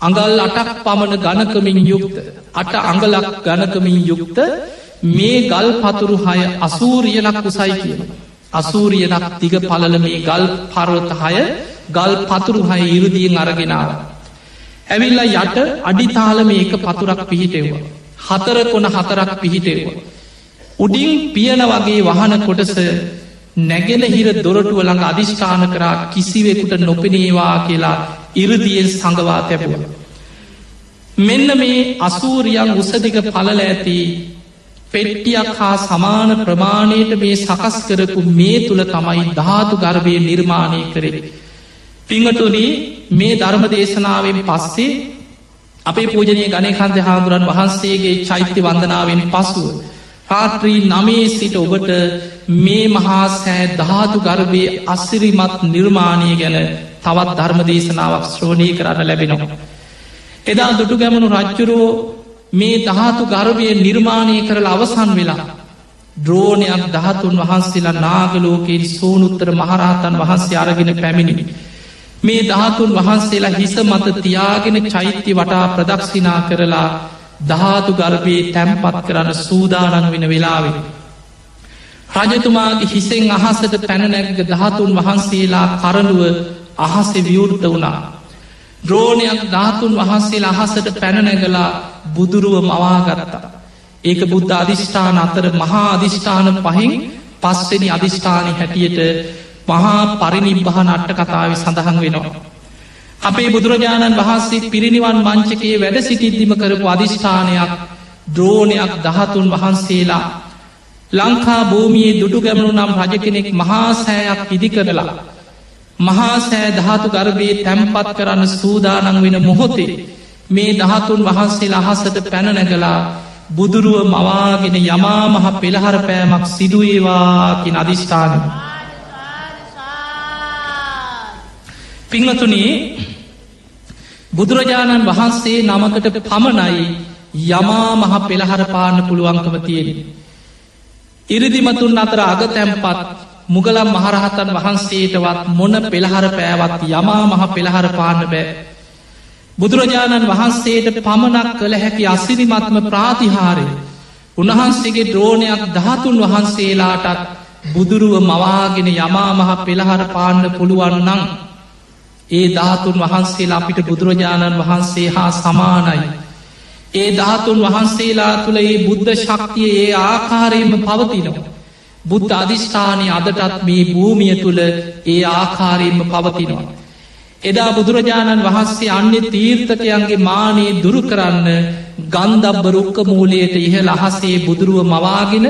අඟල් අටක් පමණ ගණකමින් යුක්ත අට අඟලක් ගණකමින් යුක්ත මේ ගල් පතුරු හය අසූරියනක් උසයි කියන. අසූරියනක් තිග පලල මේ ගල් පරවත හය ගල් පතුරු හය ඉරුදියෙන් අරගෙනාව. ඇවිල්ල යට අඩිතාල මේක පතුරක් පිහිටෙව්වා. හතර කොන හතරක් පිහිටෙව්වා. උඩින් පියන වගේ වහන කොටස නැගෙන හිර දොරටුව ළඟ අධිෂ්ඨාන කරා කිසිවෙකුට නොපෙනේවා කියලා ඉරදියෙන් සඟවා තැබුව. මෙන්න මේ අසූරියන් උසදික පලල ඇති පෙට්ටියක් හා සමාන ප්‍රමාණයට මේ සකස් කරපු මේ තුළ තමයි ධාතු ගර්භය නිර්මාණය කරේ. පිංහටුනි මේ ධර්ම දේශනාවෙන් පස්සේ අපේ පූජනය ගණයකන්ත හාමුදුරන් වහන්සේගේ චෛත්‍ය වන්දනාවෙන් පසුව. රාත්‍රී නමේ සිට ඔබට මේ මහා සෑ ධාතු ගර්භය අස්සිරිමත් නිර්මාණය ගැන තවත් ධර්ම දේශනාවක් ශ්‍රෝණී කරන්න ලැබෙනවා. එදා දුටු ගැමනු රජ්ජුරෝ මේ දහතු ගර්භය නිර්මාණය කරල අවසන් වෙලා. ද්‍රෝණයක් දහතුන් වහන්සේලා නාගලෝකෙන් සෝනුත්තර මහරහතන් වහන්සේ අරගෙන පැමිණිනි. මේ දහතුන් වහන්සේලා හිස මත තියාගෙන චෛත්‍ය වටා ප්‍රදක්ෂිනා කරලා ධාතු ගර්භයේ තැම්පත් කරන්න සූදානන් වෙන වෙලාවෙන. රජතුමාගේ හිසෙන් අහසට පැනනැග දහතුන් වහන්සේලා කරනුව අහස විවෘත වුණා. ද්‍රෝණයක් ධාතුන් වහන්සේ අහසට පැනනැගලා බුදුරුව මවාගරතා. ඒක බුද්ධ අධිෂ්ඨාන අතර මහා අධිෂ්ඨාන පහින් පස්වෙනි අධිෂ්ඨානය හැටියට මහා පරිනිබ්බහන අට්ට කතාව සඳහන් වෙනවා. අපේ බුදුරජාණන් වහන්සේ පිරිනිවන් මංචකයේ වැඩ සිටිද්දිම කරපු අධිෂ්ඨානයක් ද්‍රෝණයක් දහතුන් වහන්සේලා ලංකා භූමියයේ දුටු ගැමණු නම් රජ කෙනෙක් මහා සෑයක් ඉදි කරලා මහා සෑ ධාතු ගර්භයේ තැම්පත් කරන්න සූදානන් වෙන මොහොතේ මේ දහතුන් වහන්සේ අහසට පැනනැගලා බුදුරුව මවාගෙන යමා මහ පෙළහර පෑමක් සිදුවේවාකින් අධිෂ්ඨාන. පිංහතුනේ බුදුරජාණන් වහන්සේ නමකට පමණයි යමා මහ පෙළහර පාන්න පුළුවන්කම තියෙන. ඉරිදිමතුන් අතර අග තැම්පත් මුගලම් මහරහතන් වහන්සේටවත් මොන පෙළහර පෑවත් යමා මහ පෙළහර පාන්න බෑ. බුදුරජාණන් වහන්සේට පමණක් කළ හැකි අසිරිමත්ම ප්‍රාතිහාරය උන්වහන්සේගේ ද්‍රෝණයක් දහතුන් වහන්සේලාටත් බුදුරුව මවාගෙන යමා මහ පෙළහර පාන්න පුළුවන් නං ඒ ධාතුන් වහන්සේලා අපිට බුදුරජාණන් වහන්සේ හා සමානයි. ඒ ධාතුන් වහන්සේලා තුළ ඒ බුද්ධ ශක්තිය ඒ ආකාරයෙන්ම පවතිනවා. බුද්ධ අධිෂ්ඨානය අදටත් මේ භූමිය තුළ ඒ ආකාරයෙන්ම පවතිනවා. එදා බුදුරජාණන් වහන්සේ අන්‍ය තීර්ථකයන්ගේ මානයේ දුරු කරන්න ගන්දබ්බ රුක්ක මූලයට ඉහළ අහසේ බුදුරුව මවාගෙන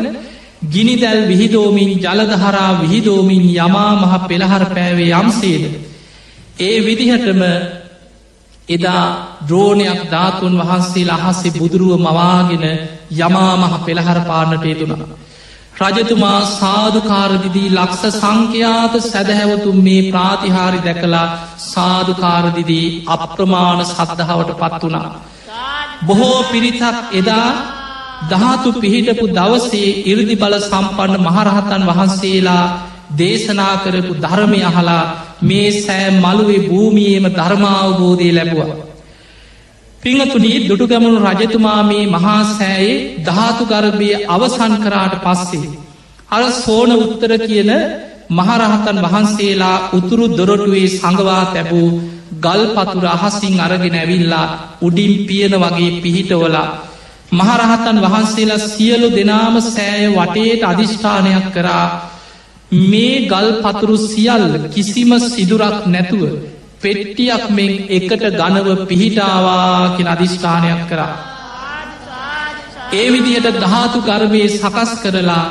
ගිනිදැල් විහිදෝමින් ජලදහරා විහිදෝමින් යමා මහ පෙළහර පෑවේ යම්සේද. ඒ විදිහටම එදා ද්‍රෝණයක් ධාතුන් වහන්සේ අහස්සේ බුදුරුව මවාගෙන යමා මහ පෙළහර පාන්නට යුතුනා. රජතුමා සාධකාරදිදී ලක්ෂ සංඛ්‍යාත සැදැහැවතුන් මේ ප්‍රාතිහාරි දැකලා සාධකාරදිදී අප්‍රමාණ සද්ධාවට පත් වනා. බොහෝ පිරිතක් එදා දහතු පිහිටපු දවසේ ඉරදි බල සම්පන්න මහරහතන් වහන්සේලා දේශනා කරපු ධර්මය අහලා මේ සෑ මළුවේ භූමියේම ධර්මාවබෝධය ලැබවා. පිංහතුනී දුටුගැමුණු රජතුමා මේ මහා සෑයේ ධාතු ගර්භය අවසන් කරාට පස්සේ. අර සෝන උත්තර කියන මහරහතන් වහන්සේලා උතුරු දොරටුවේ සඟවා තැබූ ගල් පතුර අහසින් අරගෙන ඇවිල්ලා උඩින් පියන වගේ පිහිටවලා මහරහතන් වහන්සේලා සියලු දෙනාම සෑය වටේට අධිෂ්ඨානයක් කරා මේ ගල් පතුරු සියල් කිසිම සිදුරක් නැතුව පෙට්ටියක් මෙන් එකට ගනව පිහිටාවාකින අධිෂ්ඨානයක් කරා. ඒ විදිහට ධාතු කරවේ සකස් කරලා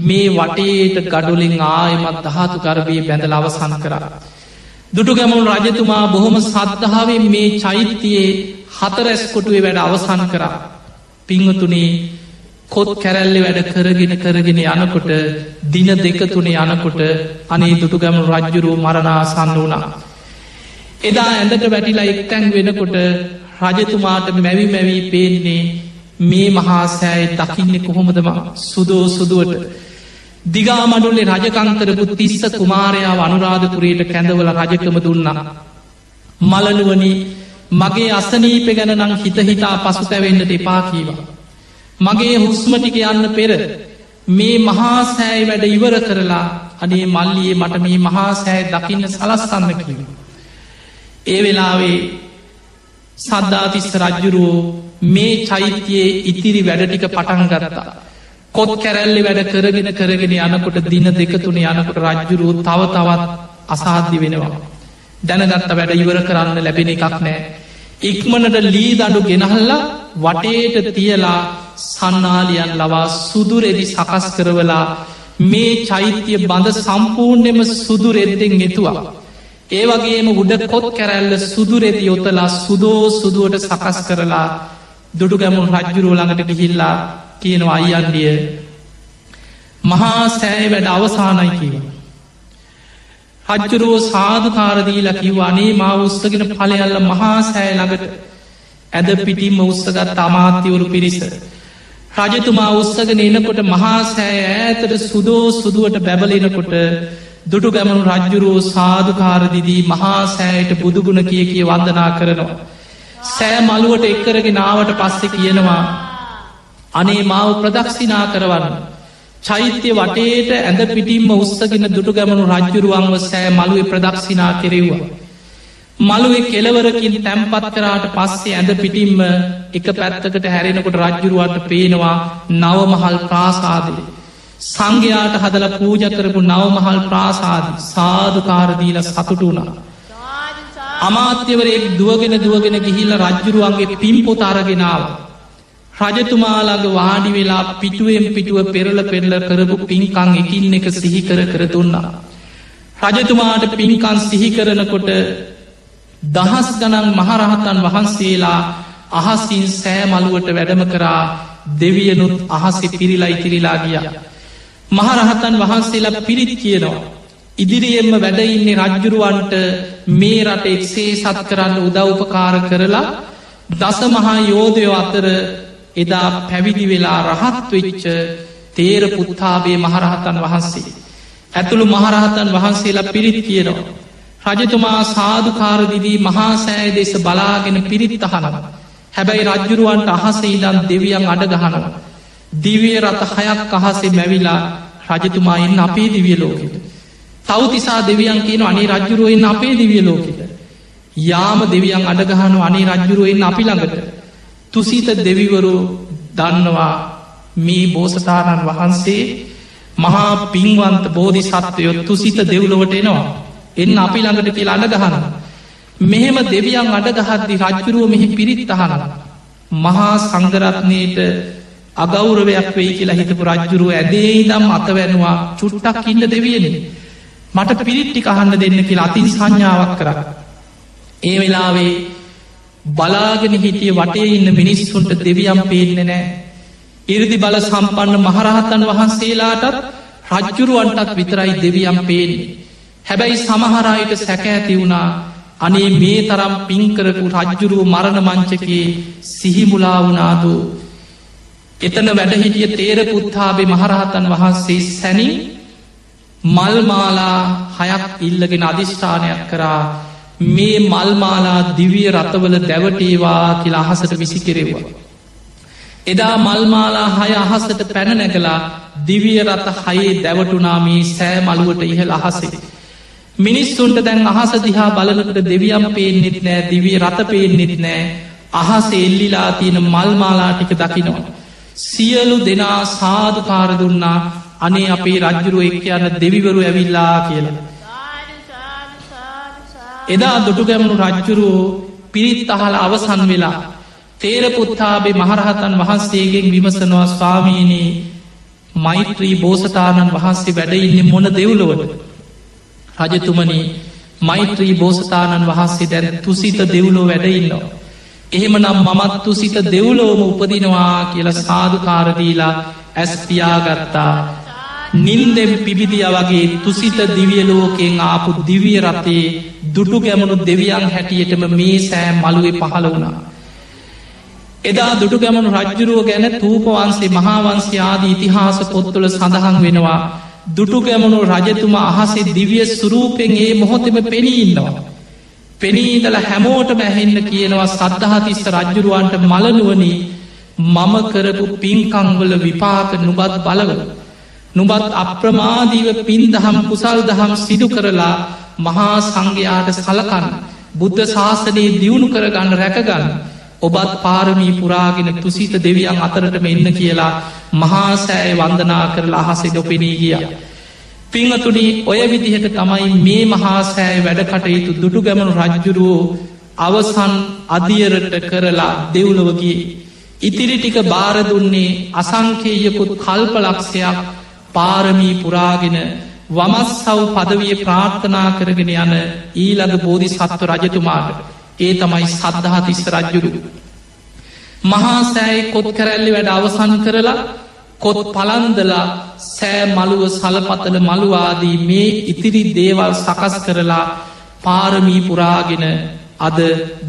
මේ වටේට ගඩුලින් ආයමත් ධාතු කරවී බැඳල අවසන් කරා. දුටුගැමුණු රජතුමා බොහොම සද්ධාවෙන් මේ චෛත්‍යයේ හතරැස් කොටුවේ වැඩ අවසන් කරා. පිංහතුනේ කොත් කැරැල්ලි වැඩ කරගෙන කරගෙන යනකොට දින දෙක තුනේ යනකොට අනේ දුටුගැමුණු රජ්ජුරුව මරණාසන්න වුණා. එදා ඇඳට වැටිලා එක්තැන් වෙනකොට රජතුමාට මැවි මැවී පේන්නේ මේ මහා සෑය දකින්නේ කොහොමදම සුදෝ සුදුවට. දිගාමඩුල්ලේ රජකංකරපු තිස්ස කුමාරයා අනුරාධපුරයට කැඳවල රජකම දුන්නා. මලනුවනි මගේ අසනීප ගැන නං හිතහිතා පසු තැවෙන්නට එපා කීවා. මගේ හුස්මටික යන්න පෙර මේ මහා සෑයි වැඩ ඉවර කරලා අනේ මල්ලියේ මට මේ මහා සෑ දකින්න සලස්සන්න කිවා. ඒ වෙලාවේ සද්ධාතිස්ස රජ්ජුරුවෝ මේ චෛත්‍යයේ ඉතිරි වැඩටික පටන් ගරතා. කොත් කැරැල්ලි වැඩ කරගෙන කරගෙන යනකොට දින දෙකතුන යනකොට රජ්ජුරුව තව තවත් අසාධ්‍ය වෙනවා. දැනගත්ත වැඩ ඉවර කරන්න ලැබෙන එකක් නෑ. ඉක්මනට ලී දඩු ගෙනහල්ලා වටේට තියලා සන්නාලියන් ලවා සුදුරෙදි සකස් කරවලා මේ චෛත්‍යය බඳ සම්පූර්ණයම සුදුරෙද්දෙන් ගෙතුවා. ඒ වගේම උඩ කොත් කැරැල්ල සුදුරෙදි යොතලා සුදෝ සුදුවට සකස් කරලා දුඩු ගැමුන් රජ්ජුරුව ළඟට ගිහිල්ලා කියනවා අයියන්ඩිය මහා සෑය වැඩ අවසානයි කිව. රජ්ජුරුවෝ සාධකාරදීලා කිව් අනේ මා උස්සගෙන පලයල්ල මහා සෑ ළඟට ඇද පිටිම්ම උස්සගත් අමාත්‍යවරු පිරිස. රජතුමා උස්සගෙන එනකොට මහා සෑ ඇතට සුදෝ සුදුවට බැබලෙනකොට දුටු ගැමනු රජ්ජුරුවෝ සාධකාරදිදී මහා සෑයට බුදුගුණ කිය කිය වන්දනා කරනවා. සෑ මළුවට එක්කරගෙන නාවට පස්සෙ කියනවා අනේ මාව ප්‍රදක්ෂිනා කරවන්න. චෛත්‍ය වටේට ඇඳ පිටිම්ම උස්සගෙන දුටු ගැමනු රජ්ජුරුවන්ව සෑ මළුවේ ප්‍රදක්ෂිනා කෙරෙව්වා. මළුවේ කෙලවරකින් තැම්පත් කරාට පස්සේ ඇඳ පිටිම්ම එක පැත්තකට හැරෙනකොට රජ්ජුරුවට පේනවා නවමහල් ප්‍රාසාදය. සංඝයාට හදල පූජ කරපු නවමහල් ප්‍රාසාද සාධකාරදීල සතුට වුණා. අමාත්‍යවරයෙක් දුවගෙන දුවගෙන ගිහිල්ල රජ්ජුරුවන්ගේ පිම්පොත අරගෙනාව. රජතුමාලාග වාඩි වෙලා පිටුවෙන් පිටුව පෙරල පෙරල කරපු පින්කං එකින් එක සිහිකර කර දුන්නා. රජතුමාට පින්කන් සිහිකරනකොට දහස් ගනන් මහරහතන් වහන්සේලා අහසින් සෑමලුවට වැඩම කරා දෙවියනුත් අහසෙ පිරිලා ඉතිරිලා ගිය. මහරහතන් වහන්සේලා පිරිත් කියනවා. ඉදිරියෙන්ම වැඩඉන්නේ රජ්ජුරුවන්ට මේ රට එක්සේ සත් කරන්න උදව්පකාර කරලා දස මහා යෝධයෝ අතර එදා පැවිදි වෙලා රහත් වෙච්ච තේර පුත්තාබේ මහරහතන් වහන්සේ. ඇතුළු මහරහතන් වහන්සේලා පිරිත් කියනවා. රජතුමා සාධකාරදිදී මහාසෑ දෙස බලාගෙන පිරිත් අහනව. හැබැයි රජ්ජුරුවන්ට අහස ඉදන් දෙවියන් අඩගහනව. දිවිය රත හයක් අහසේ මැවිලා රජතුමා එන්න අපේ දිවිය ලෝකෙට. තවතිසා දෙවියන් කියන අනේ රජ්ජුරුවෙන් අපේ දිවිය ලෝකෙට. යාම දෙවියන් අඩගහනු අනේ රජ්ජුරුවෙන් අපි ළඟට. තුසිත දෙවිවරු දන්නවා මේ බෝසතාණන් වහන්සේ මහා පින්වන්ත බෝධි සත්වයොත් තුසිත දෙව්ලොවට එනවා. එන්න අපි ළඟට කියලා අඩගහන. මෙහෙම දෙවියන් අඩගහද්දි රජ්ජුරුව මෙහි පිරිත් අහන. මහා සංගරත්නයට අගෞරවයක් වෙයි කියලා හිතපු රජ්ජුරුව ඇදේ දම් අතවැනවා චුට්ටක් ඉන්න දෙවියන. මට පිරිට්ටි අහන්න දෙන්න කියලා අතින් සංඥාවක් කර. ඒ වෙලාවේ බලාගෙන හිටිය වටේ ඉන්න මිනිස්සුන්ට දෙවියම් පේන්න නෑ. ඉරදි බල සම්පන්න මහරහතන් වහන්සේලාටත් රජ්ජුරුවන්ටත් විතරයි දෙවියම් පේන්නේ. හැබැයි සමහරයට සැක ඇති වුණා අනේ මේ තරම් පින්කරපු රජ්ජුරුව මරණ මංචකයේ සිහිමුලා වුණාදු එතන වැඩහිටිය තේරපුත්තාබේ මහරහතන් වහන්සේ සැනින් මල්මාලා හයක් ඉල්ලගෙන අධිෂ්ඨානයක් කරා මේ මල්මාලා දිවිය රතවල දැවටේවා කියලා අහසට විසි කෙරෙවා. එදා මල්මාලා හය අහසට පැන නැගලා දිවිය රත හයේ දැවටුනාමී සෑ මළුවට ඉහළ අහසේ. මිනිස්සුන්ට දැන් අහස දිහා බලනකට දෙවියම් පේෙන්න්නෙත් නෑ දිවිය රත පේෙන්න්නෙත් නෑ අහස එල්ලිලා තියෙන මල්මාලාටික දකිනවා. සියලු දෙනා සාධකාර දුන්නා අනේ අපේ රජ්ජුරුව එක් යන්න දෙවිවරු ඇවිල්ලා කියලා. එදා දුටුගැමුණු රජ්ජුරුව පිරිත් අහල අවසන් වෙලා තේරපුත්තාබේ මහරහතන් වහන්සේගෙන් විමසනවා ස්වාමීනී මෛත්‍රී බෝසතාණන් වහන්සේ වැඩඉන්න මොන දෙව්ලොවට රජතුමනි මෛත්‍රී බෝසතාණන් වහන්සේ දැන තුසිත දෙව්ලෝ වැඩඉන්නවා. එහෙම නම් මමත් තුසිත දෙව්ලෝම උපදිනවා කියල සාධකාරදීලා ඇස්තියාගත්තා. නින්දෙම් පිබිදිය වගේ තුසිත දිවියලෝකෙන් ආපු දිවිය රතේ දුටු ගැමුණු දෙවියන් හැටියටම මේ සෑ මළුවේ පහළ වුණා. එදා දුටු ගැමනු රජ්ජුරුව ගැන තූපවන්සේ මහාවන්සේ ආදී ඉතිහාස පොත්තුල සඳහන් වෙනවා දුටු ගැමනු රජතුම අහසේ දිවිය සුරූපෙන් ඒ මොහොතෙම පෙනීන්නවා. පෙනීදල හැමෝට මැහෙන්න කියනවා සද්ධහතිස්ස රජ්ජුරුවන්ට මලනුවනී මම කරපු පින්කංවල විපාක නුබත් බලව. නුබත් අප්‍රමාදීව පින් දහම් කුසල් දහම් සිදු කරලා මහා සංඝයාට සලකන්න බුද්ධ ශාසනයේ දියුණු කරගන්න රැකගන්න ඔබත් පාරමී පුරාගෙන තුසිත දෙවියන් අතරටම එන්න කියලා මහාසෑය වන්දනා කරලා අහසෙ දොපෙනී ගිය. පිංහතුනි ඔය විදිහට තමයි මේ මහාසෑය වැඩ කටයුතු දුටු ගැමනු රජ්ජුරුවෝ අවසන් අදියරට කරලා දෙව්ලවගේ. ඉතිරි ටික බාරදුන්නේ අසංකේයකුත් කල්පලක්ෂයක් පාරමී පුරාගෙන වමස් සව් පදවිය ප්‍රාර්ථනා කරගෙන යන ඊළඟ බෝධි සත්ව රජතුමාට ඒ තමයි සද්ධහතිස්ස රජ්ජුරු. මහා සෑයි කොත් කරැල්ලි වැඩ අවසන් කරලා කොත් පලන්දලා සෑ මළුව සලපතල මළුවාදී මේ ඉතිරි දේවල් සකස් කරලා පාරමී පුරාගෙන අද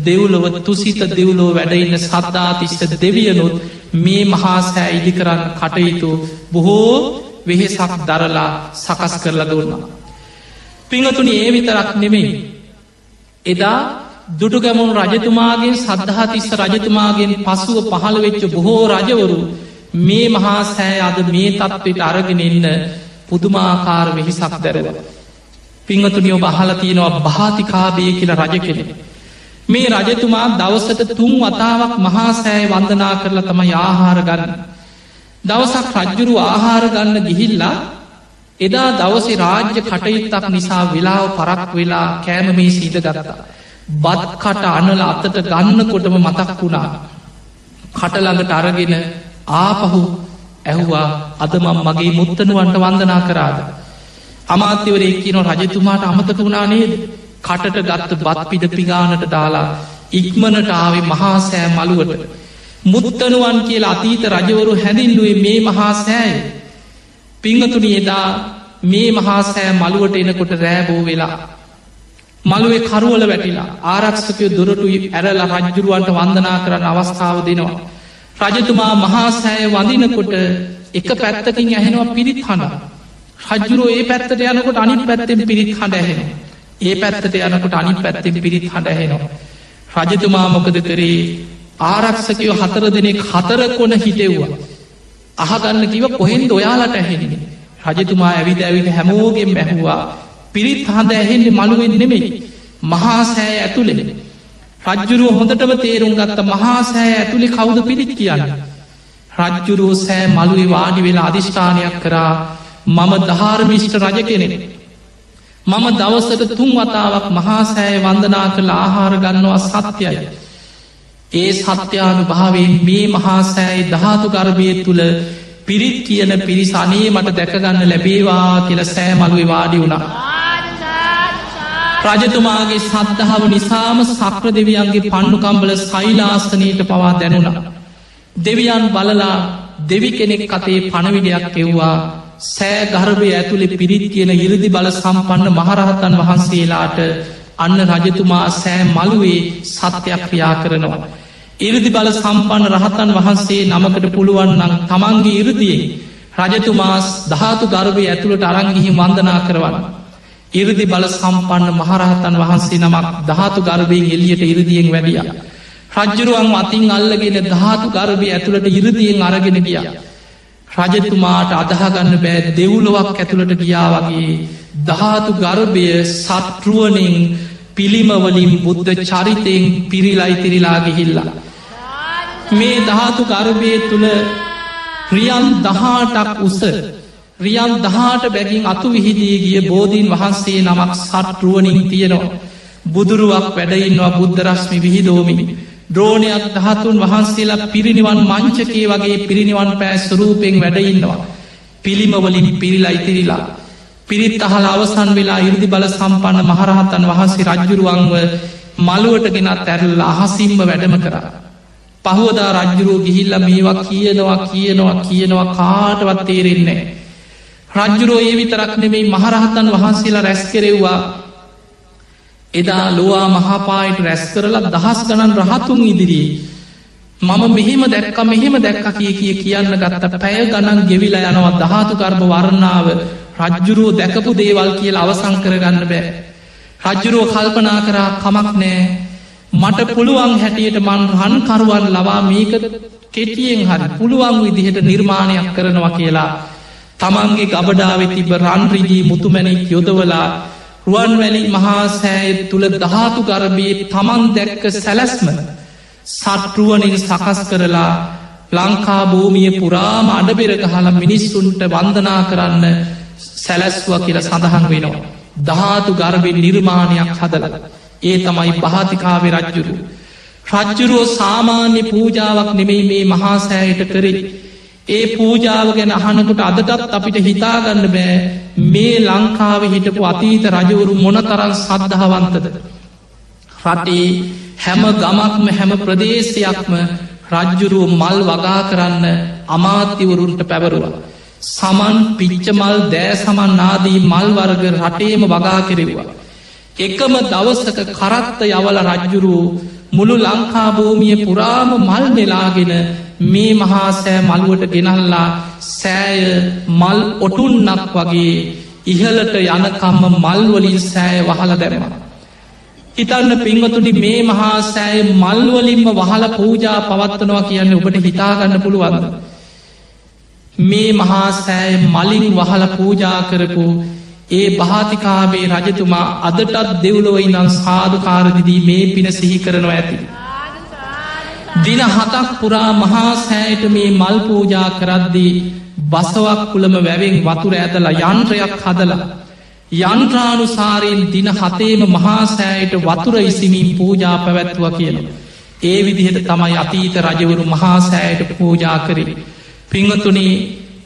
දෙව්ලොව තුසිත දෙව්ලෝ වැඩඉන්න සද්ධාතිස්ස දෙවියනුත් මේ මහාසෑ ඉදි කරන්න කටයුතු බොහෝ වෙහෙසක් දරලා සකස් කරලා දුන්නා. පිංහතුනි ඒ විතරක් නෙමෙයි. එදා දුටුගැමුණු රජතුමාගේ සද්ධහතිස්ස රජතුමාගෙන් පසුව පහළ වෙච්ච බොහෝ රජවරු මේ මහා සෑ අද මේ තත්ත්වට අරගෙන එන්න පුදුමාකාර වෙහිසක් දැරව. පිංහතුනියෝ බහල තියෙනවා භාතිකාබය කියල රජ කෙනෙ. මේ රජතුමා දවසට තුන් වතාවක් මහා සෑ වන්දනා කරලා තම ආහාර ගන්න. දවසක් රජ්ජුරු ආහාර ගන්න ගිහිල්ලා එදා දවසේ රාජ්‍ය කටයුත්තක් නිසා වෙලාව පරක් වෙලා කෑම මේ සීද ගරතා. බත්කට අනල අතට ගන්නකොටම මතක් වුණා. කටළඟට අරගෙන ආපහු ඇහුවා අදමම් මගේ මුත්තනුවන්ට වන්දනා කරාද. අමාත්‍යවරේ කියන රජතුමාට අමතක වුණා නේද කටට ගත්ත බත් පිඩ පිගානට දාලා ඉක්මනට ආවේ මහා සෑ මළුවට. මුත්තනුවන් කියලා අතීත රජවරු හැඳින්ලුවේ මේ මහා සෑය. පිංහතුනි එදා මේ මහා සෑ මළුවට එනකොට රෑබෝ වෙලා මළුවේ කරුවල වැටිලා ආරක්ෂකය දුරටු ඇරලා රජ්ජුරුවන්ට වන්දනා කරන්න අවස්ථාව දෙනවා. රජතුමා මහාසෑය වඳනකොට එක පැත්තකින් ඇහෙනවා පිරිත් හඬ. රජ්ජුරුව ඒ පැත්තට යනකොට අනි පැත්තෙන් පිරිත් හඬ ඇහෙන. ඒ පැත්තට යනකොට අනි පැත්තෙන් පිරිත් හඬ ඇහෙනවා. රජතුමා මොකද කරේ ආරක්ෂකයෝ හතර දෙනෙක් හතර කොන හිටෙව්වා. අහගන්න කිව කොහෙන්ද ඔයාලට ඇහෙන්නේ. රජතුමා ඇවිද ඇවිට හැමෝගෙන් මැහවා පිරිත් හඳ ඇහෙන්නේ මළුවෙන් නෙමෙයි මහාසෑ ඇතුළෙන රජ්ජුරුව හොඳටම තේරුම් ගත්ත මහාසෑ ඇතුළි කවුද පිරිත් කියන්න? රජ්ජුරුව සෑ මළුවේ වාඩි වෙලා අධිෂ්ඨානයක් කරා මම ධාර්මිෂ්ට රජ කෙනෙන මම දවසට තුන් වතාවක් මහාසෑය වන්දනා කළ ආහාර ගන්නවා සත්‍යයි. ඒ සත්‍යානු භාවෙන් මේ මහාසෑයි ධාතු ගර්භය තුළ පිරිත් කියන පිරිසනේ මට දැකගන්න ලැබේවා කියල සෑ මළුවේ වාඩි වුණා. රජතුමාගේ සද්ධාව නිසාම සක්‍ර දෙවියන්ගේ පණ්ඩුකම්බල සයිලාස්ථනයට පවා දැනුණ. දෙවියන් බලලා දෙවි කෙනෙක් අතේ පණවිඩයක් එව්වා සෑ ගර්භය ඇතුළෙ පිරිත් කියන ඉරදි බල සම්පන්න මහරහතන් වහන්සේලාට අන්න රජතුමා සෑ මළුවේ සත්‍යයක් ක්‍රියා කරනවා. ඉරදි බල සම්පන්න රහතන් වහන්සේ නමකට පුළුවන්නම් තමන්ගේ ඉරදියේ රජතුමාස් ධාතු ගර්භය ඇතුළට අරංගිහි වන්දනා කරවන්න. ඉරදි බල සම්පන්න මහරහතන් වහන්සේ නමක් ධාතු ගර්භයෙන් එල්ලියට ඉරදියෙන් වැඩිය. රජ්ජුරුවන් අතින් අල්ලගෙන ධාතු ගර්භය ඇතුළට ඉරදියෙන් අරගෙන ගිය. රජතුමාට අදහගන්න බෑ දෙවුලොවක් ඇතුළට ගියා වගේ ධාතු ගර්භය සත්රුවනින් පිළිමවලින් බුද්ධ චරිතයෙන් පිරිලයිතිරිලා ගිහිල්ලා. මේ ධාතු ගර්භය තුළ රියන් දහාටක් උස රියන් දහාට බැගින් අතු විහිදී ගිය බෝධීන් වහන්සේ නමක් සටරුවනින් තියෙනවා. බුදුරුවක් වැඩඉන්නවා බුද්ධරශ්මි විහිදෝමිනි. ද්‍රෝණයක් දහතුන් වහන්සේලා පිරිනිවන් මංචකේ වගේ පිරිනිවන් පෑ ස්වරූපෙන් වැඩඉන්නවා. පිළිමවලින් පිරිලා ඉතිරිලා. පිරිත් අහල අවසන් වෙලා ඉරදි බල සම්පන්න මහරහතන් වහන්සේ රජ්ජුරුවන්ව මළුවට ගෙනත් ඇරල්ල අහසිම්ම වැඩම කරා. පහුවදා රජ්ජුරුව ගිහිල්ල මේවා කියනවා කියනවා කියනවා කාටවත් තේරෙන්නේ. රජ්ජුරෝ ඒ විතරක් නෙමෙයි මහරහතන් වහන්සේලා රැස් කෙරෙව්වා. එදා ලොවා මහාපායට රැස් කරලා දහස් ගණන් රහතුන් ඉදිරියේ. මම මෙහෙම දැක්ක මෙහෙම දැක්ක කිය කිය කියන්න ගත්ත පැය ගණන් ගෙවිලා යනවා දහතු කර්ම වරණාව. රජ්ජුරුව දැකපු දේවල් කියල අවසං කරගන්න බෑ. රජ්ජුරුව කල්පනා කරා කමක් නෑ. මට පුළුවන් හැටියට මන් රන්කරුවන් ලවා මේක කෙටියෙන් හරි පුළුවන් විදිහට නිර්මාණයක් කරනවා කියලා. තමන්ගේ ගබඩාවෙ තිබ රන්රිජී මුතුමැනික් යොදවලා රුවන්වැලි මහා සෑය තුළ දහතු ගරබයේ තමන් දැක්ක සැලැස්ම සටරුවනින් සකස් කරලා ලංකා භූමිය පුරාම අඩබෙරක හලා මිනිස්සුන්ට වන්දනා කරන්න සැලැස්ව කියල සඳහන් වෙනවා. ධාතු ගර්බෙන් නිර්මාණයක් හදල. ඒ තමයි පහතිකාව රජ්ජුරු. රජ්ජුරුවෝ සාමාන්‍ය පූජාවක් නෙමෙයි මේ මහාසෑයට කරේ. ඒ පූජාව ගැන අහනකොට අදටත් අපිට හිතාගන්න බෑ මේ ලංකාව හිටපු අතීත රජවරු මොනතරන් සද්ධහවන්තද. රටේ හැම ගමක්ම හැම ප්‍රදේශයක්ම රජ්ජුරුව මල් වගා කරන්න අමාත්‍යවරුන්ට පැවරුවා. සමන් පිච්චමල් දෑ සමන් නාදී මල්වර්ග රටේම වගා කෙරෙවා. එකම දවසක කරත්ත යවල රජ්ජුරූ මුළු ලංකාභූමිය පුරාම මල් නෙලාගෙන මේ මහාසෑ මළුවට ගෙනල්ලා සෑය මල් ඔටුන්නක් වගේ ඉහලට යනකම්ම මල්වලින් සෑය වහල දැරවා. හිතන්න පින්වතුනි මේ මහා සෑය මල්වලින්ම වහල පූජා පවත්වනවා කියන්න ඔබට හිතාගන්න පුළුවන්ද. මේ මහා සෑය මලින් වහල පූජා කරපු ඒ භාතිකාවේ රජතුමා අදටත් දෙව්ලොවයි නම් සාධකාරදිදී මේ පින සිහි කරනවා ඇති. දින හතක් පුරා මහා සෑයට මේ මල් පූජා කරද්දී බසවක් කුළම වැවෙන් වතුර ඇදලා යන්ත්‍රයක් හදලා යන්ත්‍රානුසාරයෙන් දින හතේම මහාසෑයට වතුර ඉසිමින් පූජා පැවැත්තුව කියන. ඒ විදිහට තමයි අතීත රජවරු මහාසෑයට පූජා කරේ. පිංහතුනේ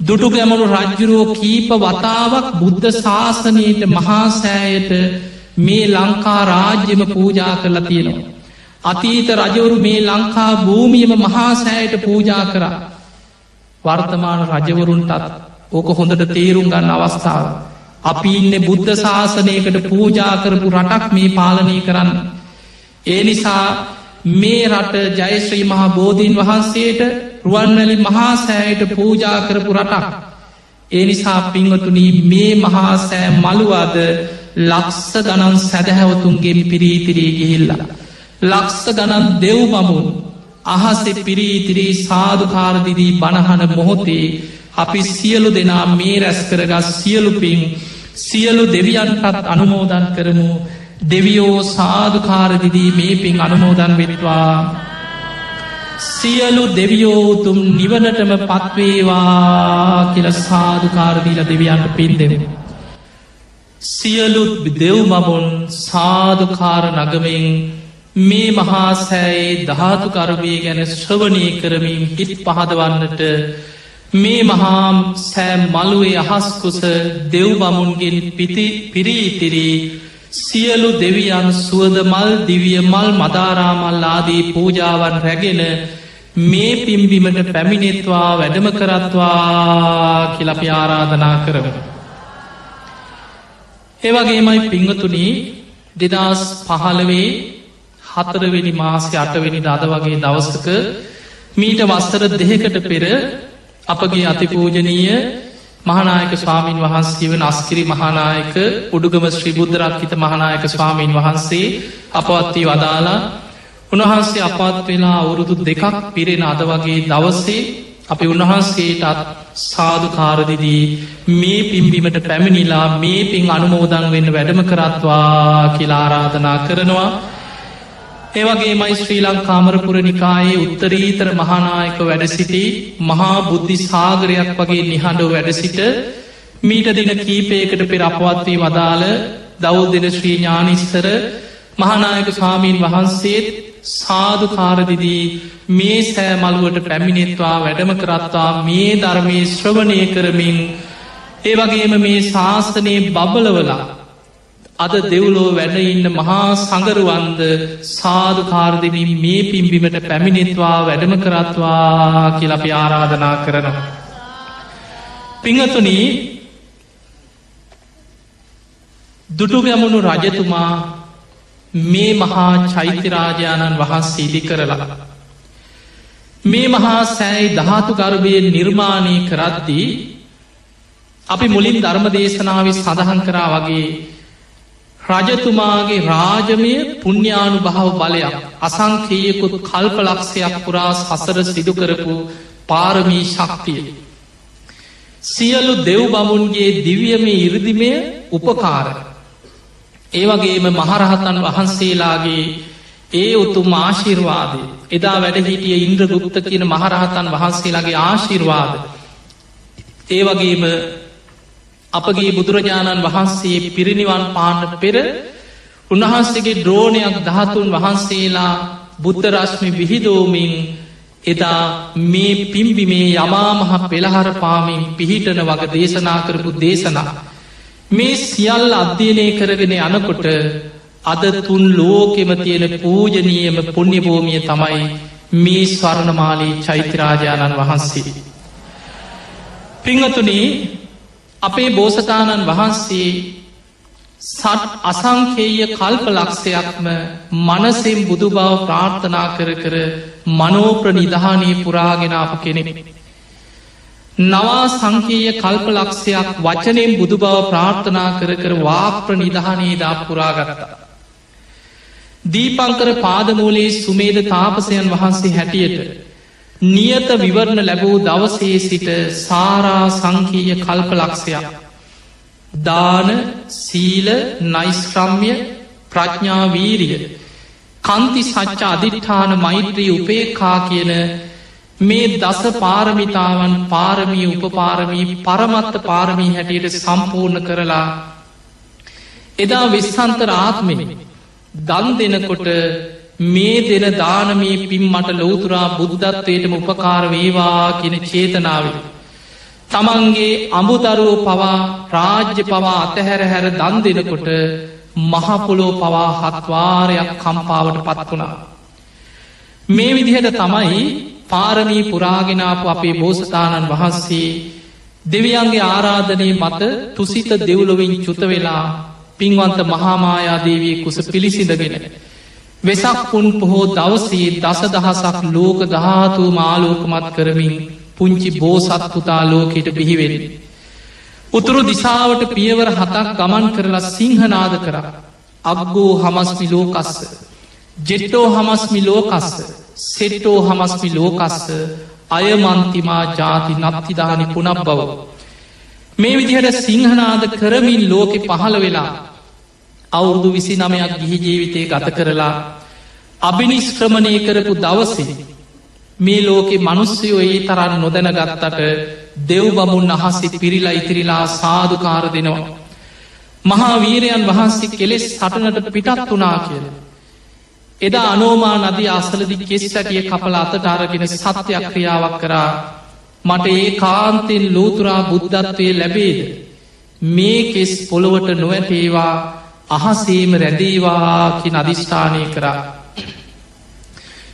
දුටු ගැමනු රජ්ජුරුවෝ කීප වතාවක් බුද්ධ ශාසනයට මහාසෑයට මේ ලංකා රාජ්‍යම පූජා කරලා තියෙනවා. අතීත රජවරු මේ ලංකා භූමියම මහාසෑයට පූජා කරා. වර්තමාන රජවරුන්ටත් ඕක හොඳට තේරුම් ගන්න අවස්ථාව. අපි ඉන්න බුද්ධ ශාසනයකට පූජා කරපු රටක් මේ පාලනය කරන්න. ඒ නිසා මේ රට ජයශ්‍රී මහා බෝධීන් වහන්සේට රුවන්වැලි මහාසෑයට පූජා කරපු රටක්. ඒ නිසා පිංවතුනී මේ මහාසෑ මළුවාද ලක්ස ගනන් සැදැහැවතුන්ගේ පිරීතිරී ගිහිල්ලා. ලක්ස ගනන් දෙව් මමුන් අහසෙ පිරීතිරී සාධකාරදිදී බණහන මොහොතේ අපි සියලු දෙනා මේ රැස් කරගස් සියලුපින් සියලු දෙවියන්ටත් අනුමෝදන් කරමු. දෙවියෝ සාධකාරදිදී මේ පින් අනුමෝදන් වෙනිවා සියලු දෙවියෝතුම් නිවනටම පත්වේවා කියල සාධකාරදීල දෙවියන්ට පින් දෙෙන සියලුත් දෙව්මමුන් සාධකාර නගමෙන් මේ මහාසෑයේ ධාතු කරවය ගැන ශ්‍රවණය කරමින් හිත් පහදවන්නට මේ මහාම් සෑම් මළුවේ අහස්කුස දෙව්බමුන්ගෙන් පිති පිරීතිරී සියලු දෙවියන් සුවද මල් දිවිය මල් මදාරාමල් ආදී පූජාවන් රැගෙන මේ පිම්බිමට පැමිණෙත්වා වැඩම කරත්වා කියලපි ආරාධනා කරව. ඒවගේමයි පිංහතුනී දෙදස් පහළවේ හතරවෙනි මාසය අටවෙනි දද වගේ දවසක මීට වස්තර දෙහකට පෙර අපගේ අතිපූජනීය මහනායක ස්වාමීන් වහන්සේ වන අස්කිරි මහනායක උඩුගම ශ්‍රී බුද්ධරක්කිත මහනායක ස්වාමීන් වහන්සේ අපවත්වී වදාලා උන්වහන්සේ අපත් වෙලා අවුරුදු දෙකක් පිරෙන අද වගේ දවස්සේ අපි උන්වහන්සේටත් සාධකාරදිදී මේ පිම්බිමට පැමිණිලා මේ පින් අනුමෝදන් වෙන්න වැඩම කරත්වා කියලා ආරාධනා කරනවා. ඒවගේ මයි ශ්‍රී ලංකාමරපුර නිකායේ උත්තරීතර මහානායක වැඩසිටි මහා බුද්ධි සාගරයක් වගේ නිහඬව වැඩසිට මීට දෙන කීපයකට පෙර අපවත්වී වදාළ දවල් දෙන ශ්‍රී ඥානිස්තර මහනායක ස්වාමීන් වහන්සේත් සාධකාරදිදී මේ සෑමල්ුවට පැමිණෙත්වා වැඩම කරත්තා මේ ධර්මය ශ්‍රවණය කරමින් ඒවගේම මේ ශාස්තනයේ බබලවලා අද දෙව්ලෝ වැඩ ඉන්න මහා සඟරුවන්ද සාධකාරදිමින් මේ පිම්බිමට පැමිණෙත්වා වැඩම කරත්වා කියලපි ආරාධනා කරනවා. පිංහතුනී දුටුගැමුණු රජතුමා මේ මහා චෛත්‍යරාජාණන් වහන්සේ ඉදි කරලා. මේ මහා සෑයි ධාතු ගර්භය නිර්මාණය කරද්දී අපි මුලින් ධර්ම දේශනාව සඳහන් කරා වගේ රජතුමාගේ රාජමය පුුණ්‍යානු භාව බලයක් අසංකයකුත් කල්පලක්ෂයක් පුරා සසර සිදුකරපු පාරමී ශක්තිය. සියලු දෙව් බමුන්ගේ දිවියම ඉරදිමය උපකාර. ඒවගේම මහරහතන් වහන්සේලාගේ ඒ උතුම් ආශිර්වාදය එදා වැඩ හිටිය ඉන්ද්‍ර ගුප්ත කියන මහරහතන් වහන්සේලාගේ ආශිර්වාද ඒ වගේම අපගේ බුදුරජාණන් වහන්සේ පිරිනිවන් පාන්න පෙර උන්වහන්සේගේ ද්‍රෝණයක් දහතුන් වහන්සේලා බුද්ධරශ්මි විහිදෝමින් එදා මේ පිම්බිමේ යමාමහ පෙළහර පාමින් පිහිටන වග දේශනා කරපු දේශනා. මේ සියල් අධ්‍යයනය කරගෙන යනකොට අද තුන් ලෝකෙම තියෙන පූජනීයම පුුණ්‍යභූමිය තමයි මේ ස්වර්ණමාලී චෛත්‍යරාජාණන් වහන්සේ. පිංහතුනේ අපේ බෝසතාණන් වහන්සේ සට් අසංකේය කල්ප ලක්ෂයක්ම මනසෙන් බුදු බව ප්‍රාර්ථනා කර කර මනෝප්‍ර නිධානී පුරාගෙනාපු කෙනෙ. නවා සංකීය කල්ප ලක්ෂයක් වචනයෙන් බුදු බව ප්‍රාර්ථනා කර කර වාප්‍ර නිධානී දා පුරාගත්තා. දීපංකර පාදමූලේ සුමේද තාපසයන් වහන්සේ හැටියට නියත විවරණ ලැබූ දවසේ සිට සාරා සංකීය කල්ප ලක්ෂයක් දාන සීල නයිස්ක්‍රම්ය ප්‍රඥාවීරිය කන්ති සච්ච අධිට්ඨාන මෛත්‍රී උපේකා කියන මේ දස පාරමිතාවන් පාරමී උපපාරමී පරමත්ත පාරමී හැටියට සම්පූර්ණ කරලා එදා විස්සන්තර ආත්මෙන. දන් දෙනකොට මේ දෙන දානමී පින් මට ලෝතුරා බුද්ධත්වයටම උපකාර වේවා කියන චේතනාවට තමන්ගේ අමුදරුව පවා රාජ්‍ය පවා අතහැර හැර දන් දෙනකොට මහපොලෝ පවා හත්වාරයක් කම්පාවට පත් වුණා. මේ විදිහට තමයි පාරමී පුරාගෙනාපු අපේ බෝසතාණන් වහන්සේ දෙවියන්ගේ ආරාධනය මත තුසිත දෙව්ලොවින් චුත වෙලා පින්වන්ත මහාමායාදේවී කුස පිළිසිඳගෙන. වෙසක් පුන් පොහෝ දවසේ දස දහසක් ලෝක ධාතුූ මාලෝකමත් කරමින් පුංචි බෝසත් පුතා ලෝකෙට බිහිවෙන. උතුරු දිසාවට පියවර හතක් ගමන් කරලා සිංහනාද කර අක්ගෝ හමස්මි ලෝකස්ස ජෙට්ටෝ හමස්මි ලෝකස්ස සෙට්ටෝ හමස්මි ලෝකස්ස අයමන්තිමා ජාති නත්තිදානි පුනක් බව. මේ විදිහට සිංහනාද කරමින් ලෝකෙ පහළ වෙලා අවුරුදු විසි නමයක් ගිහි ජීවිතය ගත කරලා අභිනිස්ක්‍රමණය කරපු දවසේ මේ ලෝකෙ මනුස්සයෝ ඒ තරන්න නොදැන ගත්තට දෙව් බමුන් අහස්සි පිරිලා ඉතිරිලා සාධකාර දෙනවා. මහා වීරයන් වහන්සේ කෙලෙස් සටනට පිටත් වනා කියල. එදා අනෝමා නදී අසලදි කෙස් සැටිය කපල අතට අරගෙන සත්‍යයක් ක්‍රියාවක් කරා මට ඒ කාන්තෙන් ලෝතුරා බුද්ධත්වය ලැබේද. මේ කෙස් පොළොවට නොවැටේවා අහසේම රැදේවා කි අධිෂ්ඨානය කරා.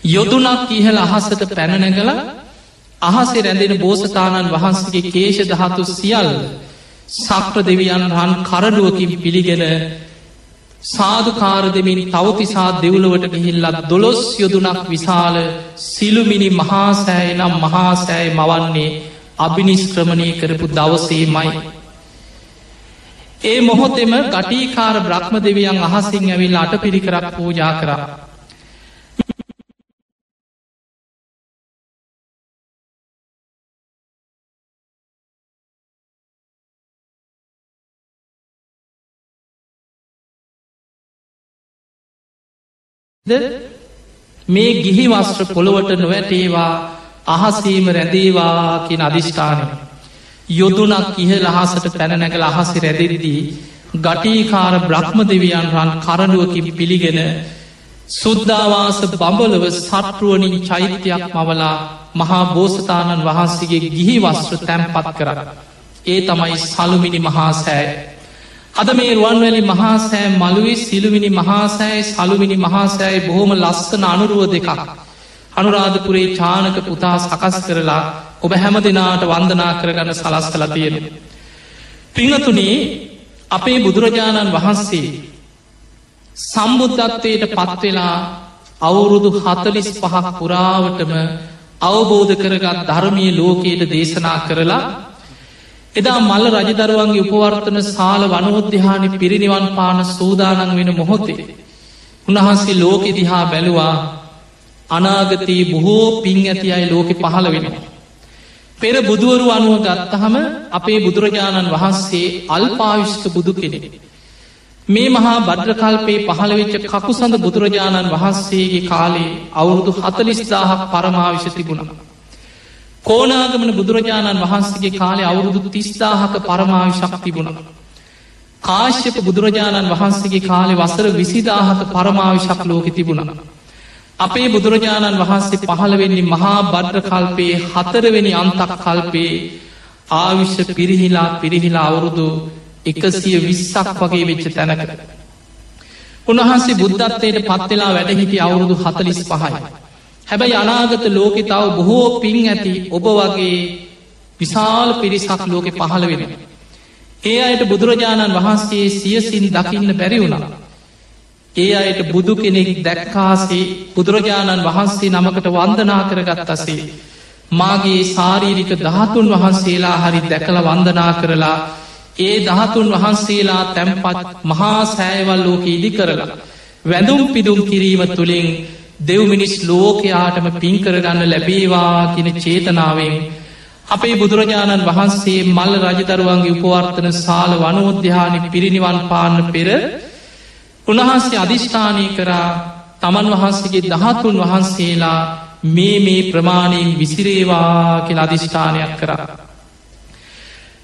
යොදුනක් ඉහල අහසට පැනනැගල අහසේ රැඳෙන බෝසතාණන් වහන්සගේ කේෂ දහතු සියල් සක්‍ර දෙවියන් රන් කරඩුවකින් පිළිගෙන සාධකාර දෙමින් තවතිසා දෙව්ලවට ගිහිල්ලත් දොළොස් යොදුනක් විශාල සිළුමිනි මහාසෑය නම් මහාසෑය මවන්නේ අභිනිස්ක්‍රමණය කරපු දවසේමයි. ඒ මොහොතෙම ගටීකාර බ්‍රහ්ම දෙවියන් අහසිං ඇවිල් අට පිරිකරක් පූජා කරා. මේ ගිහි වස්ත්‍ර පොළොවට නොවැටේවා අහසීම රැඳේවා කියෙන අධිෂ්ඨානය. යොදුනක් ඉහ ලහසට පැනනැගල අහසි රැදිරිදී ගටීකාර බ්‍රහ්ම දෙවියන් රන් කරඩුවකින් පිළිගෙන සුද්ධවාස බඹලව සටරුවනින් චෛත්‍යයක් මවලා මහා බෝසතාණන් වහන්සේගේ ගිහි වස්ත්‍ර තැන්පත් කර. ඒ තමයි සළුමිනි මහා සෑ අද මේ රුවන්වැලි මහාසෑ මළුවේ සිළුමිනි මහාසෑයි සළුමිනි මහාසෑයි බොහොම ලස්සන අනුරුව දෙකක්. අනුරාධපුරේ චානක පුතා සකස් කරලා ඔබ හැම දෙනාට වන්දනා කරගන්න සලස් කළ තියෙන. පිංහතුනේ අපේ බුදුරජාණන් වහන්සේ සම්බුද්ධත්වයට පත්වෙලා අවුරුදු හතලිස් පහක් පුරාවටම අවබෝධ කරගත් ධර්මය ලෝකයට දේශනා කරලා එදා මල්ල රජදරුවන්ගේ උපවර්තන සාල වනෝද්‍යහානි පිරිනිවන් පාන සූදානන් වෙන මොහොතේ. උන්වහන්සේ ලෝකෙ දිහා බැලුවා අනාගතයේ බොහෝ පින් ඇති අයි ලෝකෙ පහළ වෙනවා. පෙර බුදුවරු අනුව ගත්තහම අපේ බුදුරජාණන් වහන්සේ අල්පාවිෂ්ක බුදු කෙනෙ. මේ මහා බද්‍රකල්පේ පහළවෙච්ච කකුසඳ බුදුරජාණන් වහන්සේගේ කාලේ අවුරුදු හතලිස්දාහක් පරමාවිශ තිබුණා. කෝනාගමන බුදුරජාණන් වහන්සේගේ කාලේ අවුරුදු තිස්දාහක පරමාවිශක් තිබුණා. කාශ්‍යප බුදුරජාණන් වහන්සේගේ කාලෙ වසර විසිදාහක පරමාවිශක් ලෝක තිබුණා. අපේ බුදුරජාණන් වහන්සේ පහළවෙන්නේ මහා බද්්‍ර කල්පයේ හතරවෙනි අන්තක් කල්පයේ ආවිශ්‍ය පිරිහිලා පිරිහිලා අවුරුදු එකසිය විස්සක් වගේ වෙච්ච තැනක. උන්වහන්සේ බුද්ධත්වයට පත්වෙලා වැඩහිටි අවුරුදු හතලිස් පහයි. හැබැයි අනාගත ලෝකෙ තව බොහෝ පින් ඇති ඔබ වගේ විශාල පිරිසක් ලෝකෙ පහළ වෙන. ඒ අයට බුදුරජාණන් වහන්සේ සියසින් දකින්න බැරි වුණා. ඒ අයට බුදු කෙනෙක් දැක්කාසේ බුදුරජාණන් වහන්සේ නමකට වන්දනා කරගත්තසේ. මාගේ සාරීරික දහතුන් වහන්සේලා හරි දැකළ වන්දනා කරලා ඒ දහතුන් වහන්සේලා තැම්පත් මහා සෑවල් ලෝක ඉදි කරලා. වැඳුම් පිදුම් කිරීම තුළින් දෙව්මිනිස් ලෝකයාටම පින්කරගන්න ලැබේවා කියෙන චේතනාවෙන් අපේ බුදුරජාණන් වහන්සේ මල්ල රජදරුවන්ගේ උපවර්තන සාල වනෝද්‍යානි පිරිනිවන් පාන්න පෙර උන්වහන්සේ අධිෂ්ඨානය කරා තමන් වහන්සේගේ දහතුන් වහන්සේලා මේ මේ ප්‍රමාණයෙන් විසිරේවා කියල අධිෂ්ඨානයක් කරා.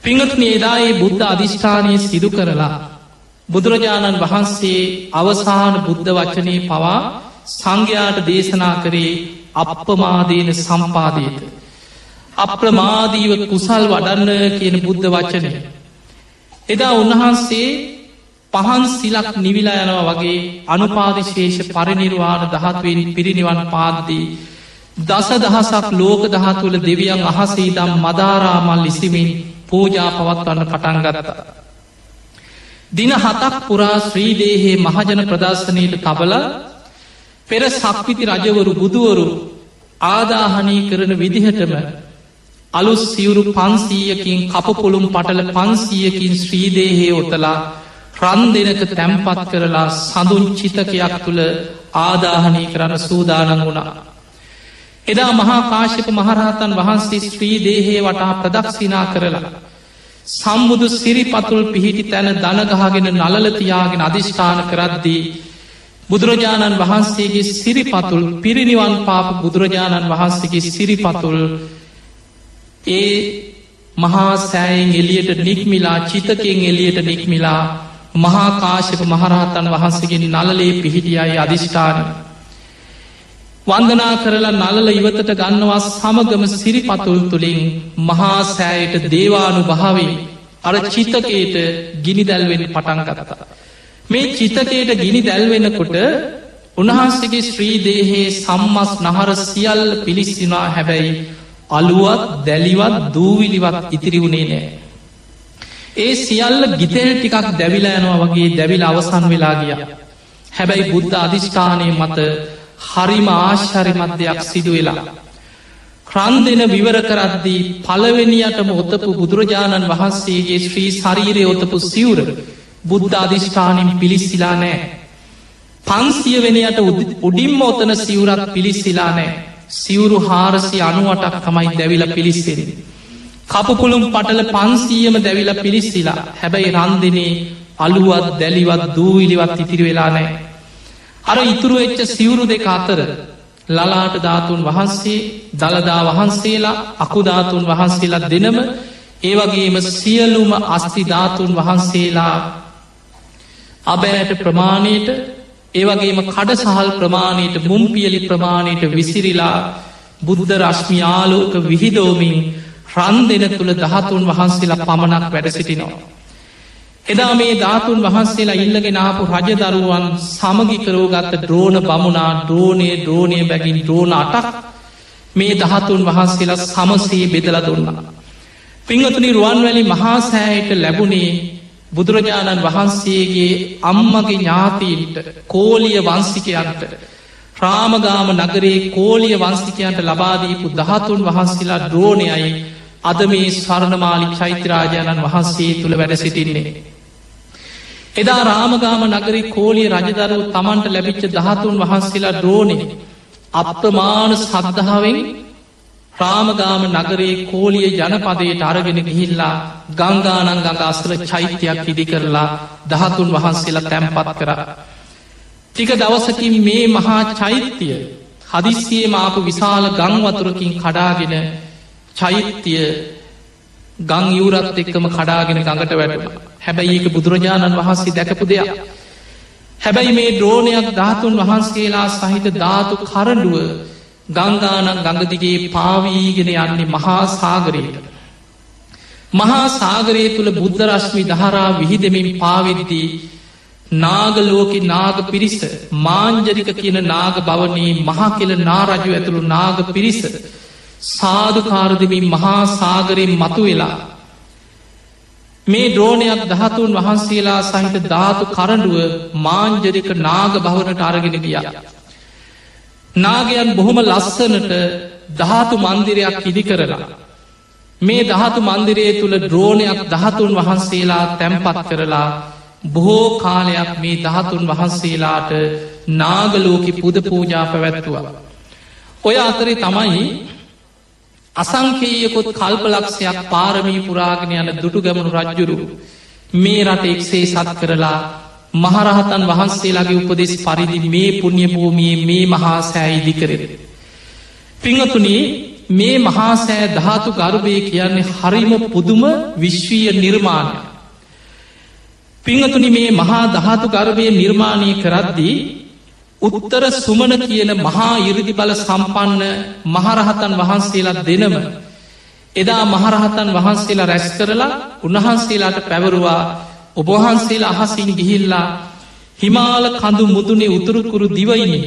පිංහත් නේදායේ බුද්ධ අධිෂ්ඨානය සිදු කරලා බුදුරජාණන් වහන්සේ අවසාන බුද්ධ වචනය පවා සංඝයාට දේශනා කරේ අපපමාදයන සම්පාදයට. අප්‍රමාදීව කුසල් වඩන්න කියන බුද්ධ වචනය. එදා උන්වහන්සේ පහන් සිලක් නිවිලා යනව වගේ අනුපාදිශේෂ පරිනිර්වාණ දහත්වෙන් පිරිනිවන් පාද්දී දස දහසක් ලෝක දහතුළ දෙවියන් අහසීදම් මදාරාමල් ලිසිමින් පූජා පවත්වන්න පටන් ගත්තා. දින හතක් පුරා ශ්‍රීදේහේ මහජන ප්‍රදර්ශනයට තබල පෙර සක්විති රජවරු බුදුවරු ආදාහනී කරන විදිහටම අලුස් සිවුරු පන්සීයකින් කපපොළුම් පටල පන්සීයකින් ශ්‍රීදේහේ ඔතලා රන් දෙනක තැම්පත් කරලා සඳුන් චිතකයක් තුළ ආදාහනී කරන්න සූදානන් වුණා. එදා මහා කාශ්‍යප මහරහතන් වහන්සේ ශ්‍රී දේහේ වටා ප්‍රදක්ෂිනා කරලා. සම්බුදු සිරිපතුල් පිහිටි තැන දනගහගෙන නලතියාගෙන අධිෂ්ඨාන කරද්දී. බුදුරජාණන් වහන්සේගේ සිරිපතුල් පිරිනිවන් පාප බුදුරජාණන් වහන්සේගේ සිරිපතුල් ඒ මහා සෑයෙන් එලියට නික්මිලා චිතකෙන් එලියට නික්මිලා මහා කාශක මහරහතන් වහන්සේගෙන් නලලේ පිහිටියයි අධිෂ්ඨාන. වන්දනා කරලා නලල ඉවතට ගන්නවා සමගම සිරිපතුල් තුළින් මහා සෑයට දේවානු භාවේ අර චිතකයට ගිනි දැල්වෙන් පටන් ගතතා. මේ චිතකයට ගිනි දැල්වෙනකොට උන්වහන්සේගේ ශ්‍රීදේහේ සම්මස් නහර සියල්ල පිළිස්සිනා හැබැයි අලුවත් දැලිවත් දූවිලිවත් ඉතිරි වුණේ නෑ. ඒ සියල්ල ගිතෙල් ටිකක් දැවිලා යනවා වගේ දැවිල අවසන් වෙලා ගිය. හැබැයි බුද්ධ අධිෂ්ඨානය මත හරිම ආශ්චරිමත් දෙයක් සිදු වෙලා. ක්‍රන් දෙන විවර කරද්දී පළවෙනියටම ඔතපු බුදුරජාණන් වහන්සේගේ ශ්‍රී ශරීරය ඔතපු සිවුර බුද්ධ අධිෂ්ඨානින් පිළිස්සිලා නෑ. පන්සිය වෙනයට උඩින්ම ඔතන සිවුරක් පිළිස්සිලා නෑ. සිවුරු හාරසි අනුවටක් තමයි දැවිල පිළිස්සෙරෙන. කපුපුළුම් පටල පන්සීයම දැවිල පිළිස්සිලා හැබැයි රන්දිනේ අලුවත් දැලිවත් දූවිලිවත් ඉතිරි වෙලා නෑ. අර ඉතුරු එච්ච සිවුරු දෙක අතර ලලාට ධාතුන් වහන්සේ දළදා වහන්සේලා අකුධාතුන් වහන්සේලා දෙනම ඒවගේම සියලුම අස්ති ධාතුන් වහන්සේලා අබෑට ප්‍රමාණයට ඒවගේම කඩ සහල් ප්‍රමාණයට මුම්පියලි ප්‍රමාණයට විසිරිලා බුද්ධ රශ්මියාලෝක විහිදෝමින් රන් දෙන තුළ දහතුන් වහන්සේලා පමණක් වැඩ සිටිනවා. එදා මේ ධාතුන් වහන්සේලා ඉල්ලගෙන ආපු රජදරුවන් සමගි කරෝගත්ත ද්‍රෝණ බමුණා ද්‍රෝණය ද්‍රෝණය බැගින් ද්‍රෝණ අටක් මේ දහතුන් වහන්සේලා සමසේ බෙදල දුන්නා. පිංහතුනි රුවන්වැලි මහාසෑයට ලැබුණේ බුදුරජාණන් වහන්සේගේ අම්මගේ ඥාතීන්ට කෝලිය වංසිකයන්ට රාමගාම නගරේ කෝලිය වංස්තිකයන්ට ලබාදීපු දහතුන් වහන්සේලා ද්‍රෝණයයි අද මේ ස්වර්ණමාලික් චෛත්‍යරාජාණන් වහන්සේ තුළ වැඩ සිටින්නේ. එදා රාමගාම නගරි කෝලිය රජදරුව තමන්ට ලැබිච්ච දහතුන් වහන්සේලා ද්‍රෝණය අප්‍රමාණ සද්ධාවෙන් ප්‍රාමගාම නගරේ කෝලිය ජනපදයට අරගෙන ගිහිල්ලා ගංගානන් ගඟ අස්තර චෛත්‍යයක් ඉදි කරලා දහතුන් වහන්සේලා තැම්පත් කර. ටික දවසකින් මේ මහා චෛත්‍යය හදිස්සියේ මාපු විශාල ගංවතුරකින් කඩාගෙන චෛත්‍යය ගං යවරත් එක්කම කඩාගෙන ගඟට වැටම හැබැයි ඒක බුදුරජාණන් වහන්සේ දැකපු දෙයක්. හැබැයි මේ ද්‍රෝණයක් ධාතුන් වහන්සේලා සහිත ධාතු කරඩුව ගංගානන් ගඟදිගේ පාවීගෙන යන්නේ මහා සාගරයට. මහා සාගරය තුළ බුද්ධරශ්මි දහරා විහිදමින් පාවිද්දී නාගලෝකි නාග පිරිස මාංජරික කියන නාග භවනී මහා කෙල නාරජු ඇතුළු නාග පිරිස සාධකාරදමින් මහා සාගරයෙන් මතු වෙලා මේ ද්‍රෝණයක් දහතුන් වහන්සේලා සහිත ධාතු කරඩුව මාංජරික නාග භවනට අරගෙන ගියා. නාගයන් බොහොම ලස්සනට ධාතු මන්දිරයක් ඉදි කරලා. මේ ධාතු මන්දිරයේ තුළ ද්‍රෝණයක් දහතුන් වහන්සේලා තැම්පත් කරලා බොහෝ කාලයක් මේ දහතුන් වහන්සේලාට නාගලෝකි පුද පූජා පැවැත්තුවා. ඔය අතරේ තමයි අසංකේයකොත් කල්පලක්ෂයක් පාරමී පුරාගෙන යන දුටු ගැමුණු රජ්ජුරු මේ රට එක්සේ සත් කරලා මහරහතන් වහන්සේලාගේ උපදෙස් පරිදි මේ පුුණ්්‍ය භූමියයේ මේ මහා සෑ ඉදිකරෙන. පිංහතුනී මේ මහාසෑ ධාතු ගර්භය කියන්නේ හරිම පුදුම විශ්වීය නිර්මාණය. පිංහතුනි මේ මහා ධාතු ගර්භය නිර්මාණය කරද්දී උත්තර සුමන කියන මහා ඉරදි බල සම්පන්න මහරහතන් වහන්සේලා දෙනම එදා මහරහතන් වහන්සේලා රැස් කරලා උන්වහන්සේලාට පැවරුවා ඔබහන්සේලා අහසින් ගිහිල්ලා හිමාල කඳු මුදුනේ උතුරුකුරු දිවයිනේ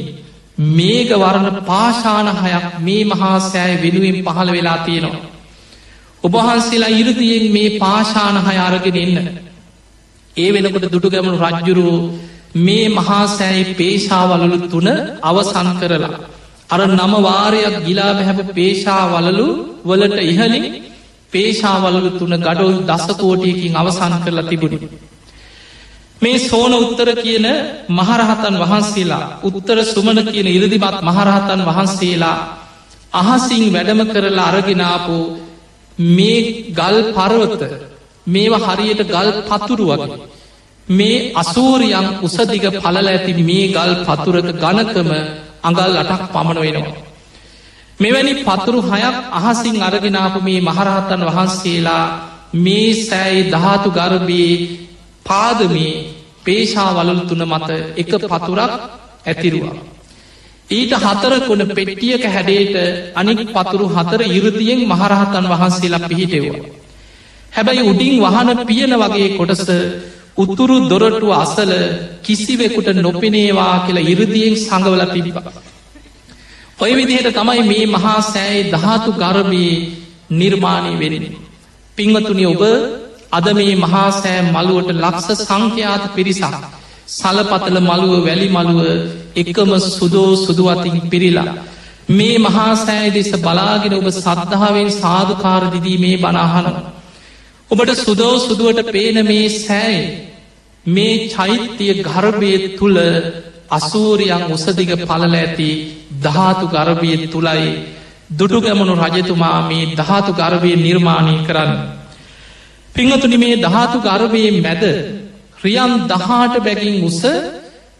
මේක වරණ පාශානහයක් මේ මහා සෑය වෙනුවෙන් පහළ වෙලා තියෙනවා. ඔබහන්සේලා ඉරදියෙන් මේ පාශානහය අරගෙන එන්න. ඒ වෙනකොට දුටු ගැමණු රජ්ජුරු මේ මහාසෑයි පේශාවලලු තුන අවසන් කරලා. අර නම වාරයක් ගිලා බැහැප පේශාවලලු වලට ඉහලින් පේශාවලු තුන ගඩොල් දසකෝටියකින් අවසන් කරලා තිබුණි. මේ සෝන උත්තර කියන මහරහතන් වහන්සේලා උත්තර සුමන කියන ඉරදිමත් මහරහතන් වහන්සේලා අහසින් වැඩම කරලා අරගෙනාපු මේ ගල් පරවත මේවා හරියට ගල් පතුරු වගේ. මේ අසූරියන් උසදිග පලල ඇති මේ ගල් පතුරක ගණකම අඟල් අටක් පමණ වෙනවා. මෙවැනි පතුරු හයක් අහසින් අරගෙනාපු මේ මහරහතන් වහන්සේලා මේ සෑයි ධාතු ගර්භයේ පාදමේ පේශාවලල් තුන මත එක පතුරක් ඇතිරුවා. ඊට හතර කොන පෙට්ටියක හැඩේට අනික් පතුරු හතර ඉරදියෙන් මහරහතන් වහන්සේලා පිහිටෙවා. හැබැයි උඩින් වහන පියන වගේ කොටස උතුරු දොරටුව අසල කිසිවෙකුට නොපෙනේවා කියලා ඉරදියෙන් සඟවල තිබිබ. ඔය විදිහට තමයි මේ මහා සෑයි ධාතු ගරබී නිර්මාණය වෙරෙන. පිංවතුනි ඔබ අද මේ මහා සෑ මළුවට ලක්ෂ සංඛ්‍යාත පිරිසක්. සලපතල මළුව වැලි මළුව එකම සුදෝ සුදුවතින් පිරිලා. මේ මහා සෑය දෙස බලාගෙන ඔබ සද්ධාවෙන් සාධකාරදිදී මේ බනාහනවා. ඔබට සුදෝ සුදුවට පේන මේ සෑයි මේ චෛත්‍යය ගර්භය තුළ අසූරියන් උසදිග පලල ඇති ධාතු ගර්භය තුළයි දුටු ගැමුණු රජතුමා මේ ධාතු ගර්භය නිර්මාණය කරන්න. පිංහතුනි මේ ධාතු ගර්භයේ මැද රියන් දහාට බැගින් උස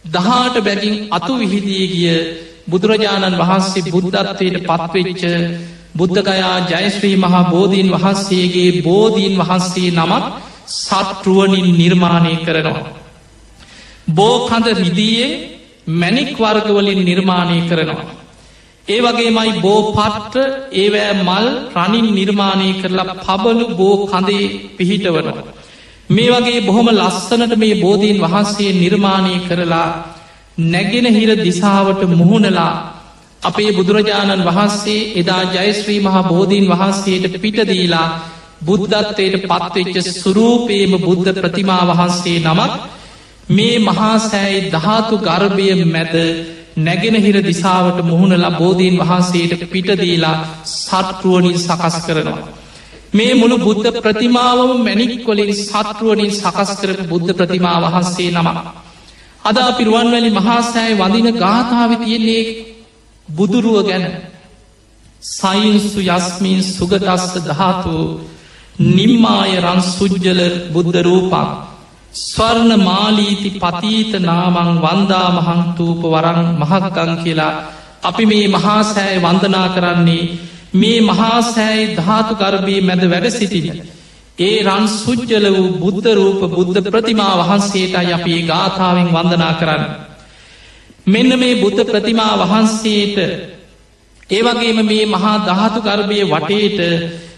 දහාට බැගින් අතු විහිදී ගිය බුදුරජාණන් වහන්සේ බුද්ධත්වයට පත්වෙච්ච බුද්ධගයා ජයශ්‍රී මහා බෝධීන් වහන්සේගේ බෝධීන් වහන්සේ නමත් සත්රුවනින් නිර්මාණය කරනවා. බෝකඳ රිදියෙන් මැනික් වර්ගවලින් නිර්මාණය කරනවා. ඒ වගේ මයි බෝ පට්ට ඒවෑ මල් රනින් නිර්මාණය කරලා පබලු බෝ කඳේ පිහිටවනවා. මේ වගේ බොහොම ලස්සනට මේ බෝධීන් වහන්සේ නිර්මාණය කරලා නැගෙන හිර දිසාවට මුහුණලා අපේ බුදුරජාණන් වහන්සේ එදා ජයශ්‍රී මහා බෝධීන් වහන්සේට පිටදීලා බුද්ධත්වයට පත්වෙච්ච සුරූපේම බුද්ධ ප්‍රතිමා වහන්සේ නමක් මේ මහාසෑයි ධාතු ගර්භය මැද නැගෙනහිර දිසාවට මුහුණලා බෝධීන් වහන්සේට පිටදීලා සත්රුවනින් සකස් කරනවා. මේ මුළු බුද්ධ ප්‍රතිමාවම මැනික්කොලින් සත්රුවනින් සකස් කරප බුද්ධ ප්‍රතිමා වහන්සේ නම. අදා පිරුවන්වැලි මහාසෑයි වදින ගාථාව තියෙන්නේ බුදුරුව ගැන සයින්සු යස්මින් සුගදස්ස ධාතු නිම්මාය රන් සුද්ජල බුද්ධ රූපක් ස්වර්ණ මාලීති පතීත නාමං වන්දා මහන්තූප වරං මහක්කං කියලා අපි මේ මහාසෑය වන්දනා කරන්නේ මේ මහාසෑයි ධාතු ගර්භී මැද වැඩ සිටින. ඒ රන් සුද්ජල වූ බුද්ධ රූප බුද්ධ ප්‍රතිමා වහන්සේට අපි ගාථාවෙන් වන්දනා කරන්න. මෙන්න මේ බුද්ධ ප්‍රතිමා වහන්සේට ඒවගේම මේ මහා ධාතු ගර්භය වටේට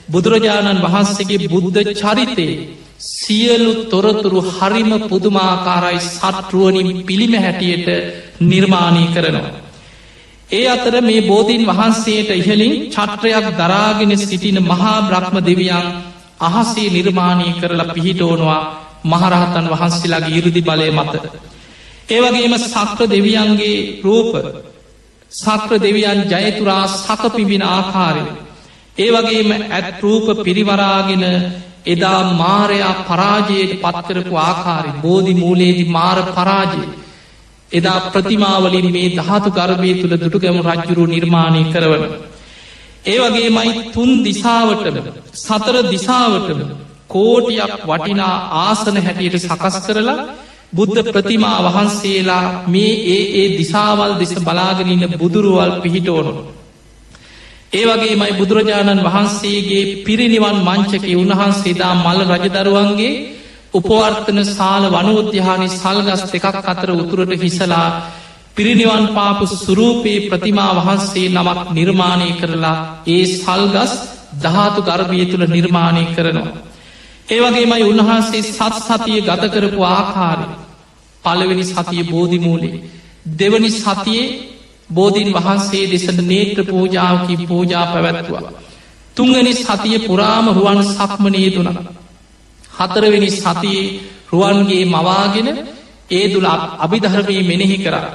බුදුරජාණන් වහන්සේගේ බුද්ධ චරිතේ සියලු තොරතුරු හරිම පුදුමාකාරයි සටරුවනින් පිළිම හැටියට නිර්මාණය කරනවා. ඒ අතර මේ බෝධීන් වහන්සේට ඉහලින් චත්‍රයක් දරාගෙන සිටින මහා බ්‍රහ්ම දෙවියන් අහසේ නිර්මාණය කරලා පිහිටෝනවා මහරහතන් වහන්සේලාගේ ඉරුදි බලය මත. ඒවගේම සක්‍ර දෙවියන්ගේ රූප සක්‍ර දෙවියන් ජයතුරා සකපිබින ආකාරය. ඒ වගේම ඇත් රූප පිරිවරාගෙන එදා මාරයා පරාජයට පත්කරපු ආකාරය බෝධි මූලේදි මාර පරාජය. එදා ප්‍රතිමාවලින් මේ දහතු ගර්භය තුළ දුටුගැම රජ්ජුරු නිර්මාණය කරවන. ඒ වගේ මයි තුන් දිසාවටම සතර දිසාවටම කෝටියක් වටිනා ආසන හැටියට සකස් කරලා බුද්ධ ප්‍රතිමා වහන්සේලා මේ ඒ ඒ දිසාවල් දෙස බලාගෙනන්න බුදුරුවල් පිහිටෝනු. ඒ වගේ මයි බුදුරජාණන් වහන්සේගේ පිරිනිවන් මංචක උන්වහන්සේදා මල්ල රජදරුවන්ගේ උපවර්තන සාල වනෝද්‍යානි සල්ගස් දෙකක් අතර උතුරට හිසලා පිරිනිවන් පාපු සුරූපයේ ප්‍රතිමා වහන්සේ නමක් නිර්මාණය කරලා ඒ සල්ගස් දහතු ගර්භය තුළ නිර්මාණය කරනවා. ඒවගේමයි උන්වහන්සේ සත් සතිය ගත කරපු ආකාරය පළවෙනි සතිය බෝධිමූලේ දෙවනි සතියේ බෝධීන් වහන්සේ දෙසට නේත්‍ර පූජාවකි පූජා පැවැත්තුවා. තුංගනි සතිය පුරාම රුවන් සක්මනයේ තුන. හතරවෙනි සතියේ රුවන්ගේ මවාගෙන ඒ දුල අභිධර්මී මෙනෙහි කරා.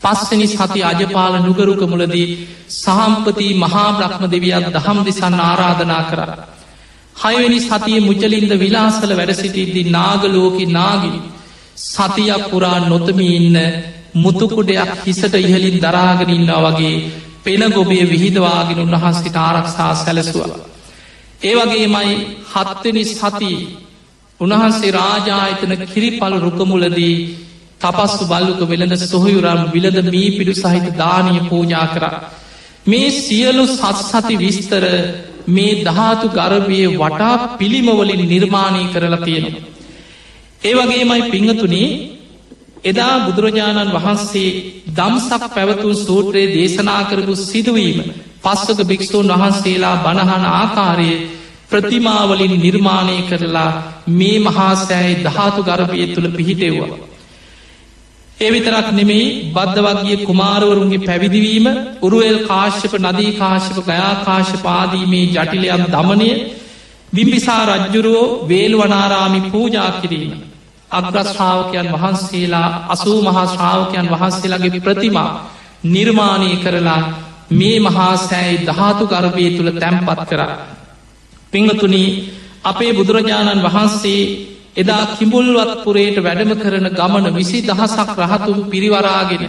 පස්සනි සති අජපාල නුගරුක මුලදී සහම්පති මහා බ්‍රහ්ම දෙවියන් දහම් දෙසන්න ආරාධනා කර. හයවැනි සතිය මුචලින්ද විලාසල වැඩසිටිද්දි නාගලෝකි නාගිනි සතියක් පුරා නොතමි ඉන්න මුතුකුඩයක් හිසට ඉහලින් දරාගෙනන්න වගේ පෙන ගොබේ විහිදවාගෙන උන්වහන්සිට ආරක්ෂා සැලසුව. ඒවගේ මයි හත්වනි සති උන්වහන්සේ රාජායතන කිරිපලු රුකමුලදී තපස්සු බල්ලුක වෙළඳ සොහයුරම් විලද මී පිඩු සහිත දානය පූජා කර. මේ සියලු සත් සති විස්තර මේ ධාතු ගරබය වටා පිළිමවලින් නිර්මාණය කරලා තියෙනවා. ඒවගේමයි පිංහතුනේ එදා බුදුරජාණන් වහන්සේ දම්සක් පැවතුන් සූත්‍රයේ දේශනා කරපු සිදුවීම පස්සක භික්‍ෂූන් වහන්සේලා බණහන ආකාරය ප්‍රතිමාවලින් නිර්මාණය කරලා මේ මහාසෑයි ධාතු ගර්භය තුළ පිහිටෙව්වා. ඒ විතරක් නෙමෙයි බද්ධවගේ කුමාරවරුන්ගේ පැවිදිවීම උරුවල් කාශ්‍යප නදී කාශ්‍යප ගයාකාශ පාදීමේ ජටිලයක් දමනය බිම්බිසා රජ්ජුරුවෝ වේල්වනාරාමි පූජා කිරීම. අග්‍රශ්‍රාවකයන් වහන්සේලා අසූ මහා ශ්‍රාවකයන් වහන්සේලාගේ ප්‍රතිමා නිර්මාණය කරලා මේ මහාසෑයි ධාතු ගර්භය තුළ තැම්පත් කර. පිංහතුනී අපේ බුදුරජාණන් වහන්සේ එදා කිඹුල්වත්පුරේට වැඩම කරන ගමන විසි දහසක් රහතුන් පිරිවරාගෙන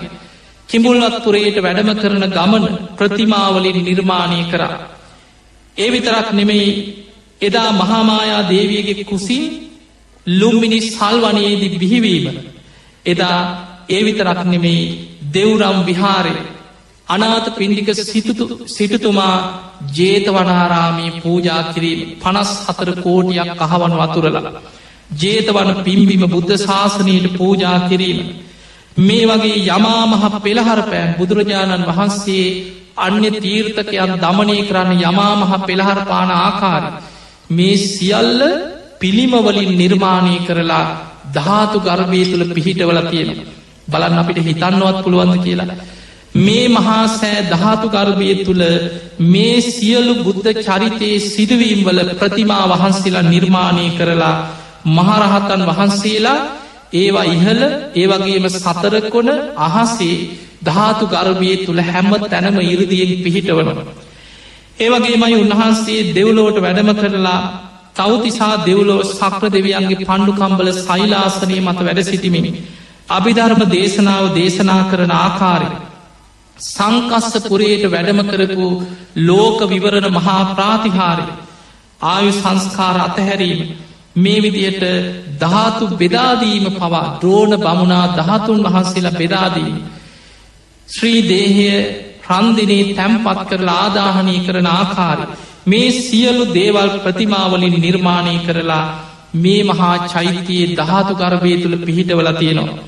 කිඹුල්වත්පුරේට වැඩම කරන ගමන ප්‍රතිමාවලින් නිර්මාණය කරා. ඒ විතරක් නෙමෙයි එදා මහාමායා දේවියගේ කුසින් ලුම්මිනි සල්වනයේදි බිහිවීම. එදා ඒ විතරක් නෙමෙයි දෙව්රම් විහාරය අනාත පින්ඩික සිටතුමා ජේතවනාරාමී පූජා කිරීම පනස් හතර කෝටියක් කහවන් වතුරලා. ජේතවන පිම්බිම බුද්ධ ශාසනයට පූජා කිරීම. මේ වගේ යමාමහ පෙළහර පෑන් බුදුරජාණන් වහන්සේ අන්‍ය තීර්ථකයන් දමනය කරන්න යමාමහ පෙළහර පාන ආකාර. මේ සියල්ල පිළිමවලින් නිර්මාණය කරලා ධාතු ගර්භය තුළ පිහිටවල තියෙන. බලන්න අපිට හිතන්නවත් පුළුවන්ද කියලා. මේ මහාසෑ ධාතු ගර්භය තුළ මේ සියලු බුද්ධ චරිතයේ සිදුවීම් වල ප්‍රතිමා වහන්සේලා නිර්මාණය කරලා මහරහතන් වහන්සේලා ඒවා ඉහල ඒවගේම සතරකොන අහසේ ධාතු ගර්භය තුළ හැම තැනම ඉරදියෙන් පිහිටවනවා. ඒවගේමයි උන්වහන්සේ දෙව්ලෝට වැඩම කරලා තවතිසා දෙව්ලෝ සක්‍ර දෙවියන්ගේ පණ්ඩුකම්බල සයිලාසනය මත වැඩ සිටිමිනි. අභිධර්ම දේශනාව දේශනා කරන ආකාරය. සංකස්ස පුරයට වැඩම කරපු ලෝක විවරණ මහා ප්‍රාතිහාරය ආයු සංස්කාර අතහැරීම මේ විදියට ධාතු බෙදාදීම පවා ද්‍රෝණ බමුණා ධාතුන් වහන්සේලා බෙදාදීම. ශ්‍රී දේහය රන්දිනේ තැම්පත් කරලා ආදාහනය කරන ආකාරය. මේ සියලු දේවල් ප්‍රතිමාවලින් නිර්මාණය කරලා මේ මහා චෛත්‍යයේ ධාතු ගර්භය තුළ පිහිටවල තියෙනවා.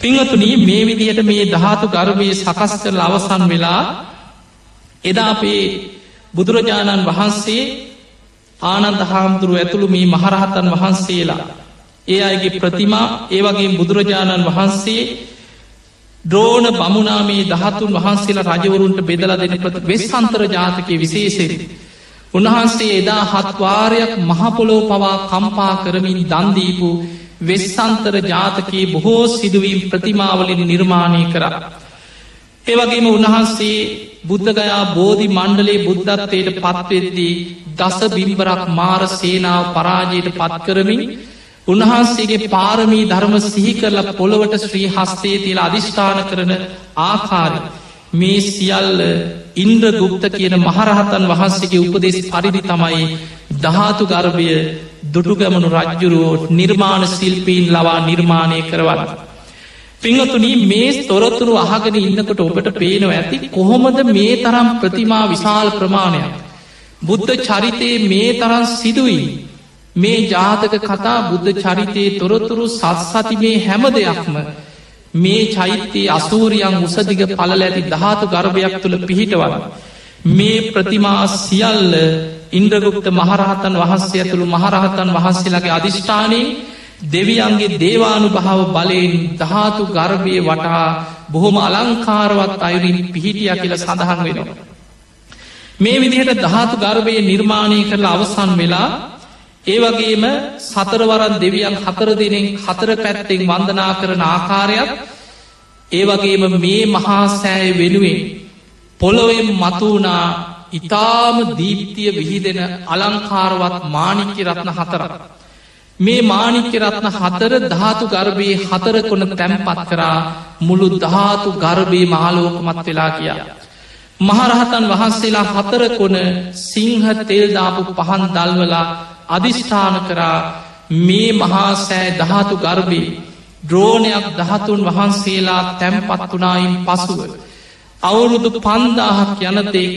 පිංහතුනී මේ විදිහට මේ ධාතු ගර්භය සකස් කරල අවසන් වෙලා එදා අපේ බුදුරජාණන් වහන්සේ ආනන්ද හාමුදුරුව ඇතුළු මේ මහරහතන් වහන්සේලා ඒ අයගේ ප්‍රතිමා ඒවගේ බුදුරජාණන් වහන්සේ ද්‍රෝණ බමුණාමේ දහතුන් වහන්සේලා රජවරුන්ට බෙදලා දෙන ප්‍රති වෙස්සන්තර ජාතකය විශේෂෙද. උන්වහන්සේ එදා හත්වාරයක් මහපොලෝ පවා කම්පා කරමින් දන්දීපු වෙස්සන්තර ජාතකයේ බොහෝ සිදුවීම් ප්‍රතිමාවලින් නිර්මාණය කර. ඒවගේම උන්වහන්සේ බුද්ධගයා බෝධි මණ්ඩලේ බුද්ධත්වයට පත්වෙද්දී දස බිම්බරක් මාර සේනාව පරාජයට පත්කරමින් උන්වහන්සේගේ පාරමී ධර්ම සිහි කරල පොළොවට ශ්‍රී හස්තේ තිල අධිෂ්ඨාන කරන ආකාරය මේ සියල්ල ඉන්ද්‍ර ගුප්ත කියන මහරහතන් වහන්සේගේ උපදෙස් පරිදි තමයි ධාතු ගර්භය දුටුගමනු රජ්ජුරුවෝ නිර්මාණ සිල්පීන් ලවා නිර්මාණය කරවන්න. පිංහතුනී මේ තොරතුරු අහගෙන ඉන්නකොට ඔබට පේනව ඇති කොහොමද මේ තරම් ප්‍රතිමා විශාල ප්‍රමාණයක්. බුද්ධ චරිතයේ මේ තරන් සිදුවී. මේ ජාතක කතා බුද්ධ චරිතයේ තොරතුරු සත්සති මේ හැම දෙයක්ම මේ චෛත්‍යයේ අසූරියන් උසදිග පල ඇති ධාතු ගර්භයක් තුළ පිහිටවල. මේ ප්‍රතිමා සියල්ල ඉන්ද්‍රගුප්ත මහරහතන් වහන්සේ ඇතුළු මහරහතන් වහන්සේලාගේ අධිෂ්ඨානයේ දෙවියන්ගේ දේවානු භාව බලයෙන් ධාතු ගර්භය වටා බොහොම අලංකාරවත් අයුරින් පිහිටිය කියල සඳහන් වෙනවා. මේ විදිහට ධාතු ගර්භය නිර්මාණය කරලා අවසන් වෙලා ඒවගේම සතරවරන් දෙවියන් හතර දෙනෙන් හතර පැත්තෙන් වන්දනා කරන ආකාරයක් ඒවගේම මේ මහා සෑය වෙනුවෙන් පොළොවෙන් මතුවනා ඉතාම දීප්තිය විහිදෙන අලංකාරවත් මානික්‍ය රත්න හතරක්. මේ මානික්‍ය රත්න හතර ධාතු ගර්භයේ හතර කොන තැම්පත් කරා මුළු ධාතු ගර්භයේ මාලෝකමත් වෙලා කියා. මහරහතන් වහන්සේලා හතර කොන සිංහ තෙල්දාපු පහන් දල්වලා අධිෂ්ඨාන කරා මේ මහාසෑ ධාතු ගර්භී ද්‍රෝණයක් දහතුන් වහන්සේලා තැම්පත් වනායින් පසුව. අවුරුදු පන්දාහක් යනතේ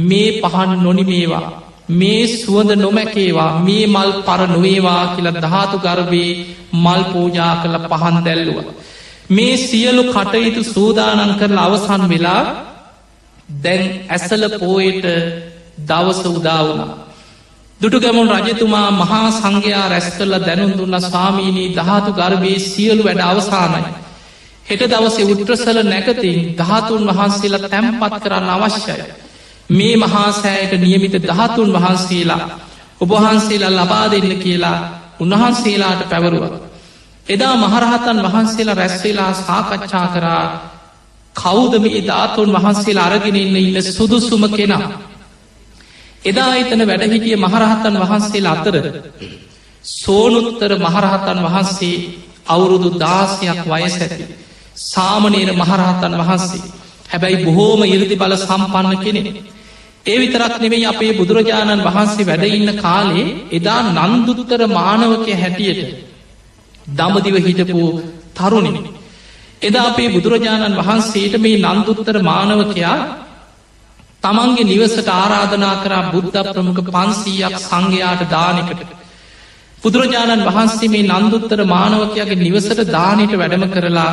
මේ පහන් නොනිමේවා. මේ සුවඳ නොමැකේවා මේ මල් පර නොවේවා කියල ධාතු ගර්භයේ මල් පූජා කළ පහන් දැල්ලුව. මේ සියලු කටයුතු සූදානන් කරලා අවසන් වෙලා දැන් ඇසල පෝයට දවස උදාවුණා. දුටුගැමුන් රජතුමා මහා සංඝයා රැස් කරල දැනුම් දුන්න ස්වාමීනී දහතු ගර්භයේ සියලු වැඩ අවසානයි. හෙට දවසේ උට්‍රසල නැකතින් දහතුන් වහන්සේලා තැම්පත් කරන්න අවශ්‍යය. මේ මහාසෑයට නියමිත දහතුන් වහන්සේලා ඔබහන්සේලා ලබා දෙන්න කියලා උන්වහන්සේලාට පැවරුව. එදා මහරහතන් වහන්සේලා රැස්වෙලා සාකච්ඡා කරා කෞද මේ ධාතුන් වහන්සේලා අරගෙන ඉන්න ඉන්න සුදුසුම කෙනා. එදා එතන වැඩහිටිය මහරහතන් වහන්සේලා අතර සෝනුත්තර මහරහතන් වහන්සේ අවුරුදු දාසයක් වයස ඇති. සාමනේර මහරහතන් වහන්සේ හැබැයි බොහෝම ඉරදි බල සම්පන්න කෙනෙ. ඒ විතරක් නෙවෙයි අපේ බුදුරජාණන් වහන්සේ වැඩඉන්න කාලේ එදා නන්දුත්තර මානවකය හැටියට දමදිව හිටපු තරුණිනි. එදා අපේ බුදුරජාණන් වහන්සේට මේ නන්දුත්තර මානවකයා තමන්ගේ නිවසට ආරාධනා කරා බුද්ධ ප්‍රමුඛ පන්සීයක් සංඝයාට දානකට. බුදුරජාණන් වහන්සේ මේ නන්දුත්තර මානවකයාගේ නිවසට දානයට වැඩම කරලා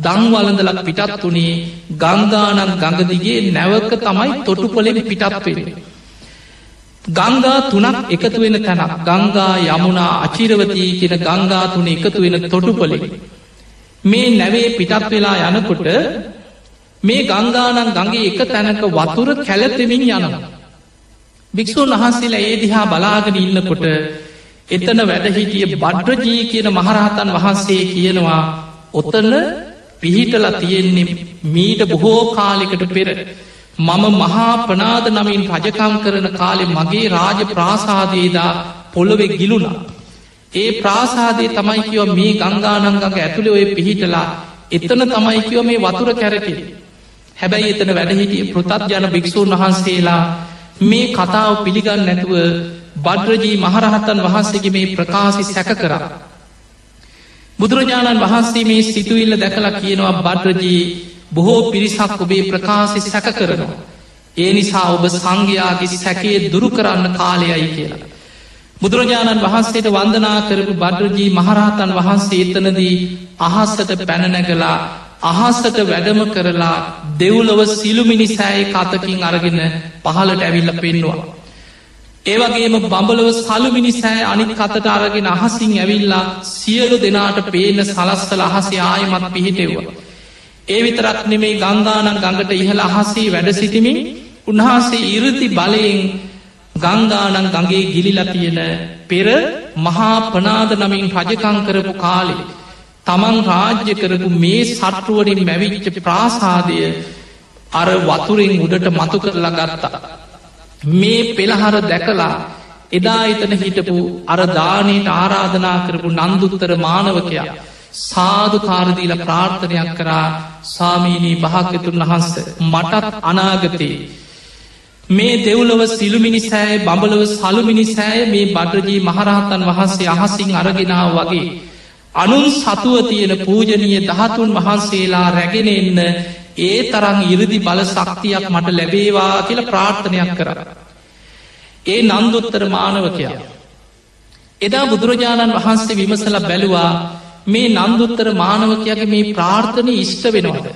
දංවලඳලක් පිටත් වනේ ගංගානන් ගඟදිගේ නැවක තමයි තොටුපොලෙන් පිටත්වෙන. ගංගා තුනක් එකතු වෙන තැනක් ගංගා යමුණා අචිරවතී කියෙන ගංගා තුන එකතු වෙන තොටුපොලෙ. මේ නැවේ පිටත් වෙලා යනකොට මේ ගංගානන් ගඟේ එක තැනක වතුර කැලතෙමින් යනවා. භික්‍ෂූන් වහන්සේලා ඒ දිහා බලාගෙන ඉන්නකොට එතන වැඩහිටිය බඩ්රජී කියන මහරහතන් වහන්සේ කියනවා ඔතන පිහිටල තියෙන්නේ මීට බොහෝ කාලෙකට පෙර මම මහා ප්‍රනාද නමින් රජකම් කරන කාලෙ මගේ රාජ ප්‍රාසාදයේදා පොළොවෙ ගිලුණා. ඒ ප්‍රාසාදය තමයි කිව මේ ගංගානංගඟ ඇතුළේ ඔය පිහිටලා එතන තමයි කිව මේ වතුර කැරකෙ. හැබැයි එතන වැඩහිටිය පෘතත් ජන භික්‍ෂූන් වහන්සේලා මේ කතාව පිළිගන්න නැතුව බඩ්රජී මහරහතන් වහන්සේගේ මේ ප්‍රකාශි සැක කරා. බුදුරජාණන් වහන්සේ මේ සිතුවිල්ල දැකලා කියනවා බඩ්රජී බොහෝ පිරිසක් ඔබේ ප්‍රකාශි සැක කරනවා. ඒ නිසා ඔබ සංඝයාගේ සැකේ දුරු කරන්න කාලයයි කියලා. බුදුරජාණන් වහන්සේට වන්දනා කරපු බඩරජී මහරහතන් වහන්සේ එතනදී අහස්සට පැනනැගලා අහස්සට වැඩම කරලා දෙව්ලොව සිළුමිනි සෑයි කතකින් අරගෙන පහලට ඇවිල්ල පෙන්වා. ඒවගේම බඹලව සලුමිනි සෑ අනිත් කතට අරගෙන අහසින් ඇවිල්ලා සියලු දෙනාට පේන සලස්සල අහසේ ආයමත් පිහිටෙව්වා. ඒ විතරක් නෙමේ ගංගානන් ගඟට ඉහළ අහසේ වැඩ සිටිමින් උන්වහන්සේ ඉරති බලයෙන් ගංගානන් ගගේ ගිලිලා තියෙන පෙර මහා පනාද නමින් රජකං කරපු කාලේ තමන් රාජ්‍ය කරපු මේ සට්ටුවරින් මැවිච්ච ප්‍රාසාදය අර වතුරින් උඩට මතු කරලා ගත්තා. මේ පෙළහර දැකලා එදා එතන හිටපු අරදානයට ආරාධනා කරපු නන්දුත්තර මානවකයා සාධකාරදීල ප්‍රාර්ථනයක් කරා සාමීනී භාග්‍යතුන් වහන්ස මටත් අනාගතයේ මේ දෙව්ලොව සිළුමිනි සෑය බඹලව සලුමිනි සෑය මේ බඩරජී මහරහතන් වහන්සේ අහසින් අරගෙනාව වගේ. අනුන් සතුව තියෙන පූජනීය දහතුන් වහන්සේලා රැගෙන එන්න ඒ තරං ඉරදි බල සක්තියක් මට ලැබේවා කියල ප්‍රාර්ථනයක් කර. ඒ නන්දුත්තර මානවකයා. එදා බුදුරජාණන් වහන්සේ විමසල බැලුවා මේ නන්දුත්තර මානවකයාගේ මේ ප්‍රාර්ථනය ඉෂ්ට වෙනවාද.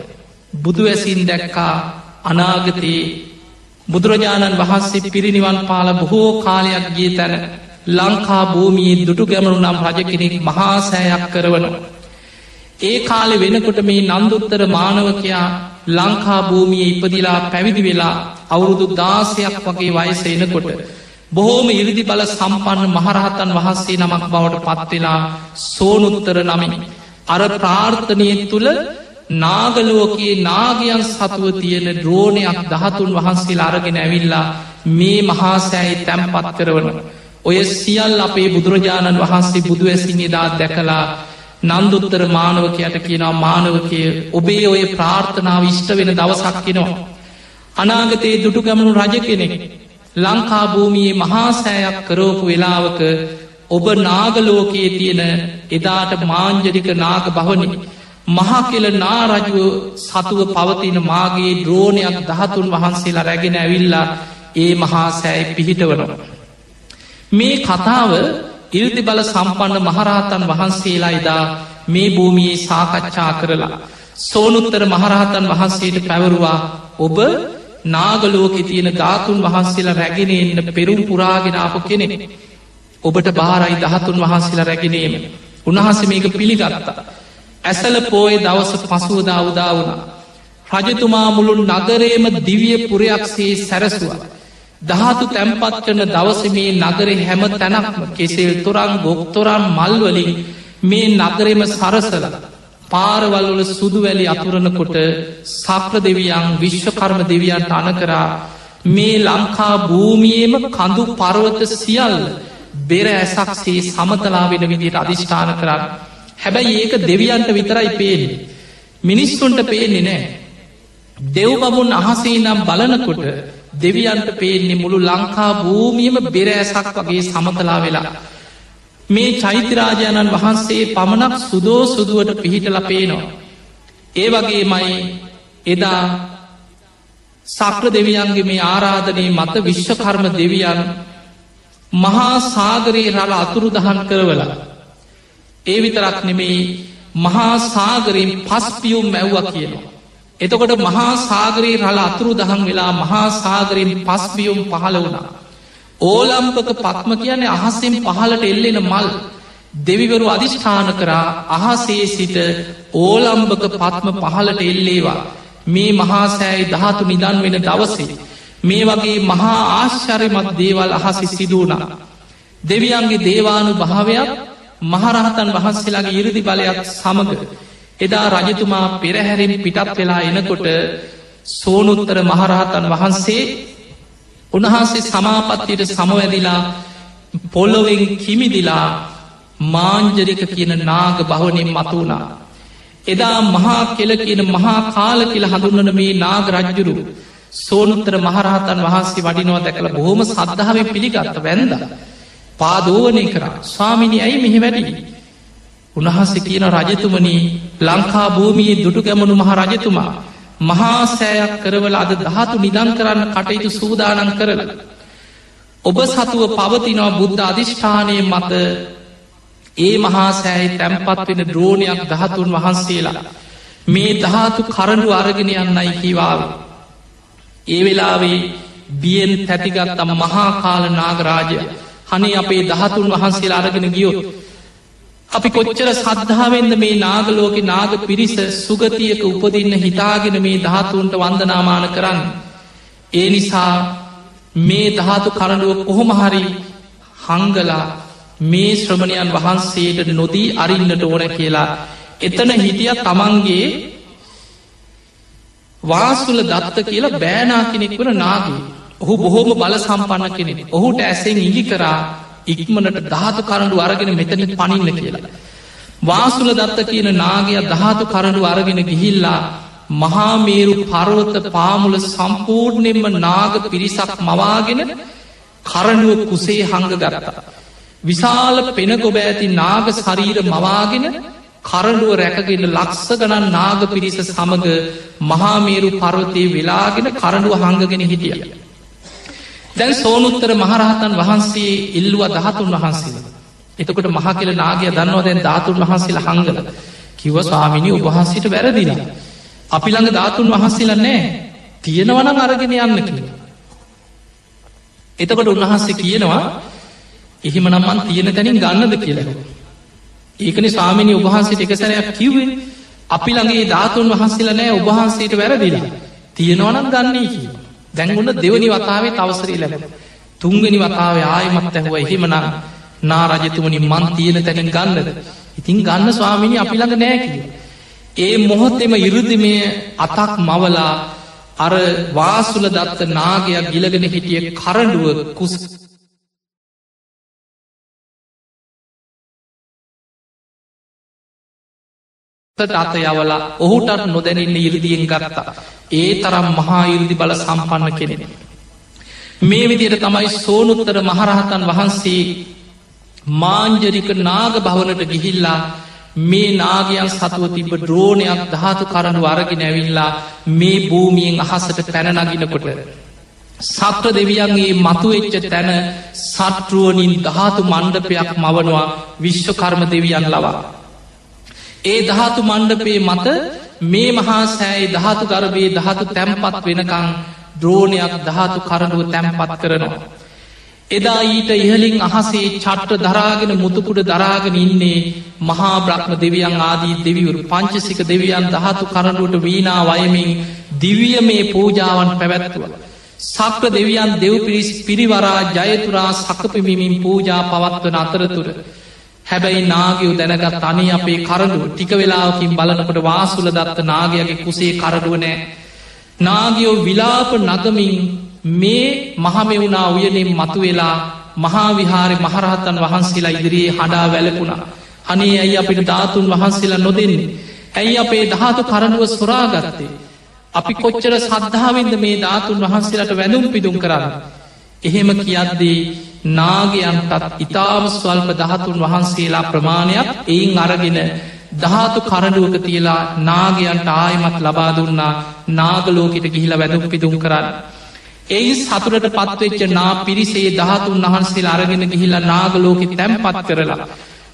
බුදු ඇසින් දැක්කා අනාගතයේ බුදුරජාණන් වහන්සේ පිරිනිවන් පාල බොහෝ කාලයක් ගිය තැන ලංකා භූමියී දුටු ගැමනු නම් රජ කෙනෙක් මහාසෑයක් කරවනවා. ඒ කාලෙ වෙනකොට මේ නන්දුත්තර මානවකයා ලංකා භූමිය ඉපදිලා පැවිදි වෙලා අවුරුදු දාසයක් වගේ වයස එනකොට. බොහෝම ඉරිදි බල සම්පන්න මහරහතන් වහන්සේ නමක් බවට පත්වෙලා සෝනුත්තර නමින්. අර ප්‍රාර්ථනය තුළ නාගලෝකයේ නාගයන් සතුව තියෙන ද්‍රෝණයක් දහතුන් වහන්සේ අරගෙන ඇවිල්ලා මේ මහාසෑයි තැම්පත් කරවන. ඔය සියල් අපේ බුදුරජාණන් වහන්සේ බුදු ඇසින් එදා දැකලා නන්දුත්තර මානවකයට කියනවා මානවකය ඔබේ ඔය ප්‍රාර්ථනාව විෂ්ට වෙන දවසක් කෙනවා. අනාගතයේ දුටු ගමනු රජ කෙනෙක් ලංකා භූමියයේ මහාසෑයක් කරෝපු වෙලාවක ඔබ නාගලෝකයේ තියෙන එදාට මාංජරික නාග භවනි මහාකෙල නාරජුව සතුව පවතින මාගේ ද්‍රෝණයක් දහතුන් වහන්සේලා රැගෙන ඇවිල්ලා ඒ මහා සෑයි පිහිටවනවා. මේ කතාව ඉල්ති බල සම්පන්න මහරහතන් වහන්සේලා එදා මේ භූමියයේ සාකච්ඡා කරලා. සෝනුත්තර මහරහතන් වහන්සේට පැවරුවා ඔබ නාගලෝකෙ තියෙන ධාතුන් වහන්සේලා රැගෙන එන්න පෙරුම් පුරාගෙනාපු කෙනෙ. ඔබට බාරයි දහතුන් වහන්සේලා රැගෙනීම. උන්හස මේක පිළිගත්තා. ඇසල පෝය දවස පසුවදා උදා වුණා. රජතුමා මුළුන් නගරේම දිවිය පුරයක්සේ සැරසුව. දහතු තැම්පත් කරන දවස මේ නගර හැම තැනක්ම කෙසෙල් තොරන් ගොක්තොරන් මල්වලින් මේ නගරෙම සරසල පාරවල්වල සුදුවැලි අතුරනකොට සක්‍ර දෙවියන් විශ්වකර්ම දෙවියන්ට අනකරා මේ ලංකා භූමියේම කඳු පරවත සියල් බෙර ඇසක්සේ සමතලා වෙන විදිට අධිෂ්ඨාන කරන්න හැබැයි ඒක දෙවියන්ට විතරයි පේන්නේ. මිනිස්සුන්ට පේන්නේ නෑ. දෙව් බමුන් අහසේ නම් බලනකොට දෙවියන්ට පේන්නේ මුළු ලංකා භූමියම බෙරෑසක් වගේ සමතලා වෙලා. මේ චෛත්‍යරාජාණන් වහන්සේ පමණක් සුදෝ සුදුවට පිහිටල පේනවා. ඒ වගේ මයි එදා සක්‍ර දෙවියන්ගේ මේ ආරාධනය මත විශ්වකර්ම දෙවියන් මහා සාගරයේ රල අතුරු දහන් කරවලා ඒ විතරක් නෙමෙයි මහා සාගරයෙන් පස්පියුම් මැව්ව කියනවා. එතකොට මහා සාගරයේ රල අතුරු දහන් වෙලා මහා සාගරයෙන් පස්බියුම් පහළ වුණා. ඕලම්පක පත්ම කියන්නේ අහස්සෙන් පහලට එල්ලෙන මල්. දෙවිවරු අධිෂ්ඨාන කරා අහසේ සිට ඕලම්භක පත්ම පහලට එල්ලේවා. මේ මහාසෑයි දහතු නිදන් වෙන දවසේ මේ වගේ මහා ආශ්චරයමත් දේවල් අහසි සිදුවනා දෙවියන්ගේ දේවානු භාවයක් මහරහතන් වහන්සේලාගේ ඉරදි බලයක් සමඟ එදා රජතුමා පෙරහැරින් පිටත් වෙලා එනකොට සෝනුත්තර මහරහතන් වහන්සේ උන්වහන්සේ සමාපත්තියට සමවැදිලා පොල්ලොවෙන් කිමිදිලා මාංජරික කියන නාග බහවනින් මතුුණා. එදා මහා කෙල කියන මහා කාල කියල හඳුන්නන මේ නාග රජ්ජුරු සෝනුත්තර මහරහතන් වහන්සේ වඩිනවා දැකළ බොහොම සද්ධාව පිළිගත්ත වැැන්ද. පාදෝවනය කර ස්වාමිනි ඇයි මෙහි වැඩි. උන්වහන්සේ කියන රජතුමනී ලංකා භූමියයේ දුටු ගැමනු මහ රජතුමා. මහා සෑයක් කරවල අද දහතු නිදන් කරන්න කටයුතු සූදානන් කරල. ඔබ සතුව පවතිනවා බුද්ධ අධිෂ්ඨානය මත ඒ මහා සෑහි තැම්පත් වෙන ද්‍රෝණයක් දහතුන් වහන්සේලා. මේ දහතු කරඩු අරගෙන යන්නයි කිවාව. ඒ වෙලාවේ බියෙන් තැතිගත්තම මහා කාල නාගරාජය හනේ අපේ දහතුන් වහන්සේලා අරගෙන ගියොත්. අපි කොච්චර සද්ධාවෙන්ද මේ නාගලෝක නාග පිරිස සුගතියක උපදින්න හිතාගෙන මේ දහතුන්ට වන්දනාමාන කරන්න. ඒ නිසා මේ දහතු කරඩුව කොහොමහරි හංගලා මේ ශ්‍රමණයන් වහන්සේට නොදී අරින්නට ඕන කියලා එතන හිටිය තමන්ගේ වාසුල දත්ත කියලා බෑනා කෙනෙක් වන නාගේ ඔහු බොහෝම බල සම්පන්න කෙනෙ ඔහුට ඇසෙන් ඉඟි කරා ඉක්මනට ධාතු කරඩු අරගෙන මෙතන පනින්න කියලා. වාසුල දත්ත කියන නාගය ධාතු කරඩු අරගෙන ගිහිල්ලා මහාමේරු පරවත පාමුල සම්පූර්ණයෙන්ම නාග පිරිසක් මවාගෙන කරඩුව කුසේ හංග ගරතා. විශාල පෙනකොබ ඇති නාග ශරීර මවාගෙන කරඩුව රැකගෙන ලක්ස ගණන් නාග පිරිස සමඟ මහාමේරු පර්වතය වෙලාගෙන කරඩුව හංගගෙන හිටිය. දැන් සෝනුත්තර මහරහතන් වහන්සේ ඉල්ලුව දහතුන් වහන්සේ. එතකොට මහ කියල නාගය දන්නවා දැන් ධාතුන් වහන්සේලා හංගල කිව ස්වාමිනි උබහන්සිට වැරදින. අපි ළඟ ධාතුන් වහන්සේලා නෑ තියෙනවන අරගෙන යන්න කිය. එතකොට උන්වහන්සේ කියනවා එහෙම නම්මන් තියෙන තැනින් ගන්නද කියලව. ඒකන ස්වාමිනි උබහන්සේට එකසරයක් කිව්වේ අපි ළඟේ ධාතුන් වහන්සේලා නෑ උබහන්සේට වැරදිලා තියෙනවනම් ගන්නේ කිය. දැන්ගුන්න දෙවනි වතාවේ තවසරී ලැබ. තුන්ගනි වතාව ආයමත් ඇහුව එහෙමනම් නාරජතුමනි මන් තියෙන තැනින් ගන්නද. ඉතින් ගන්න ස්වාමිනි අපි ළඟ නෑකිව. ඒ මොහොත්තෙම ඉරුදිමය අතක් මවලා අර වාසුල දත්ත නාගයක් ගිලගෙන හිටිය කරඩුව කුස් අත යවලා ඔහුටත් නොදැනන්න ඉරදියෙන් ගත්තා. ඒ තරම් මහා ඉරදි බල සම්පන්න කෙනෙන. මේ විදියට තමයි සෝනුත්තර මහරහතන් වහන්සේ මාංජරික නාග භවනට ගිහිල්ලා මේ නාගයන් සතුව තිබ ද්‍රෝණයක් ධාතු කරනු අරගෙන ඇවිල්ලා මේ භූමියෙන් අහසට පැනනගිනකොට. සත්ව දෙවියන්ගේ මතුවෙච්ච තැන සට්ටුවනින් ධාතු මණ්ඩපයක් මවනවා විශ්වකර්ම දෙවියන් ලවා. ඒ ධාතු මණ්ඩපේ මත මේ මහා සෑයි ධාතු ගර්භයේ ධාතු තැම්පත් වෙනකං ද්‍රෝණයක් ධාතු කරඩුව තැම්පත් කරනවා. එදා ඊට ඉහලින් අහසේ චට්ට දරාගෙන මුතුකුඩ දරාගෙන ඉන්නේ මහා බ්‍රහ්ම දෙවියන් ආදී දෙවිවරු පංචසික දෙවියන් දහතු කරඩුවට වීනා වයමින් දිවිය මේ පූජාවන් පැවැත්තුවල. සක්‍ර දෙවියන් දෙව් පිරිස් පිරිවරා ජයතුරා සකපිමිමින් පූජා පවත්වන අතරතුර. හැබැයි නාගයෝ දැනගත් අනි අපේ කරඩුව ටික වෙලාවකින් බලනකොට වාසුල දත්ත නාගයගේ කුසේ කරඩුව නෑ. නාගියෝ විලාප නගමින් මේ මහමෙවුනා උයනෙන් මතුවෙලා මහාවිහාරි මහරහතන් වහන්සේලා ඉදිරියේ හඩා වැලකුණා. අනේ ඇයි අපිට ධාතුන් වහන්සේලා නොදෙන්නේ. ඇයි අපේ ධාතු කරඩුව සොරාගත්තේ. අපි කොච්චර සද්ධාවෙන්ද මේ ධාතුන් වහන්සේලට වැඳුම් පිදුම් කරන්න. එහෙම කියද්දී නාගයන්ටත් ඉතාම ස්වල්ප දහතුන් වහන්සේලා ප්‍රමාණයක් එයින් අරගෙන ධාතු කරඩුවක තියලා නාගයන්ට ආයමත් ලබා දුන්නා නාගලෝකට ගිහිලා වැදුම් පිදුම් කරන්න. එයි සතුරට පත්වෙච්ච නා පිරිසේ දහතුන් වහන්සේ අරගෙන ගිහිලා නාගලෝක තැම්පත් කරලා.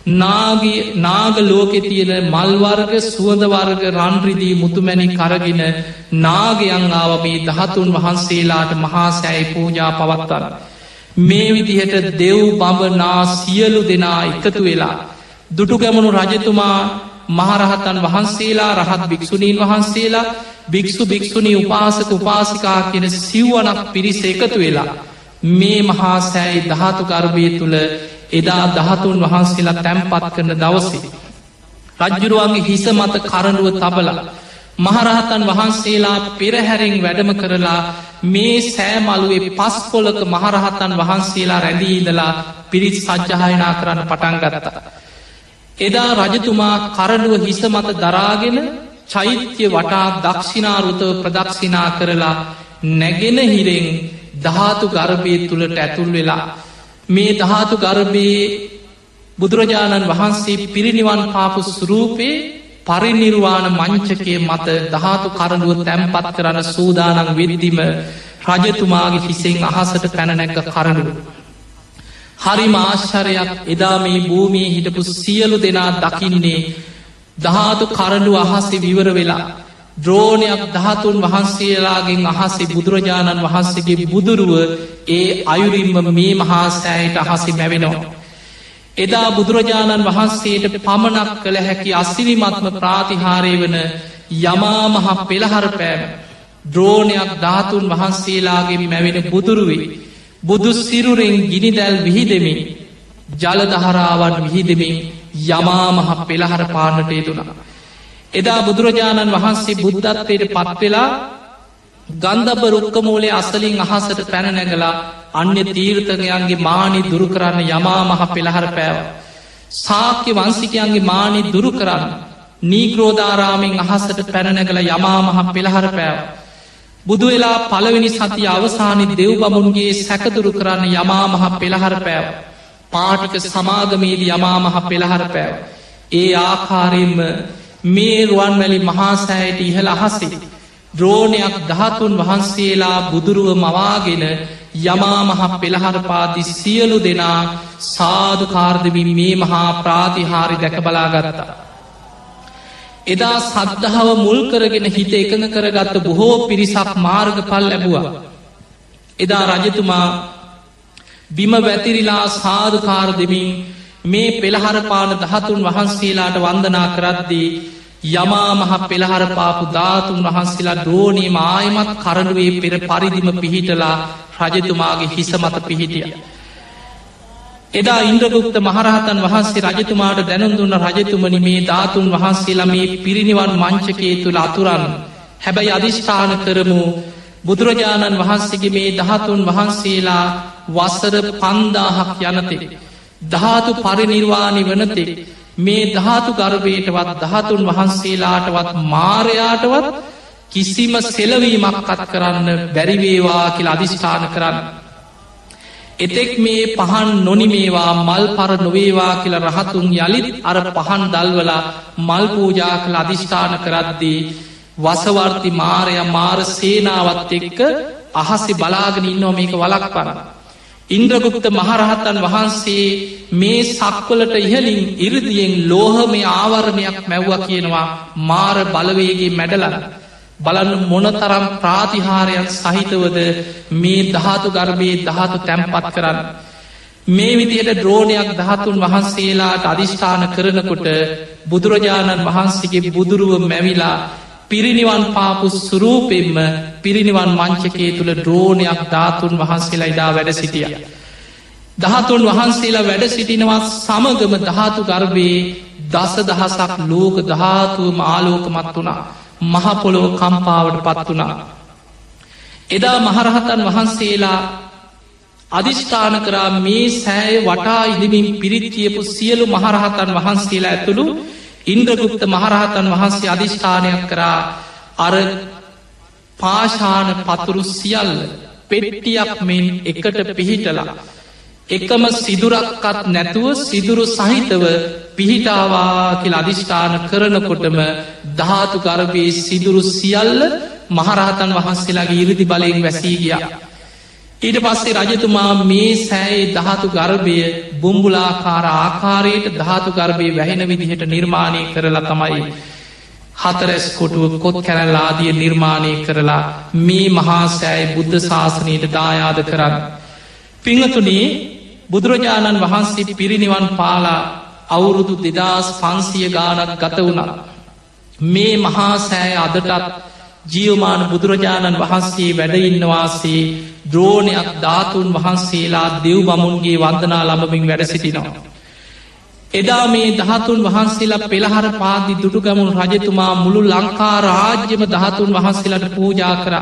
නාගේ නාග ලෝකෙ තියෙන මල්වර්ග සුවඳවර්ග රන්රිදී මුතුමැණි කරගෙන නාගයන් ආව මේ දහතුන් වහන්සේලාට මහා සෑයි පූජා පවත්වර. මේ විදිහට දෙව් බඹනා සියලු දෙනා එකතු වෙලා. දුටු ගැමනු රජතුමා මහරහතන් වහන්සේලා රහත් භික්‍ෂුණීන් වහන්සේලා භික්‍ෂු භික්‍ෂුණී උපාසක උපාසිකා කියෙන සිව්වනක් පිරිස එකතු වෙලා. මේ මහා සෑයි දහතු ගර්භය තුළ එදා දහතුන් වහන්සේලා තැම්පත් කරන දවසේ. රජ්ජුරුවන්ගේ හිස මත කරඩුව තබලා මහරහතන් වහන්සේලා පෙරහැරෙන් වැඩම කරලා මේ සෑමලුවේ පස් පොලක මහරහතන් වහන්සේලා රැඳීදලා පිරිත් සජ්්‍යහයනා කරන්න පටන් ගරත. එදා රජතුමා කරඩුව හිස මත දරාගෙන චෛත්‍ය වටා දක්ෂිනාරුතව ප්‍රදක්ෂිනා කරලා නැගෙන හිරෙන් ධාතු ගර්භය තුළට ඇතුල් වෙලා මේ ධාතු ගර්භයේ බුදුරජාණන් වහන්සේ පිරිනිවන් පාපු සුරූපයේ පරිනිර්වාණ මංචකය මත ධාතු කරඩුව තැම්පත් කරන්න සූදානන් විරිදිම රජතුමාගේ හිසෙන් අහසට පැනනැක්ක කරඩුව. හරි මාශ්චරයක් එදා මේ භූමිය හිටපු සියලු දෙනා දකින්නේ ධාතු කරඩු අහසේ විවර වෙලා ද්‍රෝණයක් දහතුන් වහන්සේලාගෙන් අහසේ බුදුරජාණන් වහන්සේගේ බුදුරුව ඒ අයුරින්ම මේ මහා සෑයට අහසි මැවෙනවා. එදා බුදුරජාණන් වහන්සේට පමණක් කළ හැකි අස්සිරිමත්ම ප්‍රාතිහාරය වන යමාමහ පෙළහර පෑම ද්‍රෝණයක් ධාතුන් වහන්සේලාගේ මැවෙන බුදුරුවේ බුදු සිරුරෙන් ගිනිදැල් විහිදෙමින් ජලදහරාවන් විහිදෙමින් යමාමහ පෙළහර පාන්නට යුතුනා. එදා බුදුරජාණන් වහන්සේ බුද්ධත්වයට පත්වෙලා ගන්ධබ රුක්කමූලේ අසලින් අහසට පැනනැගලා අන්‍ය තීර්ථකයන්ගේ මානි දුරු කරන්න යමා මහ පෙළහර පෑව. සාක්‍ය වන්සිකයන්ගේ මානි දුරු කරන්න. නීග්‍රෝධාරාමෙන් අහසට පැනනැගල යමා මහ පෙළහර පෑව. බුදු වෙලා පළවෙනි සති අවසානි දෙව් බමුන්ගේ සැකදුරු කරන්න යමා මහ පෙළහර පෑව. පාටික සමාගමේද යමා මහ පෙළහර පෑව. ඒ ආකාරයෙන්ම මේ රුවන්වැලි මහාසෑයට ඉහළ අහසේ. ද්‍රෝණයක් දහතුන් වහන්සේලා බුදුරුව මවාගෙන යමා මහ පෙළහරපාති සියලු දෙනා සාධකාර්දවින් මේ මහා ප්‍රාතිහාරි දැක බලාගත්තා. එදා සද්ධාව මුල් කරගෙන හිත එකඟ කරගත්ත බොහෝ පිරිසක් මාර්ග පල් ලැබුවා. එදා රජතුමා බිම වැතිරිලා සාධකාර දෙමින් මේ පෙළහරපාන දහතුන් වහන්සේලාට වන්දනා කරද්දී යමා මහ පෙළහර පාපු ධාතුන් වහන්සේලා ද්‍රෝණී මායමත් කරඩුවේ පෙර පරිදිම පිහිටලා රජතුමාගේ හිස මත පිහිටිය. එදා ඉන්ද්‍රගුප්ත මහරහතන් වහන්සේ රජතුමාට දැනුදුන්න රජතුමනි මේ ධාතුන් වහන්සේලා මේ පිරිනිවන් මංචකේ තුළ අතුරන් හැබැයි අධිෂ්ඨාන කරමු බුදුරජාණන් වහන්සේගේ මේ දහතුන් වහන්සේලා වසර පන්දාහක් යනතෙක්. ධාතු පරිනිර්වාණි වනතෙක් මේ ධාතු ගර්භයටවත් දහතුන් වහන්සේලාටවත් මාරයාටවත් කිසිම සෙලවීමක් කත් කරන්න බැරිවේවා කියලා අධිෂ්ඨාන කරන්න. එතෙක් මේ පහන් නොනිමේවා මල් පර නොවේවා කියල රහතුන් යළිත් අර පහන් දල්වලා මල් පූජා කළ අධිෂ්ඨාන කරද්දී වසවර්ති මාරය මාර සේනාවත් එක්ක අහස්සි බලාගෙන ඉන්නෝ මේක වලක් පර. ඉන්ද්‍රගුප්ත මහරහත්තන් වහන්සේ මේ සක්වලට ඉහලින් ඉරදියෙන් ලෝහමය ආවරණයක් මැව්ව කියනවා මාර බලවේගේ මැඩලන්න. බලන්න මොනතරම් ප්‍රාතිහාරයක් සහිතවද මේ දහතු ගර්භයේ දහතු තැම්පත් කරන්න. මේ විදියට ද්‍රෝණයක් දහතුන් වහන්සේලාට අධිෂ්ඨාන කරනකොට බුදුරජාණන් වහන්සේගේ බුදුරුව මැවිලා පිරිනිවන් පාපු සුරූපෙන්ම පිරිනිවන් මංචකේ තුළ ද්‍රෝණයක් ධාතුන් වහන්සේලා ඉඩා වැඩ සිටිය. දහතුන් වහන්සේලා වැඩ සිටිනවත් සමගම ධාතු ගර්භයේ දස දහසක් ලෝක ධාතුවම ආලෝකමත් වුණා. මහපොළොව කම්පාවට පත් වනා. එදා මහරහතන් වහන්සේලා අධිෂ්ඨාන කරා මේ සෑය වටා ඉදිමින් පිරිත්තියපු සියලු මහරහතන් වහන්සේලා ඇතුළු ඉන්ද්‍රගුප්ත මහරහතන් වහන්සේ අධිෂ්ඨානයක් කරා අර පාශාන පතුරු සියල්ල පෙට්ටියක් මෙන් එකට පිහිටලා. එකම සිදුරක්කත් නැතුව සිදුරු සහිතව පිහිටාවා කියල අධිෂ්ඨාන කරනකොටම ධාතු ගර්භයේ සිදුරු සියල්ල මහරහතන් වහන්සේලාගේ ඉරිදි බලයෙන් වැසී ගියා. ඊට පස්සේ රජතුමා මේ සෑයේ ධාතු ගර්භය බුම්බුලාකාර ආකාරයට ධාතු ගර්භය වැහෙන විදිහට නිර්මාණය කරලා තමයි. හතරැස් කොටුව කොත් කැරල්ලාදිය නිර්මාණය කරලා මේ මහා සෑයි බුද්ධ ශාසනයට දායාද කරන්න. පිංහතුනේ බුදුරජාණන් වහන්සේ පිරිනිවන් පාලා අවුරුදු දෙදස් පන්සිය ගානක් ගත වුණා. මේ මහා සෑය අදටත් ජියවමාන බුදුරජාණන් වහන්සේ වැඩඉන්නවාසේ ද්‍රෝණයක් ධාතුන් වහන්සේලා දෙව් බමුන්ගේ වන්දනා ලබමින් වැඩ සිටිනවා. එදා මේ දහතුන් වහන්සේලා පෙළහර පාදි දුටුගමුණු රජතුමා මුළු ලංකා රාජ්‍යම දහතුන් වහන්සේලට පූජා කර.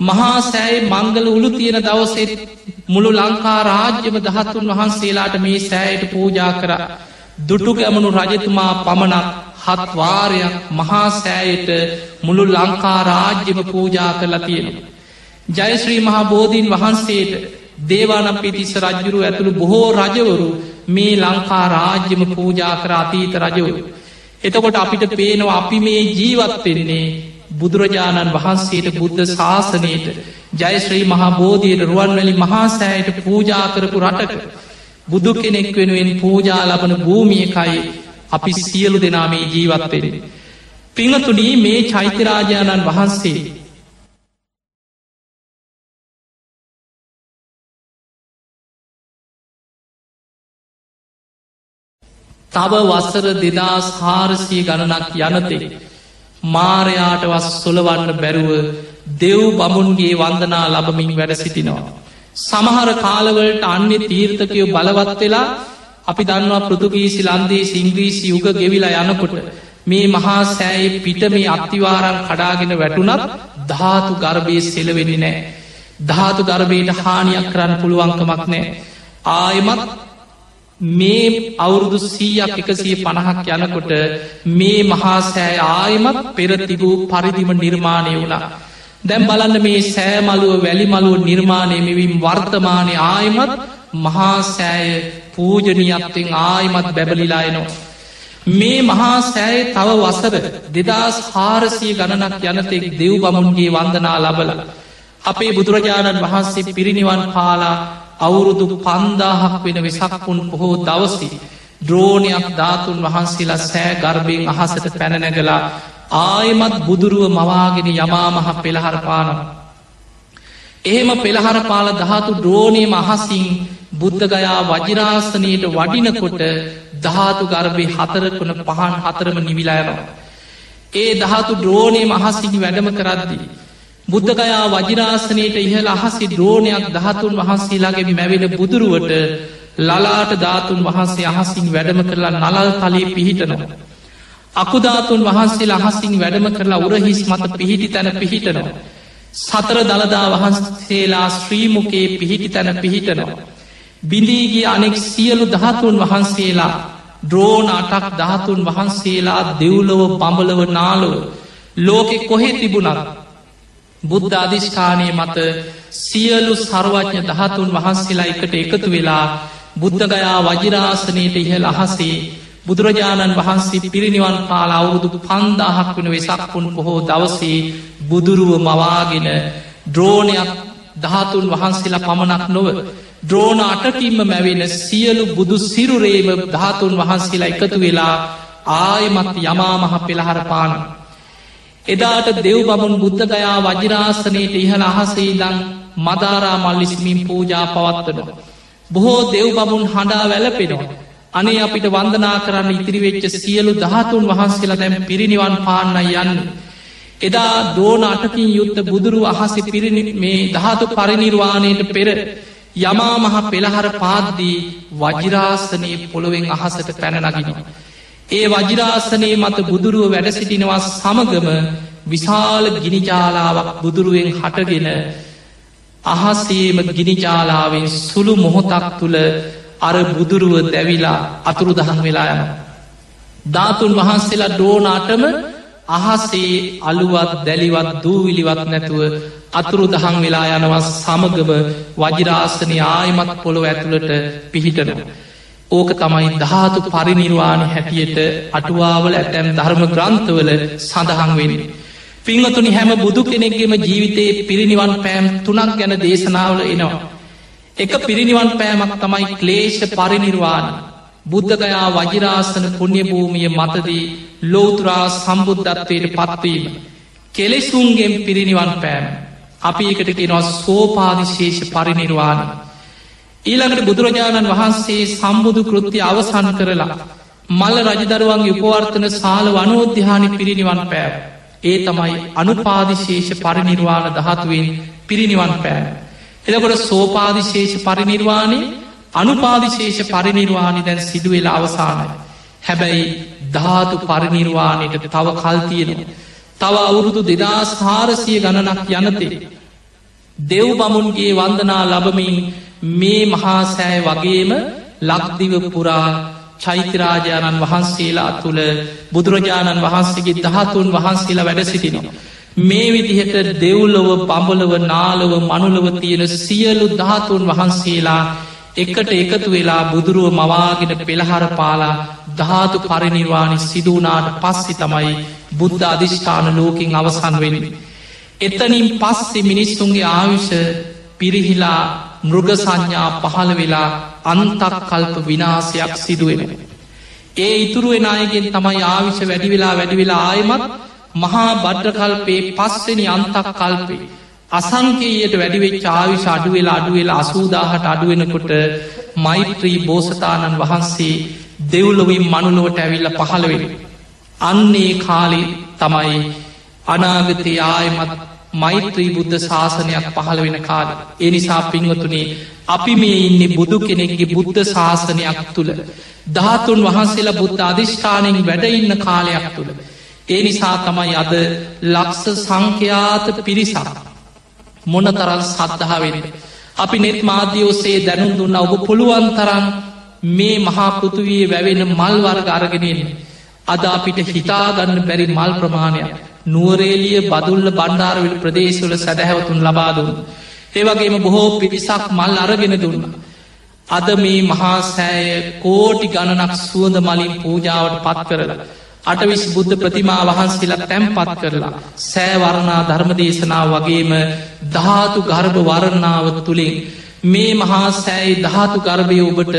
මහා සෑයි මංගල උළු තියෙන දවසෙත් මුළු ලංකා රාජ්‍යම දහතුන් වහන්සේලාට මේ සෑයට පූජා කර. දුටු ගැමනු රජතුමා පමණක් හත්වාරයක් මහාසෑයට මුළු ලංකා රාජ්‍යම පූජා කරලා තියෙනවා. ජයශ්‍රී මහා බෝධීන් වහන්සේට දේවානම් පිතිස්ස රජ්ජුරු ඇතුළු බොහෝ රජවරු මේ ලංකා රාජ්‍යම පූජා කර අතීත රජවරු. එතකොට අපිට පේනවා අපි මේ ජීවත්වෙන්නේ බුදුරජාණන් වහන්සේට බුද්ධ ශාසනයට ජයශ්‍රී මහා බෝධයට රුවන්වැලි මහාසෑයට පූජා කරපු රටක බුදු කෙනෙක් වෙනුවෙන් පූජා ලබන භූමියකයි අපි සියලු දෙනා මේ ජීවත්වෙන. පිංහතුනී මේ චෛත්‍යරාජාණන් වහන්සේ තව වසර දෙදස් හාරසිය ගණනක් යනතේ. මාරයාට වස් සොලවන්න බැරුව දෙව් බමුන්ගේ වන්දනා ලබමින් වැඩ සිටිනවා. සමහර කාලවලට අන්‍ය තීර්ථකයෝ බලවත් වෙලා අපි දන්නවා පෘතුගීසි ලන්දේ සිංග්‍රීසි යුග ගෙවිලා යනකොට මේ මහා සෑයි පිට මේ අත්තිවාරන් කඩාගෙන වැටුනත් ධාතු ගර්භය සෙලවෙනි නෑ. ධාතු ගර්භයට හානියක් කරන්න පුළුවන්කමක් නෑ. ආයමත් මේ අවුරුදු සීයක් එකසිය පණහක් යනකොට මේ මහා සෑ ආයමත් පෙර තිබූ පරිදිම නිර්මාණය වුණා. දැම් බලන්න මේ සෑමලුව වැලිමලුව නිර්මාණය මෙවිම් වර්තමානය ආයමත් මහා සෑය පූජනීයත්තෙන් ආයමත් බැබලිලායනවා. මේ මහා සෑය තව වසර දෙදස් හාරසිය ගණනක් යනතෙක් දෙව් බමුන්ගේ වන්දනා ලබල. අපේ බුදුරජාණන් වහන්සේ පිරිනිවන් පාලා අවුරුදු පන්දාහක් වෙන වෙසක්පුන් පොහෝ දවසි ද්‍රෝණයක් ධාතුන් වහන්සේලා සෑ ගර්භයෙන් අහසට පැනනැගලා ආයමත් බුදුරුව මවාගෙන යමාමහ පෙළහර පානම. එහෙම පෙළහර පාල ධාතු ද්‍රෝණය මහසින් බුද්ධගයා වජිරාසනයට වඩිනකොට ධාතු ගර්භය හතරකුණ පහන් හතරම නිවිලායනවා. ඒ ධාතු ද්‍රෝණය මහසිහි වැඩම කරද්දී. බුද්ධගයා වජිරාසනයට ඉහළ අහසි ද්‍රෝණයක් දහතුන් වහන්සේලාගේ මැවෙන බුදුරුවට ලලාට ධාතුන් වහන්සේ අහසින් වැඩම කරලා නලල් තලේ පිහිටනවා. අකුධාතුන් වහන්සේ අහසින් වැඩම කරලා උරහිස් මත පිහිටි තැන පිහිටනවා. සතර දළදා වහන්සේලා ශ්‍රීමුකේ පිහිටි තැන පිහිටනවා. බිඳීගේ අනෙක් සියලු දහතුන් වහන්සේලා ද්‍රෝණ අටක් දහතුන් වහන්සේලා දෙව්ලොව පඹලව නාලොව ලෝකෙ කොහෙ තිබුණක් බුද්ධ අධිෂ්ඨානය මත සියලු සර්වඥ දහතුන් වහන්සේලා එකට එකතු වෙලා බුද්ධගයා වජිරාසනයට ඉහළ අහසේ බුදුරජාණන් වහන්සේ පිරිනිවන් පාල අවුරුදු පන්දාහක් වන වෙසක්පුන් පොහෝ දවසේ බුදුරුව මවාගෙන ද්‍රෝණයක් දහතුන් වහන්සේලා පමණක් නොව ද්‍රෝණ අටකින්ම මැවෙන සියලු බුදු සිරුරේම ධාතුන් වහන්සේලා එකතු වෙලා ආයමත් යමාමහ පෙළහර පාන එදාට දෙව් බමුන් බුද්ධගයා වජිරාසනයට ඉහළ අහසේදං මදාරා මල්ලිස්මින් පූජා පවත්වනවා. බොහෝ දෙව් බමුන් හඬා වැලපෙනවා. අනේ අපිට වන්දනා කරන්න ඉතිරිවෙච්ච සියලු දහතුන් වහන්සේලා දැම් පිරිනිවන් පාන්න යන්න. එදා දෝන අටකින් යුත්ත බුදුරු අහස පිරිනි මේ දහතු පරිනිර්වාණයට පෙර යමා මහ පෙළහර පාද්දී වජිරාසනයේ පොළොවෙන් අහසට පැනනගෙනවා. ඒ වජිරාසනයේ මත බුදුරුව වැඩ සිටිනවා සමගම විශාල ගිනිජාලාවක් බුදුරුවෙන් හටගෙන අහසේම ගිනිජාලාවෙන් සුළු මොහොතක් තුළ අර බුදුරුව දැවිලා අතුරු දහන් වෙලා යන. ධාතුන් වහන්සේලා ඩෝනාටම අහසේ අලුවත් දැලිවත් දූවිලිවත් නැතුව අතුරු දහන් වෙලා යනවස් සමගම වජිරාසනය ආයමත් පොළොව ඇතුළට පිහිටනවා. ඕක තමයි ධාතු පරිනිර්වාණ හැටියට අටුවාවල ඇතැම් ධර්ම ග්‍රන්ථවල සඳහන් වෙන්නේ. පිංහතුනි හැම බුදු කෙනෙක්ගේම ජීවිතයේ පිරිනිවන් පෑම් තුනක් ගැන දේශනාවල එනවා. එක පිරිනිවන් පෑමක් තමයි ක්ලේෂ පරිනිර්වාණ බුද්ධගයා වජිරාසන පුුණ්්‍යභූමිය මතදී ලෝතුරා සම්බුද්ධත්වයට පත්වීම. කෙලෙසුන්ගෙන් පිරිනිවන් පෑම්. අපි එකට කෙනවා සෝපාදිශේෂ පරිනිර්වාණ. ඊළඟට බුදුරජාණන් වහන්සේ සම්බුදු කෘති අවසන් කරලා. මල්ල රජදරුවන්ගේ උපවර්තන සාල වනෝද්‍යානි පිරිනිවන් පෑව. ඒ තමයි අනුපාදිශේෂ පරිනිර්වාණ දහතුවෙන් පිරිනිවන් පෑව. එදකොට සෝපාදිශේෂ පරිනිර්වාණය අනුපාදිශේෂ පරිනිර්වාණි දැන් සිදුවෙල අවසානයි. හැබැයි ධාතු පරිනිර්වාණයට තව කල්තියෙන. තව අවුරුදු දෙදස් හාරසිය ගණනක් යනතේ. දෙව් බමුන්ගේ වන්දනා ලබමින් මේ මහාසෑය වගේම ලක්දිව පුරා චෛත්‍යරාජාණන් වහන්සේලා තුළ බුදුරජාණන් වහන්සේගේ දහතුන් වහන්සේලා වැඩ සිටිනවා. මේ විදිහට දෙව්ලොව පඹලව නාලව මනුලව තියෙන සියලු ධාතුන් වහන්සේලා එකට එකතු වෙලා බුදුරුව මවාගෙන පෙළහර පාලා ධාතු පරිනිර්වාණි සිදුවනාට පස්සි තමයි බුද්ධ අධිෂ්ඨාන ලෝකින් අවසන් වෙන්න. එතනින් පස්සෙ මිනිස්සුන්ගේ ආවිෂ පිරිහිලා මෘග සංඥා පහළ වෙලා අන්තක් කල්ප විනාසයක් සිදුවෙන. ඒ ඉතුරුවෙන අයගෙන් තමයි ආවිෂ වැඩි වෙලා වැඩි වෙලා ආයමත් මහා බඩ්ඩකල්පේ පස්සෙනි අන්තක් කල්පේ. අසංකේයට වැඩිවෙච් ආවිශ අඩුවෙලා අඩුවෙලා අසූදාහට අඩුවෙනකොට මෛත්‍රී බෝසතාණන් වහන්සේ දෙව්ලොවින් මනුලොවට ඇවිල්ල පහළවෙෙන. අන්නේ කාලි තමයි අනාගතය ආයමත් මෛත්‍රී බුද්ධ ශාසනයක් පහළ වෙන කාල. එනිසා පින්වතුනේ අපි මේ ඉන්නේ බුදු කෙනෙක්ගේ බුද්ධ ශාසනයක් තුළ. ධාතුන් වහන්සේලා බුද්ධ අධිෂ්ඨානයෙන් වැඩඉන්න කාලයක් තුළ. ඒ නිසා තමයි අද ලක්ස සංඛ්‍යාත පිරිසක්. මොන තරන් සද්ධාවෙන්න. අපි නෙත් මාධ්‍යෝසේ දැනුම් දුන්න ඔබ පුළුවන් තරන් මේ මහා පෘතුවයේ වැවෙන මල්වර්ග අරගෙනෙන්. අද අපිට හිතාගන්න බැරි මල් ප්‍රමාණයක්. නුවරේලිය බදුල්ල බණ්ඩාරවිල් ප්‍රදේශවල සැදැහැවතුන් ලබාදුන්. ඒවගේම බොහෝ පිරිසක් මල් අරගෙන දුන්න. අද මේ මහා සෑය කෝටි ගණනක් සුවඳ මලින් පූජාවට පත් කරලා. අටවිස් බුද්ධ ප්‍රතිමා වහන්සේලා තැම්පත් කරලා සෑවරණා ධර්මදේශනාව වගේම ධාතු ගර්භ වරණාව තුළින් මේ මහා සෑයි ධාතු ගර්භය ඔබට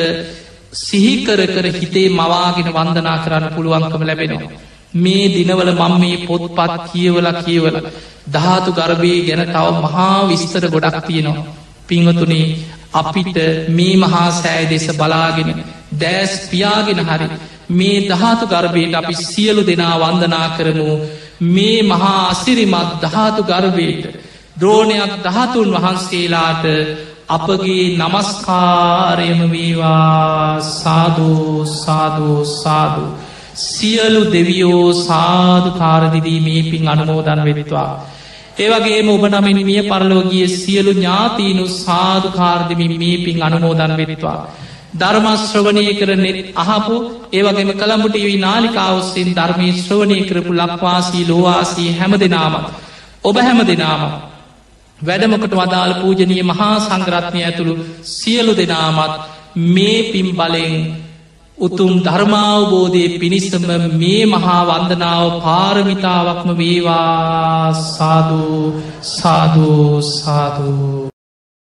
සිහිකර කර හිතේ මවාගෙන වන්දනා කරන්න පුළුවන්කම ලැබෙනවා. මේ දිනවල මං මේ පොත්පත් කියවල කියවල ධාතු ගර්භය ගැන තව මහා විස්තර ගොඩක් තියෙනවා. පිංහතුනේ අපිට මේ මහා සෑ දෙස බලාගෙන දෑස් පියාගෙන හරි මේ දහතු ගර්භයට අපි සියලු දෙනා වන්දනා කරමු. මේ මහා අසිරිමත් දහතු ගර්භයට ද්‍රෝණයක් දහතුන් වහන්සේලාට අපගේ නමස්කාරයම වේවා. සාධූ සාධූ සාධූ සියලු දෙවියෝ සාධකාරදිදී මේ පින් අනුමෝදන් වෙත්වා. ඒවගේ ඔබ නමින් මිය පරලෝගිය සියලු ඥාතීනු සාධකාරදිමින් මේ පින් අනුමෝදන් වෙත්වා. ධර්මශ්‍රවනය කරනෙත් අහපු ඒවගේම කළඹුටවී නාලිකාවස්සෙන් ධර්මී ශ්‍රවණය කරපු ලක්වාසී ලෝවාසී හැම දෙනාම. ඔබ හැම දෙනාම. වැඩමකට වදාළ පූජනය මහා සංග්‍රත්නය ඇතුළු සියලු දෙනාමත් මේ පිම් බලෙන් උතුම් ධර්මාවබෝධය පිණිස්සම මේ මහා වන්දනාව පාරමිතාවක්ම වේවා. සාධූ සාධූ සාධූ